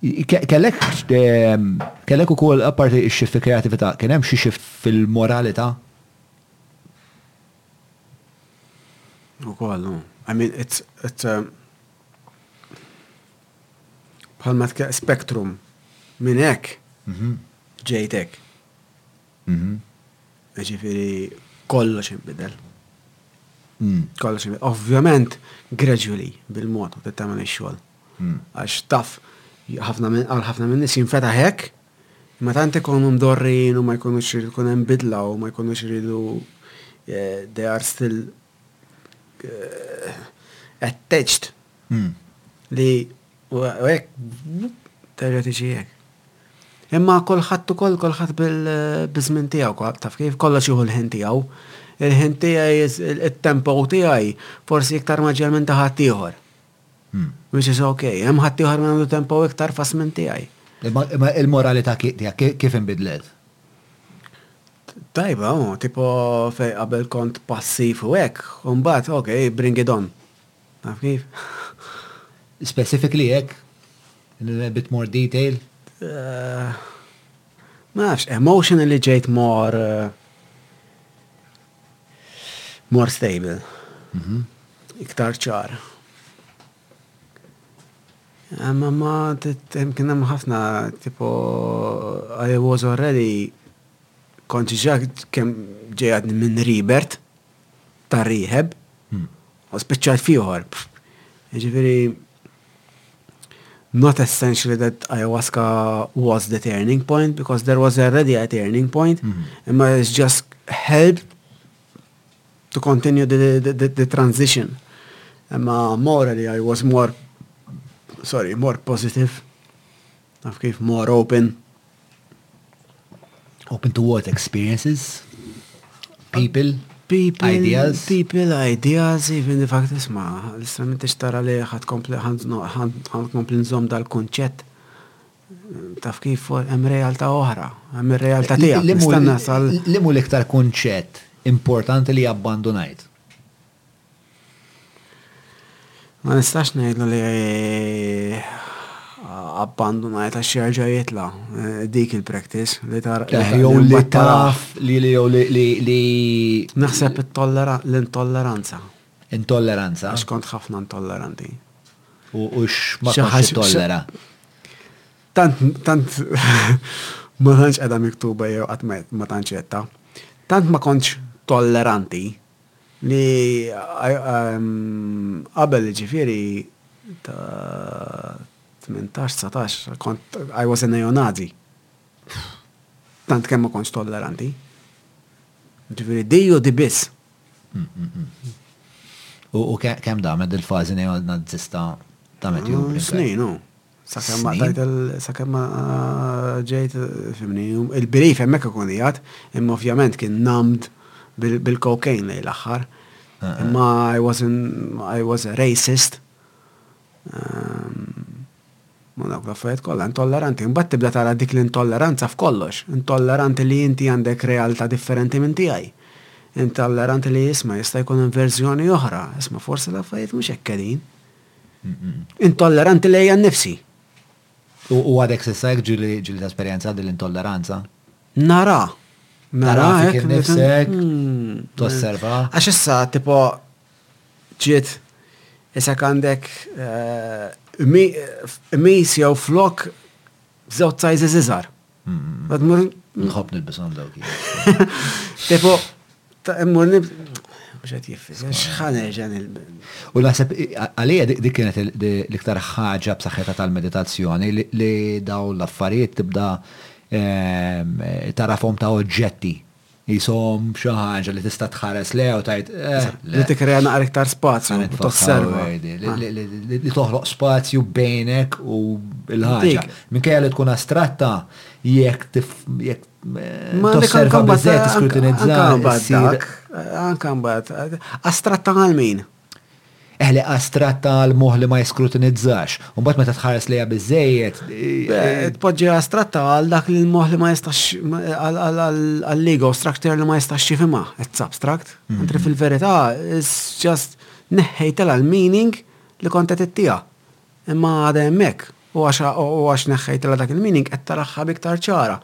Kellek kellek ukoll apparti x-shift fil-kreatività, kien hemm xi shift fil-moralità? Ukoll, no. I mean, it's, it's uh, bħalma tkellem eh, spektrum minn hekk mhm. ġejtek. Mhm. Ġifieri kollox inbidel. Mm. Kollox inbidel. Ovvjament, gradually, bil-mod, tagħmel ix-xogħol. Għax taf, għal ħafna min-nies jinfetaħ hekk, imma tant ikunu mdorrijin u ma jkunux iridu jkun hemm bidla u ma jkunux iridu eh, they are still eh, attached hmm. li u hekk terġa' tiġi hekk. Imma kolħat u koll kolħat bil-bizmin tijaw, taf kif kollox juhu l-ħin tijaw. Il-ħin tijaj, il-tempo tijaj, forsi iktar maġġel minn taħat tiħor. Which is ok. Hemm ħaddieħor li għandu tempo iktar irfas minn tiegħi. Imma il-moralità tiegħek kif inbidlet? Tajba, u tipo fejn qabel kont passiv u hekk, u mbagħad ok, bring it on. Taf kif? Specifically hekk? In a bit more detail? Ma nafx, emotionally ġejt more More stable. Iktar ċar. Ma ma kien hemm ħafna tipo I was already kont ġa kemm ġejjat minn ribert ta' rieħeb u spiċċat fieħor. Ġifieri not essentially that ayahuasca was the turning point because there was already a turning point. Mm-hmm. and it's just helped to continue the, the, the, the transition. And uh, morally, I was more, sorry, more positive. I've gave more open. Open to what? Experiences? People? People, ideas. People, ideas, even the fact is ma, l-istra minn tara li ħat kompli ħan kompli nżom dal-konċett. Taf kif hemm realtà oħra, hemm realtà tiegħek. Li mu l-iktar konċett importanti li abbandunajt? Ma nistax ngħidlu li abbandunajt għax jerġa' jitla' eh, dik il-practice li tar. Eh, jew li taf li li jew li li. Naħseb l-intolleranza. Intolleranza. Għax kont ħafna intolleranti. U x'ma tantx tollera. Tant tant ma tantx qiegħda miktuba jew qatt ma tantx jetta. Tant ma kontx tolleranti li qabel jiġifieri ta' tmintax, dsatax, kont, I was a neo-Nazi. Tant kemm ma kontx tolleranti. Jiġifieri di u di biss. U kemm damet il-fażi neo-Nazista damet jum? Snin, u. Sakemm ma tajt sakemm ma ġejt fimni, il-belief hemmhekk ikun qiegħed, imma ovvjament kien namd bil-cocaine lejn l-aħħar. Imma I was I was a racist. Ma dak l-affarijiet kollha intolleranti. Mbagħad tibda tara dik l-intolleranza f'kollox. Intolleranti li inti għandek realtà differenti minn tiegħi. Intolleranti li isma' jista' jkun hemm verżjoni oħra. Isma' forsi l-affarijiet mhux hekk qegħdin. Intolleranti lejja nnifsi. U għadek s'issa hekk ġieli tesperjenza din l-intolleranza? Nara. Nara hekk innifsek, hmm. tosserva. Għax issa tipo ġiet isek għandek eh, mis jew flok żewġ sajżi żiżar. Nħobb nilbishom dawk. Tipo, ta' immur nib. Bġet jiffiz, xħan erġan il U naħseb, għalija dik kienet l-iktar ħaġa b'saħħetha tal-meditazzjoni li daw l-affarijiet tibda ehm, tarafhom ta' oġġetti Qishom xi ħaġa li tista' tħares lejha u tgħid, eh. Li tikkrea naqra iktar spazju, tosserva. Li toħloq spazju bejnek u l-ħaġa. Minkejja li tkun astratta, jekk tosserva biżżejjed tiskrutinizza. Anke mbagħad, astratta għal min? Eħleq astratta għal moħħ li ma jiskrutinizzax, u mbagħad meta tħares lejha biżejjed. Tpoġġi astratta għal dak li l-moħħ li ma jistax għall-ego structure li ma jistax jifhimha, it's abstract. Mentri fil-verità, it's just neħħejtela l-meaning li kontet it-tija. Imma għadha hemmhekk, u għax neħħejtilha dak il-meaning qed taraha b'iktar ċara.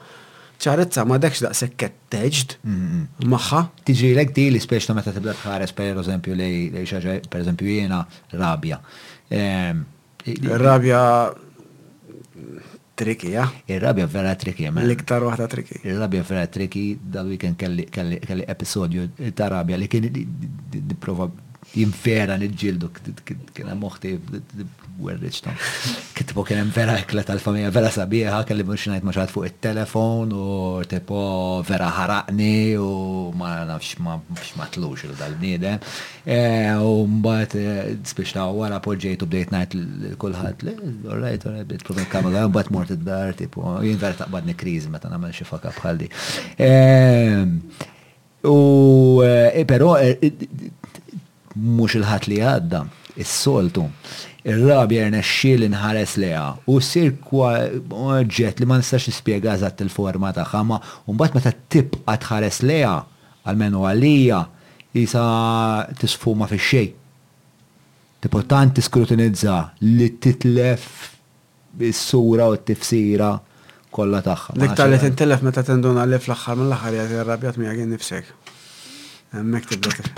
Ċarezza m'għadekx daqshekk qed tgħeġġd magħha. Tiġrilek din l-ispejjeż ta' meta tibda tħares pereżempju lejn xi ħaġa, pereżempju jiena rabja. Ir-rabja Tricky, ah? Ir-rabja vera tricky, man. L-iktar waħda tricky. Ir-rabja vera tricky, dal-weekend kelli episodju ta' rabja li kien nipprova jinfera nġildu kien hemm oħti werriċna. Kitbu kien hemm vera ekla tal-familja vera sabiħa, kelli mhux ngħid ma fuq it-telefon u tipo vera ħaraqni u ma nafx ma tlux il dal-bniedem. U mbagħad spiċċaw wara poġġejt u bdejt ngħid lil kulħadd, all right, all right, bdejt provi nikkamera, u mbagħad mort id-dar tipu, jien vera taqbadni kriżi meta nagħmel xi faka bħal di. U però mhux il-Ħadd li għadda, is-soltu, ir-rabja rnexxieli nħares lejha u ssir oġġett li ma nistax nispjega eżatt il-forma tagħha, ma mbagħad meta tibqa' tħares lejha, Almenu għalija, qisha tisfuma fix-xejn. Tipo tant tiskrutinizza li titlef is-sura u t-tifsira kollha tagħha. L-iktar li tintilef meta tinduna li fl-aħħar mill-aħħar qiegħed irrabjat miegħek innifsek. Hemmhekk tibda tifhem.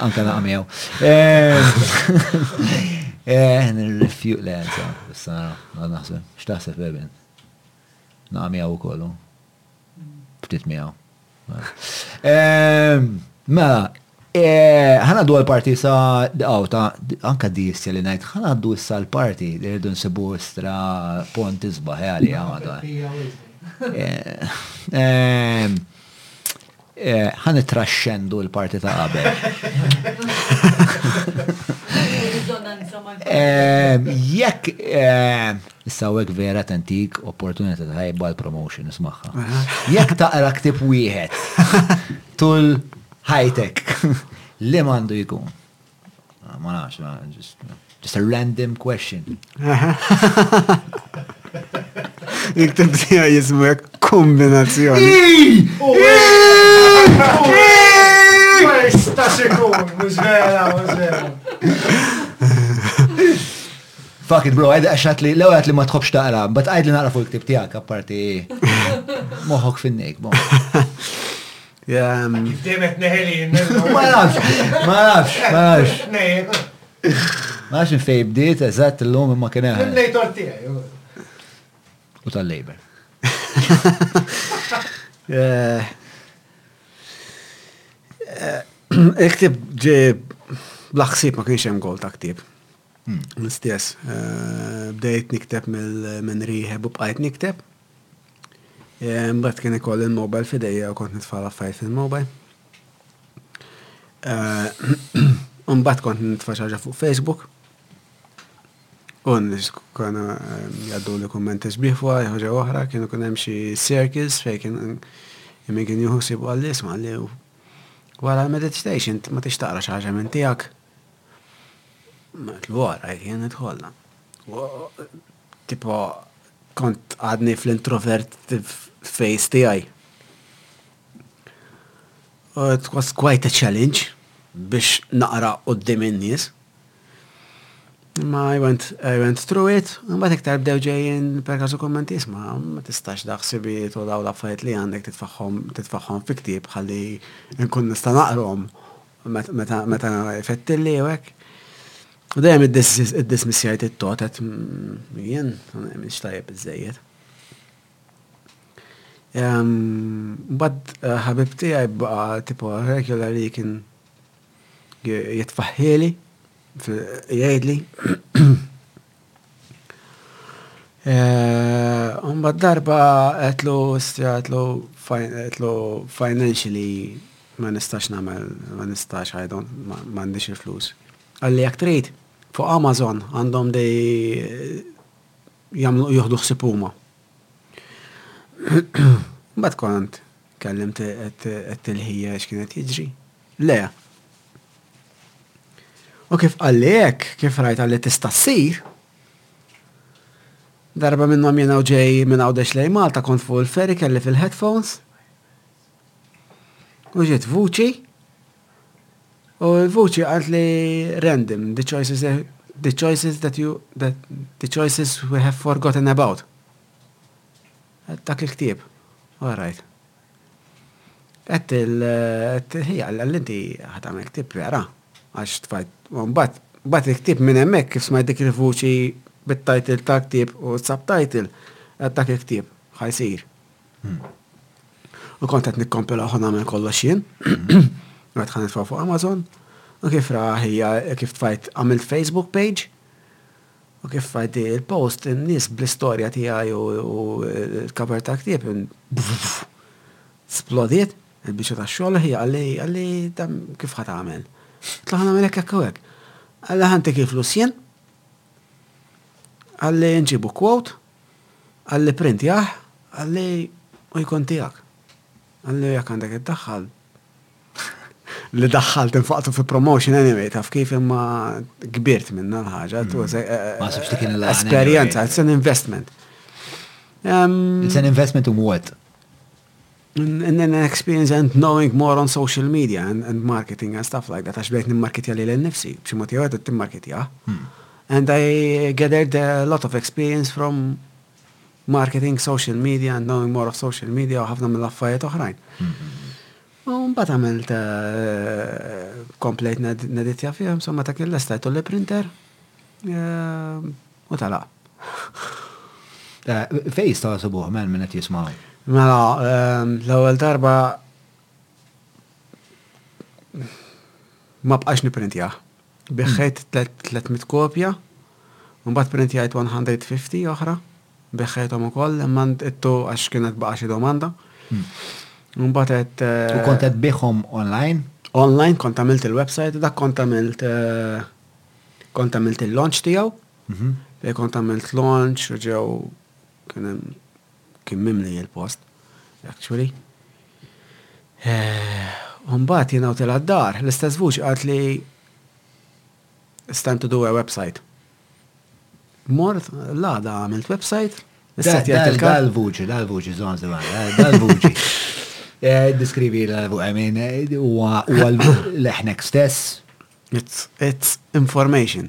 Anke naqa' miegħu. Eh, nirrifju, le, issa nara, naħseb, x'taħseb Eben? Naqa' miegħu wkoll hu. Bdiet miegħu. Ehm, mela, eh, ħanaddu għal-parti sa għaw ta' anka di jissi li najt, ħanaddu issa l-parti li rridu nsibu istra ponti zbaħ għalija għada. Eh, ehm, Ħa nittraxxendu l-parti ta' qabel. Jekk issa hekk vera tentik opportunità tajba l-promotion ismaħħa. Jekk taqra ktib wieħed tul ħajtek li m'għandu jkun. Ah, ma nafx, ma just, just a random question. Jiktib tija jismek kombinazzjoni. Sta sikun, mux vera, mux vera. Fuck it, bro, għajda għaxat li, l għat li ma tħobx taqra, bat għajd li naqra fuq il-ktib tijak, apparti moħok finnek, bo. Kif dejjem qed neħeli Ma nafx, ma nafx, ma nafx. Ma nafx fej bdiet eżatt illum imma kien hemm. Il-lejtor tiegħi. U tal-lejber. Eh, eh, iktib ġib blaħsib ma kienx hemm gol ta' ktib. L-istess, bdejt nikteb minn rehab u bqajt nikteb. Mbagħad kien ikoll il-mobile f'idejja u kont nitfa' l-affarijiet fil-mobile. Mbagħad kont nitfa' xaġa fuq Facebook. U n-nies konna jgħaddu li kummenti sbieħ fuqha jew ħaġa oħra, kienu kien hemm xi circles fejn kien min kien jieħu ħsieb u qalli, isma' li wara l-meditation ma tix taqra xi ħaġa minn tiegħek. Mat l-wara jien idħolna. Tipo, kont għadni fl-introvert face tijaj. It was quite a challenge biex naqra u d-dim in-nis. Ma I went, I went through it, mbatt iktar bdew ġejjien per kasu kommenti isma, ma tistax daħ sibijiet u daw l-affarijiet li għandek titfaħħom, titfaħħom fi ktieb ħalli nkun nista naqrom. Meta fettilli u hekk. U dejjem id-dismissjajt it-totet jien mhix tajjeb iżejjed. Bad eh, ħabib tiegħi baqa' tipo regularly kien jitfaħħieli jgħidli Eh, un bad darba għetlu, istja għetlu, għetlu financially ma nistax namel, ma nistax għajdon, ma għandix il-flus. Għalli jak trid, fuq Amazon għandhom dej jamlu juhdu xsipuma. Bad kont, Tkellimt qed il-ħija x'kien qed jiġri? Le. U kif qalli hekk, kif rajtha li tista' ssir, Darba minnhom jiena u ġej minn Għawdex lejn Malta kont fuq il-ferry kelli fil-headphones. U ġiet vuċi. U l-vuċi qalt li random, the choices the choices that you that the choices we have forgotten about. Dak il-ktieb, all right. Għedt il-ħija, għall inti ħat għamil ktieb vera, għax tfajt, un bat, bat il-ktieb minn emmek kif smajt dik il-vuċi bit-title ta' ktieb u subtitle, għed dak il-ktieb, ħajsir. Hmm. U kont għed nikkompila ħon għamil kollox jien, hmm. għed ħan fuq Amazon, u kif raħija, kif tfajt għamil Facebook page, U kif f'għajti il-post, in-nies bl-istorja tiegħi u l-cover ta' ktieb splodiet, il-biċċa tax-xogħol hi qalli qalli kif ħa tagħmel. Tla' ħa nagħmel hekk hekk u hekk. Qalli ħa ntik il-flus jien, qalli nġibu quote, qalli printjah, qalli u jkun tiegħek. Qalli jekk għandek iddaħħal. li daħħalt infaqtu fi promotion anyway, taf kif imma kbirt minna l-ħagġa. Mm. Esperienza, it's an investment. Um, it's an investment in what? And, and then an experience and knowing more on social media and, and marketing and stuff like that. Għax bdejt nimmarketja li l-nifsi, bċi moti għed t-timmarketja. Hmm. And I gathered a lot of experience from marketing, social media and knowing more of social media u ħafna mill-affajiet oħrajn. U mbagħad għamilt komplejt neditja fih, insomma ta' kien l-estajtu li printer u talaq. Fej jistaw jisibuħ, men minnet jismaw. Mela, l-ewwel darba ma bqax niprintjaħ. Biħħejt 300 kopja, u mbagħad pprintjajt 150 oħra, biħħejthom ukoll, imma ndqittu għax kien qed baqa' xi domanda. U mbagħad qed. U kont qed tbigħhom online? Online kont għamilt il-website, dak kont għamilt kont għamilt il-launch tiegħu, kont għamilt launch, ġew kien hemm Kien mimli il-post, actually. U mbagħad jiena għawt ilha d-dar, l-istess vuċi qaltli it's time to do a website. Mort l-għada għamilt website, Dal-vuċi, dal-vuċi, zonzi dal-vuċi. Eh, diskrivi l-vuċi, I mean, eh, u għal-leħnek stess. It's, it's information.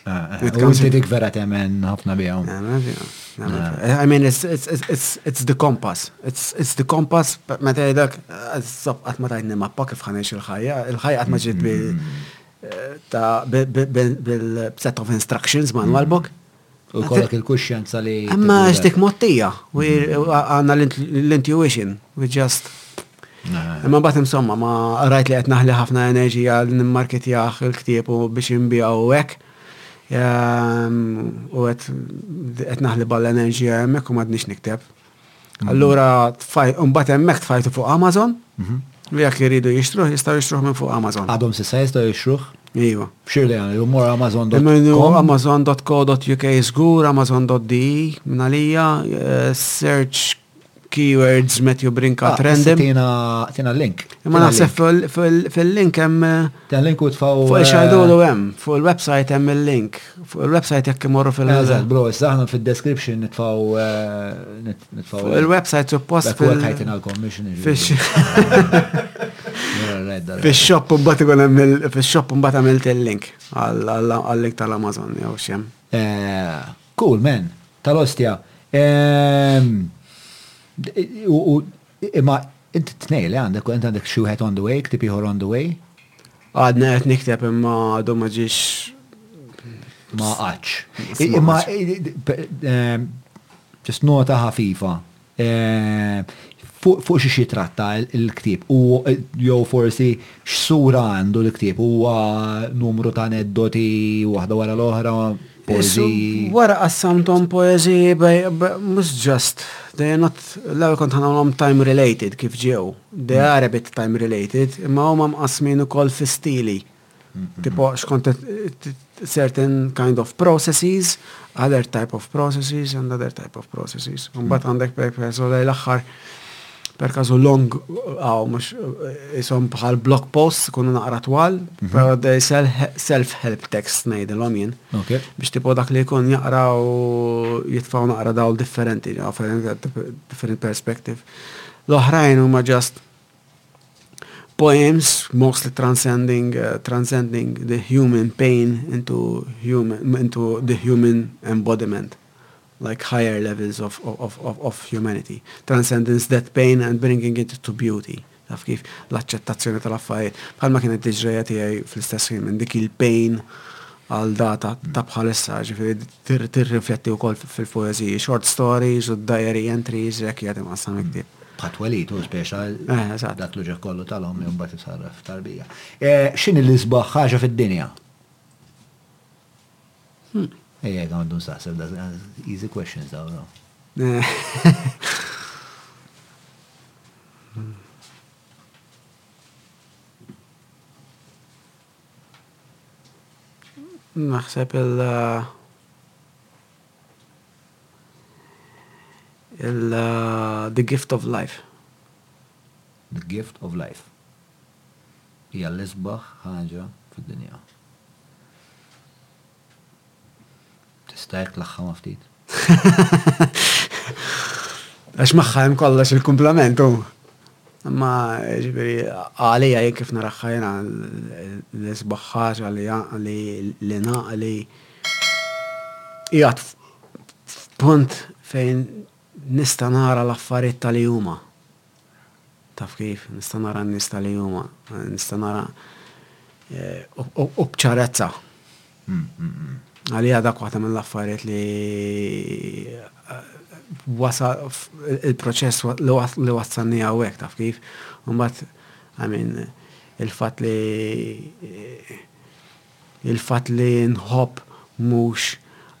It-county dik vera temen ħafna bijom. I mean, it's, it's, it's, it's the compass. It's, it's the compass, meta jgħidak, għat ma tajni mappa kif ħanix il-ħajja, il-ħajja għat ma ġid bi ta' bil-set of instructions ma' nwalbok. U kollok il-kuxjenza li. Imma ġdik mottija, għanna l-intuition, we just Imma bat insomma, ma rajt li qed naħli ħafna enerġija li nimmarketjah il-ktieb u biex inbijaw u hekk. Ehm, u qed naħli ball enerġija hemmhekk u m'għadniex nikteb. Mhm. Allura tfajt, mbagħad hemmhekk tfajtu fuq Amazon. Mhm. U jekk iridu jixtruh, jistgħu jixtruh minn fuq Amazon. Għadhom s'issa jistgħu jixtruh? Iva. Xir li għani, mor amazon.com. Amazon.co.uk zgur, amazon.de, minalija, eh, search Keywords Matthew Brinkat ah, Random. Tina, tina link. Ma naħseb fil-link hemm. Eh, tina link u tfaw. Fuq il-xajdu eh, hemm, fuq il-website hemm il-link. Fuq il-website jekk imorru fil- Eżatt, bro, issa aħna fil-description nitfaw. Eh, nitfaw. Fuq il-website suppost. Fuq il-ħajtin għal-commission. Fil-shop un bat ikun hemm il-shop un bat għamilt il-link għal-link tal-Amazon jew xem. Eh, Cool man, tal-ostja. Ehm. U imma int t-tnejn le għandek, int għandek xi wieħed on the way, ktieb ieħor on the way? Għadna qed nikteb imma għadu ma ġiex. Ma għadx. Imma just nota ħafifa Fuq xiex jitratta l-ktieb? U jew forsi x'sura għandu l-ktieb? Huwa numru ta' aneddoti waħda wara l-oħra, poeżiji? Wara qassamthom poeżiji mhux ġast, they are not, l-ewwel kont ħanamlhom time related kif ġew, they are a bit time related, imma huma mqassmin ukoll fi stili. Tipo, skont certain kind of processes, other type of processes and other type of processes. Mm. Mbagħad għandek per kazu lej l-aħħar per kazu long għaw mhux isom bħal blog posts kunu naqra twal, mhm. pero dej self-help text ngħidilhom jien. Biex tipo dak li jkun jaqra u jitfaw naqra dawl differenti, different perspective. L-oħrajn huma ġast poems mostly transcending uh, transcending the human pain into human into the human embodiment like higher levels of, of, of, of humanity transcendence that pain and bringing it to beauty taf kif l-aċċettazzjoni tal-affarijiet bħalma kienet tiġreja tiegħi fl-istess ħin minn dik il-pain għal data ta' bħalissa, ġifieri tirrifletti wkoll fil-poeżiji, short stories u d-diary entries hekk jagħti ma' sa miktib. Bħal twelid u speċa dak li ġeħ kollu tal-omm jew mbagħad isarraf f'tarbija. X'inhi l-isbaħ ħaġa fid-dinja? Ejja għandu nsaqsel da easy questions dawn. Naħseb il- il- the gift of life. The gift of life. Hija l-isbaħ ħaġa fid-dinja. Tista' hekk tlaħħamha ftit. Għax magħha hemm kollox il-kumplament hu. Imma ġifieri għalija jien kif naraħħa jiena l-isbaħħax għalija li li naqli qiegħed f'punt fejn nista' nara l-affarijiet tal-li huma. Taf kif, nista' nara n-nies ta' li huma, nista' nara u b'ċarezza. Għalija dak waħda mill-affarijiet li wasa il-proċess li wassalni hawnhekk taf kif. Mbagħad, I mean, il-fatt li il-fatt li nħobb mhux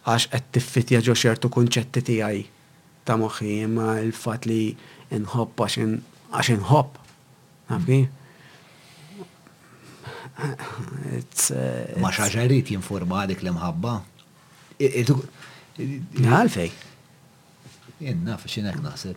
għax qed tiffitja ġo ċertu kunċetti tiegħi ta' moħħi imma l-fatt li nħobb għax inħobb. Taf kif? Ma xaġa jrid jinforma dik l-imħabba. Għalfej. Jien naf xinek naħseb.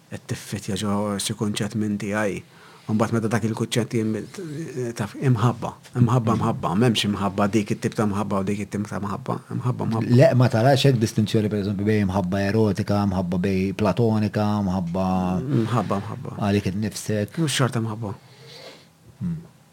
Qed tiffitja xi xi kunċett minn tiegħi. U mbagħad meta dak il-kunċett jien taf imħabba, imħabba mħabba, m'hemmx imħabba dik it-tip ta' mħabba u dik it-tip ta' mħabba, imħabba mħabba. Le, ma tarax hekk distinzjoni pereżempju bejn imħabba erotika, imħabba bej platonika, imħabba. Imħabba mħabba. Għalik innifsek. Mhux xorta mħabba.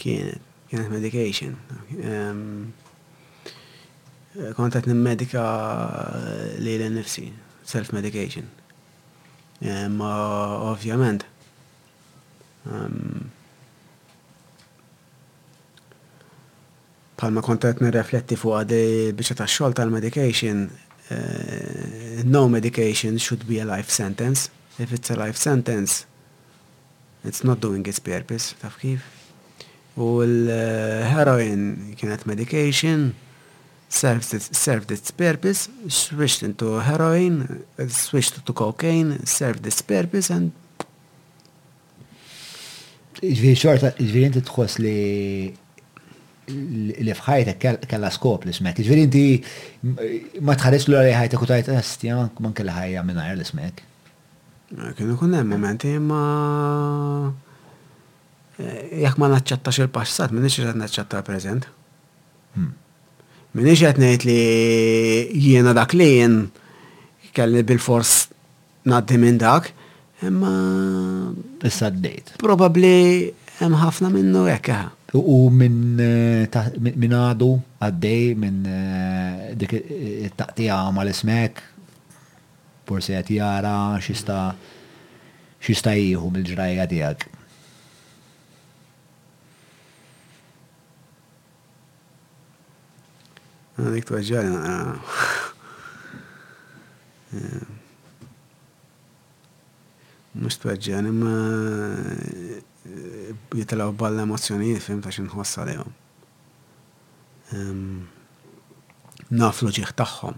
Kienet, kienet medication. Kont qed nimmedika lili nnifsi, self medication. Ma ovvjament bħalma kont qed nirrefletti fuqha di l-biċċa tax-xogħol tal-medication, no medication should be a life sentence, if it's a life sentence It's not doing it's purpose, taf kif? U l-heroin kienet medication, served it's purpose, switched into heroin, switched to cocaine, served it's purpose and. Ġviri xorta, ġviri inti tħoss li li fħajtek kella skop li smek. Ġviri inti ma tħares l-għalli ħajtek u tajt, ah, stja, man kella ħajja minna l-ismek. Kienu jkun hemm mumenti imma jekk ma naċċettax il-passat, minix qed naċċetta l-preżent. Minix qed ngħid li jiena dak li jien kelli bil-fors ngħaddi minn dak, imma. Issa għaddejt. Probabbli hemm ħafna minnu hekk. U minn min għadu għaddej minn dik it-taqtija mal-ismek? Forsi qed jara x'jista' x'jista' jieħu mill-ġrajja tiegħek. Ah, dik tweġġagħni naqra. Mhux tweġġagħni imma jitilgħu balla emozzjonijiet fim ta' xi nħoss għalihom. Naf l-uġigħ tagħhom.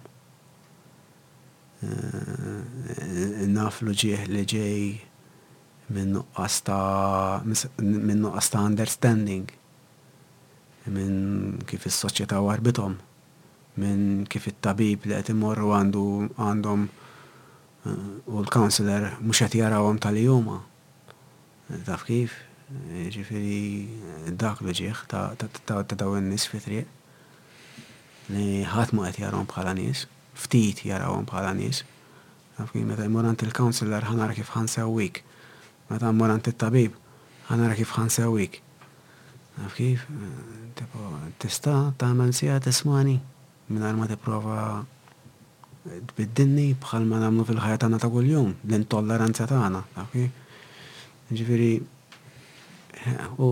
Naf l-uġigħ li ġej minn nuqqas ta' minn nuqqas ta' understanding minn kif is-soċjetà warrbithom, minn kif it-tabib li qed imorru għandu għandhom u l-counsellor mhux qed jarawhom ta' li huma. Taf kif? Jiġifieri dak l-uġigħ ta' dawn in-nies fit-triq li ħadd mhu qed jarahom bħala nies. ftit jarawhom bħala nies. Naf jien meta jmur għand il-counsellor ħa nara kif ħa nsewwik. Meta mmur għand it-tabib ħa nara kif ħa nsewwik. Naf kif? Tipo, tista' tagħmel siegħa tismagħni mingħajr ma tipprova tbiddilni bħalma nagħmlu fil-ħajja tagħna ta' kuljum, l-intolleranza tagħna, taf kif? Ġifieri, u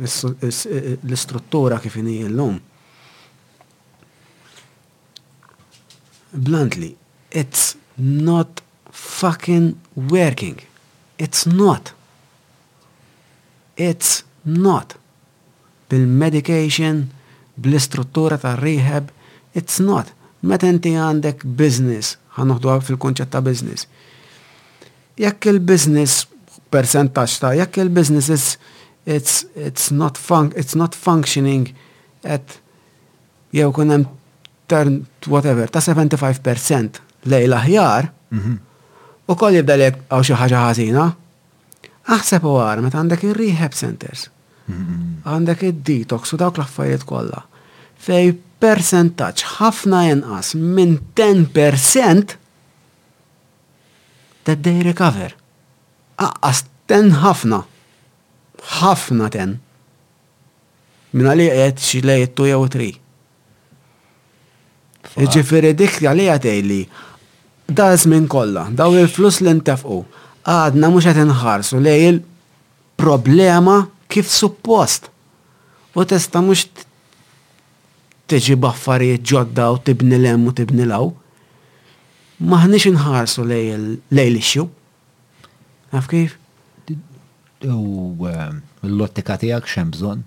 l-istruttura kif inhi llum. bluntly, it's not fucking working. It's not. It's not. Bil-medication, bl-istruttura tar-rehab, it's not. Meta inti għandek business, ħa noħdu fil-kunċett ta' business. Jekk il-business percentax ta' jekk il-business is it's, it's, not fun, it's not functioning at Jew ikun hemm turn whatever ta' 75 per cent lejn l-aħjar, ukoll jibda li hawn xi ħaġa ħażina. Aħseb u ara meta għandek ir-rehab centers, għandek id-detox u dawk l-affarijiet kollha, fej persentaġġ ħafna inqas minn 10 per cent that they recover. Aqqas 10 ħafna. Ħafna 10. Min għalih qed xi le ittu jew itri. Jiġifieri dik għaliha tgħid li daż-żmien kollha, dawn il-flus li ntefqu, għadna mhux qed inħarsu lejn il-problema kif suppost. U tista' mhux tiġi b'affarijiet ġodda u tibni 'l hemm u tibni 'l hawn. M'aħniex inħarsu lejn l-issue. Taf kif? U mill-ottika tiegħek x'hemm bżonn?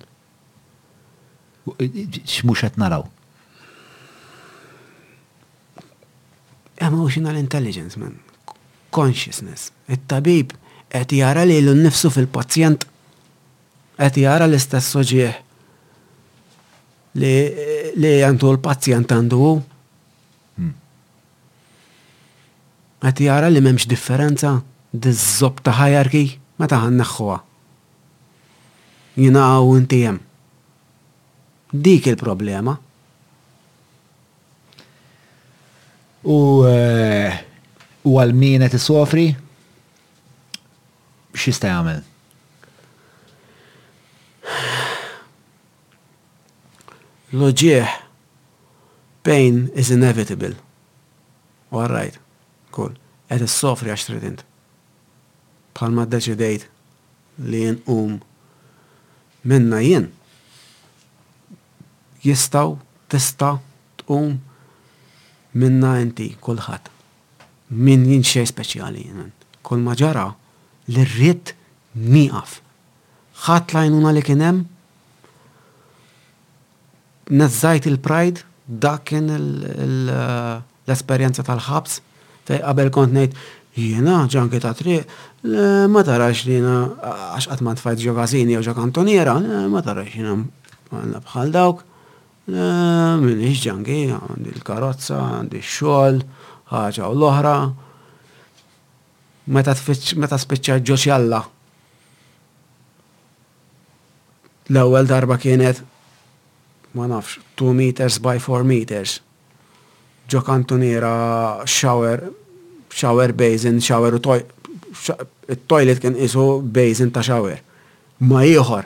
X'mhux qed naraw? Emotional intelligence, man. Consciousness. It-tabib qed jara li l-nifsu fil-pazjent. Qed jara l-istess soġieħ li għandu l-pazjent għandu Hm. Qed jara li m'hemmx differenza, diż-żobta hierarchy, meta ħa nneħħuha? Jiena hawn u inti hemm. Dik il-problema. U u għal min qed isofri? X'jista' jagħmel? L-uġigħ, pain is inevitable. U all right, cool, qed issofri għax trid int. Bħalma ddeċidejt li nqum minnha jien, jistgħu, tista' tqum minnha inti, kulħadd. Min jien xejn speċjali jien. Kulma ġara li rridt nieqaf. Ħadt l-għajnuna li kien hemm, neżżajt il-pride, dak kien l-esperjenza tal-ħabs, fej qabel kont ngħid, jiena ġanki ta' triq, le ma tarax li jiena għax qatt ma ntfajt ġo każini jew ġo kantuniera, le ma tarax jiena bħal dawk, le m'iniex ġanki, għandi l-karozza, għandi x-xogħol, ħaġa u l-oħra. Meta meta spiċċat ġo ċella l-ewwel darba kienet ma nafx two meters by four meters ġo kantuniera shower shower basin shower u it-toilet kien qisu basin ta' shower ma' ieħor.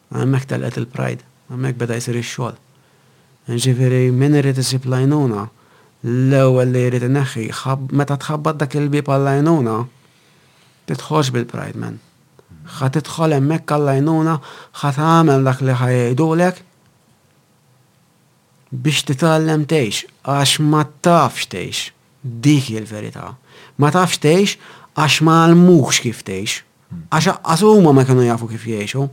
Hemmhekk telqet il-pride, hemmhekk beda jsir ix-xogħol. Jiġifieri min irid isib l-għajnuna, l-ewwel li jrid ineħħi, meta tħabbat dak il-bieb għall-għajnuna, tidħolx bil-pride man. Ħa tidħol hemmhekk għall-għajnuna, ħa tagħmel dak li ħa jgħidulek biex titgħallem tgħix, għax ma tafx tgħix. Dik hi l-verità. Ma tafx tgħix għax ma għallmukx kif tgħix. Għax aqqas huma ma kienu jafu kif jgħixu.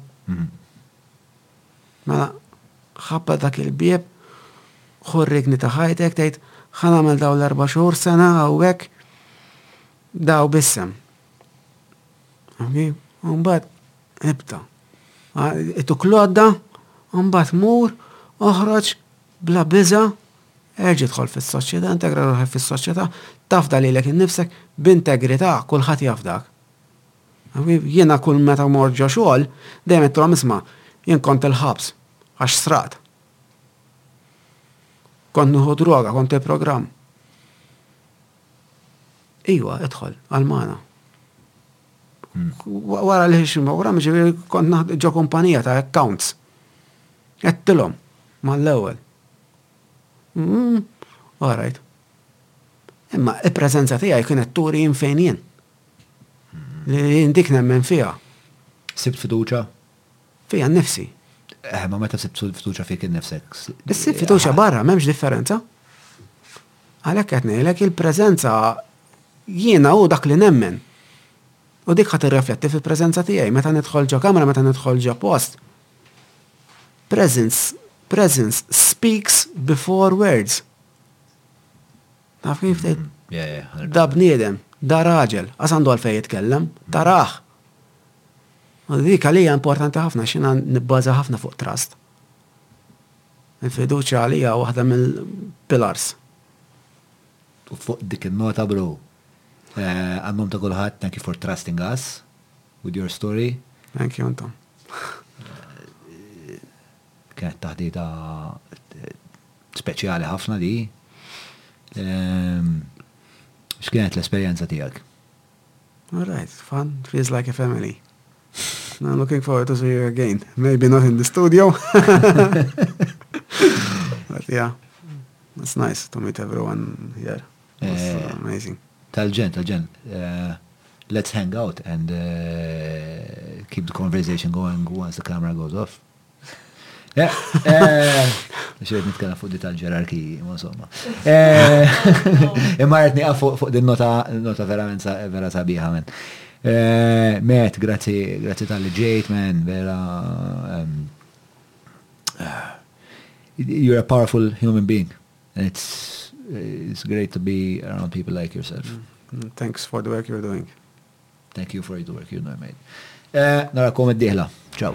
Mela, ħabbat dak il-bieb, ħu r-rigni ta' ħajtek, tgħid, ħa nagħmel dawn l-erba' xhur, sena hawnhekk, daw b'isem. U mbagħad ibda. Ituk l-għodda, u mbagħad mur, oħroġ bla biża', Erġa' idħol fis-soċjetà, integra ruħek fis-soċjetà, tafda lilek innifsek b'integrità, kulħadd jaf dak. Jiena kull meta mort ġo xogħol, dejjem għedtilhom isma' jien kont il-ħabs għax sraqt. Kont nieħu droga, kont il-programm. Iwa, idħol, għal-mana. Hmm. Wara li ximma, wara mġi kont ġo kumpanija ta' accounts. Għettilom, ma l-ewel. Umm, all right. Imma il-preżenza tiegħi kienet turi jien fejn jien. Li jien dik nemmen fiha. Sibt fiduċa? Fija nnifsi. Eh, ma meta sibt fiduċa fik innifsek. Issib fiduċa barra, m'hemmx differenza. Għalhekk qed ngħidlek il-preżenza jiena hu dak li nemmen. U dik ħadd irrefletti fil-preżenza tiegħi meta nidħol ġo kamra, meta nidħol ġo post. Presence, presence speaks before words. Naf kif tgħid? Mm-hmm. Da bniedem, da raġel, għas għandu għalfej jitkellem, taraħ. Dik għalija importanti ħafna xina nibbaza ħafna fuq trust. Il-fiduċa għalija waħda mill-pilars. U fuq dik il-nota bro, eh, għannum ta' kullħat, thank you for trusting us with your story. Thank you, Anton. kienet speċjali ħafna ehm, X'kienet l-esperjenza tiegħek? All right, fun. Feels like a family. I'm looking forward to see you again. Maybe not in the studio. but yeah, it's nice to meet everyone here. Amazing. Tal-ġen, tal-ġen. Let's hang out and keep the conversation going once the camera goes off. Xed nitkellem fuq di tal-ġerarki, insomma. Imma għartni għaf fuq din nota nota verament vera sabiħa men. Met, grazzi, grazzi tal-li ġejt men, vera. You're a powerful human being. And it's, it's great to be around people like yourself. Mm, mm, thanks for the work you're doing. Thank you for the work you're doing, mate. Nara kom id-dihla. Ciao.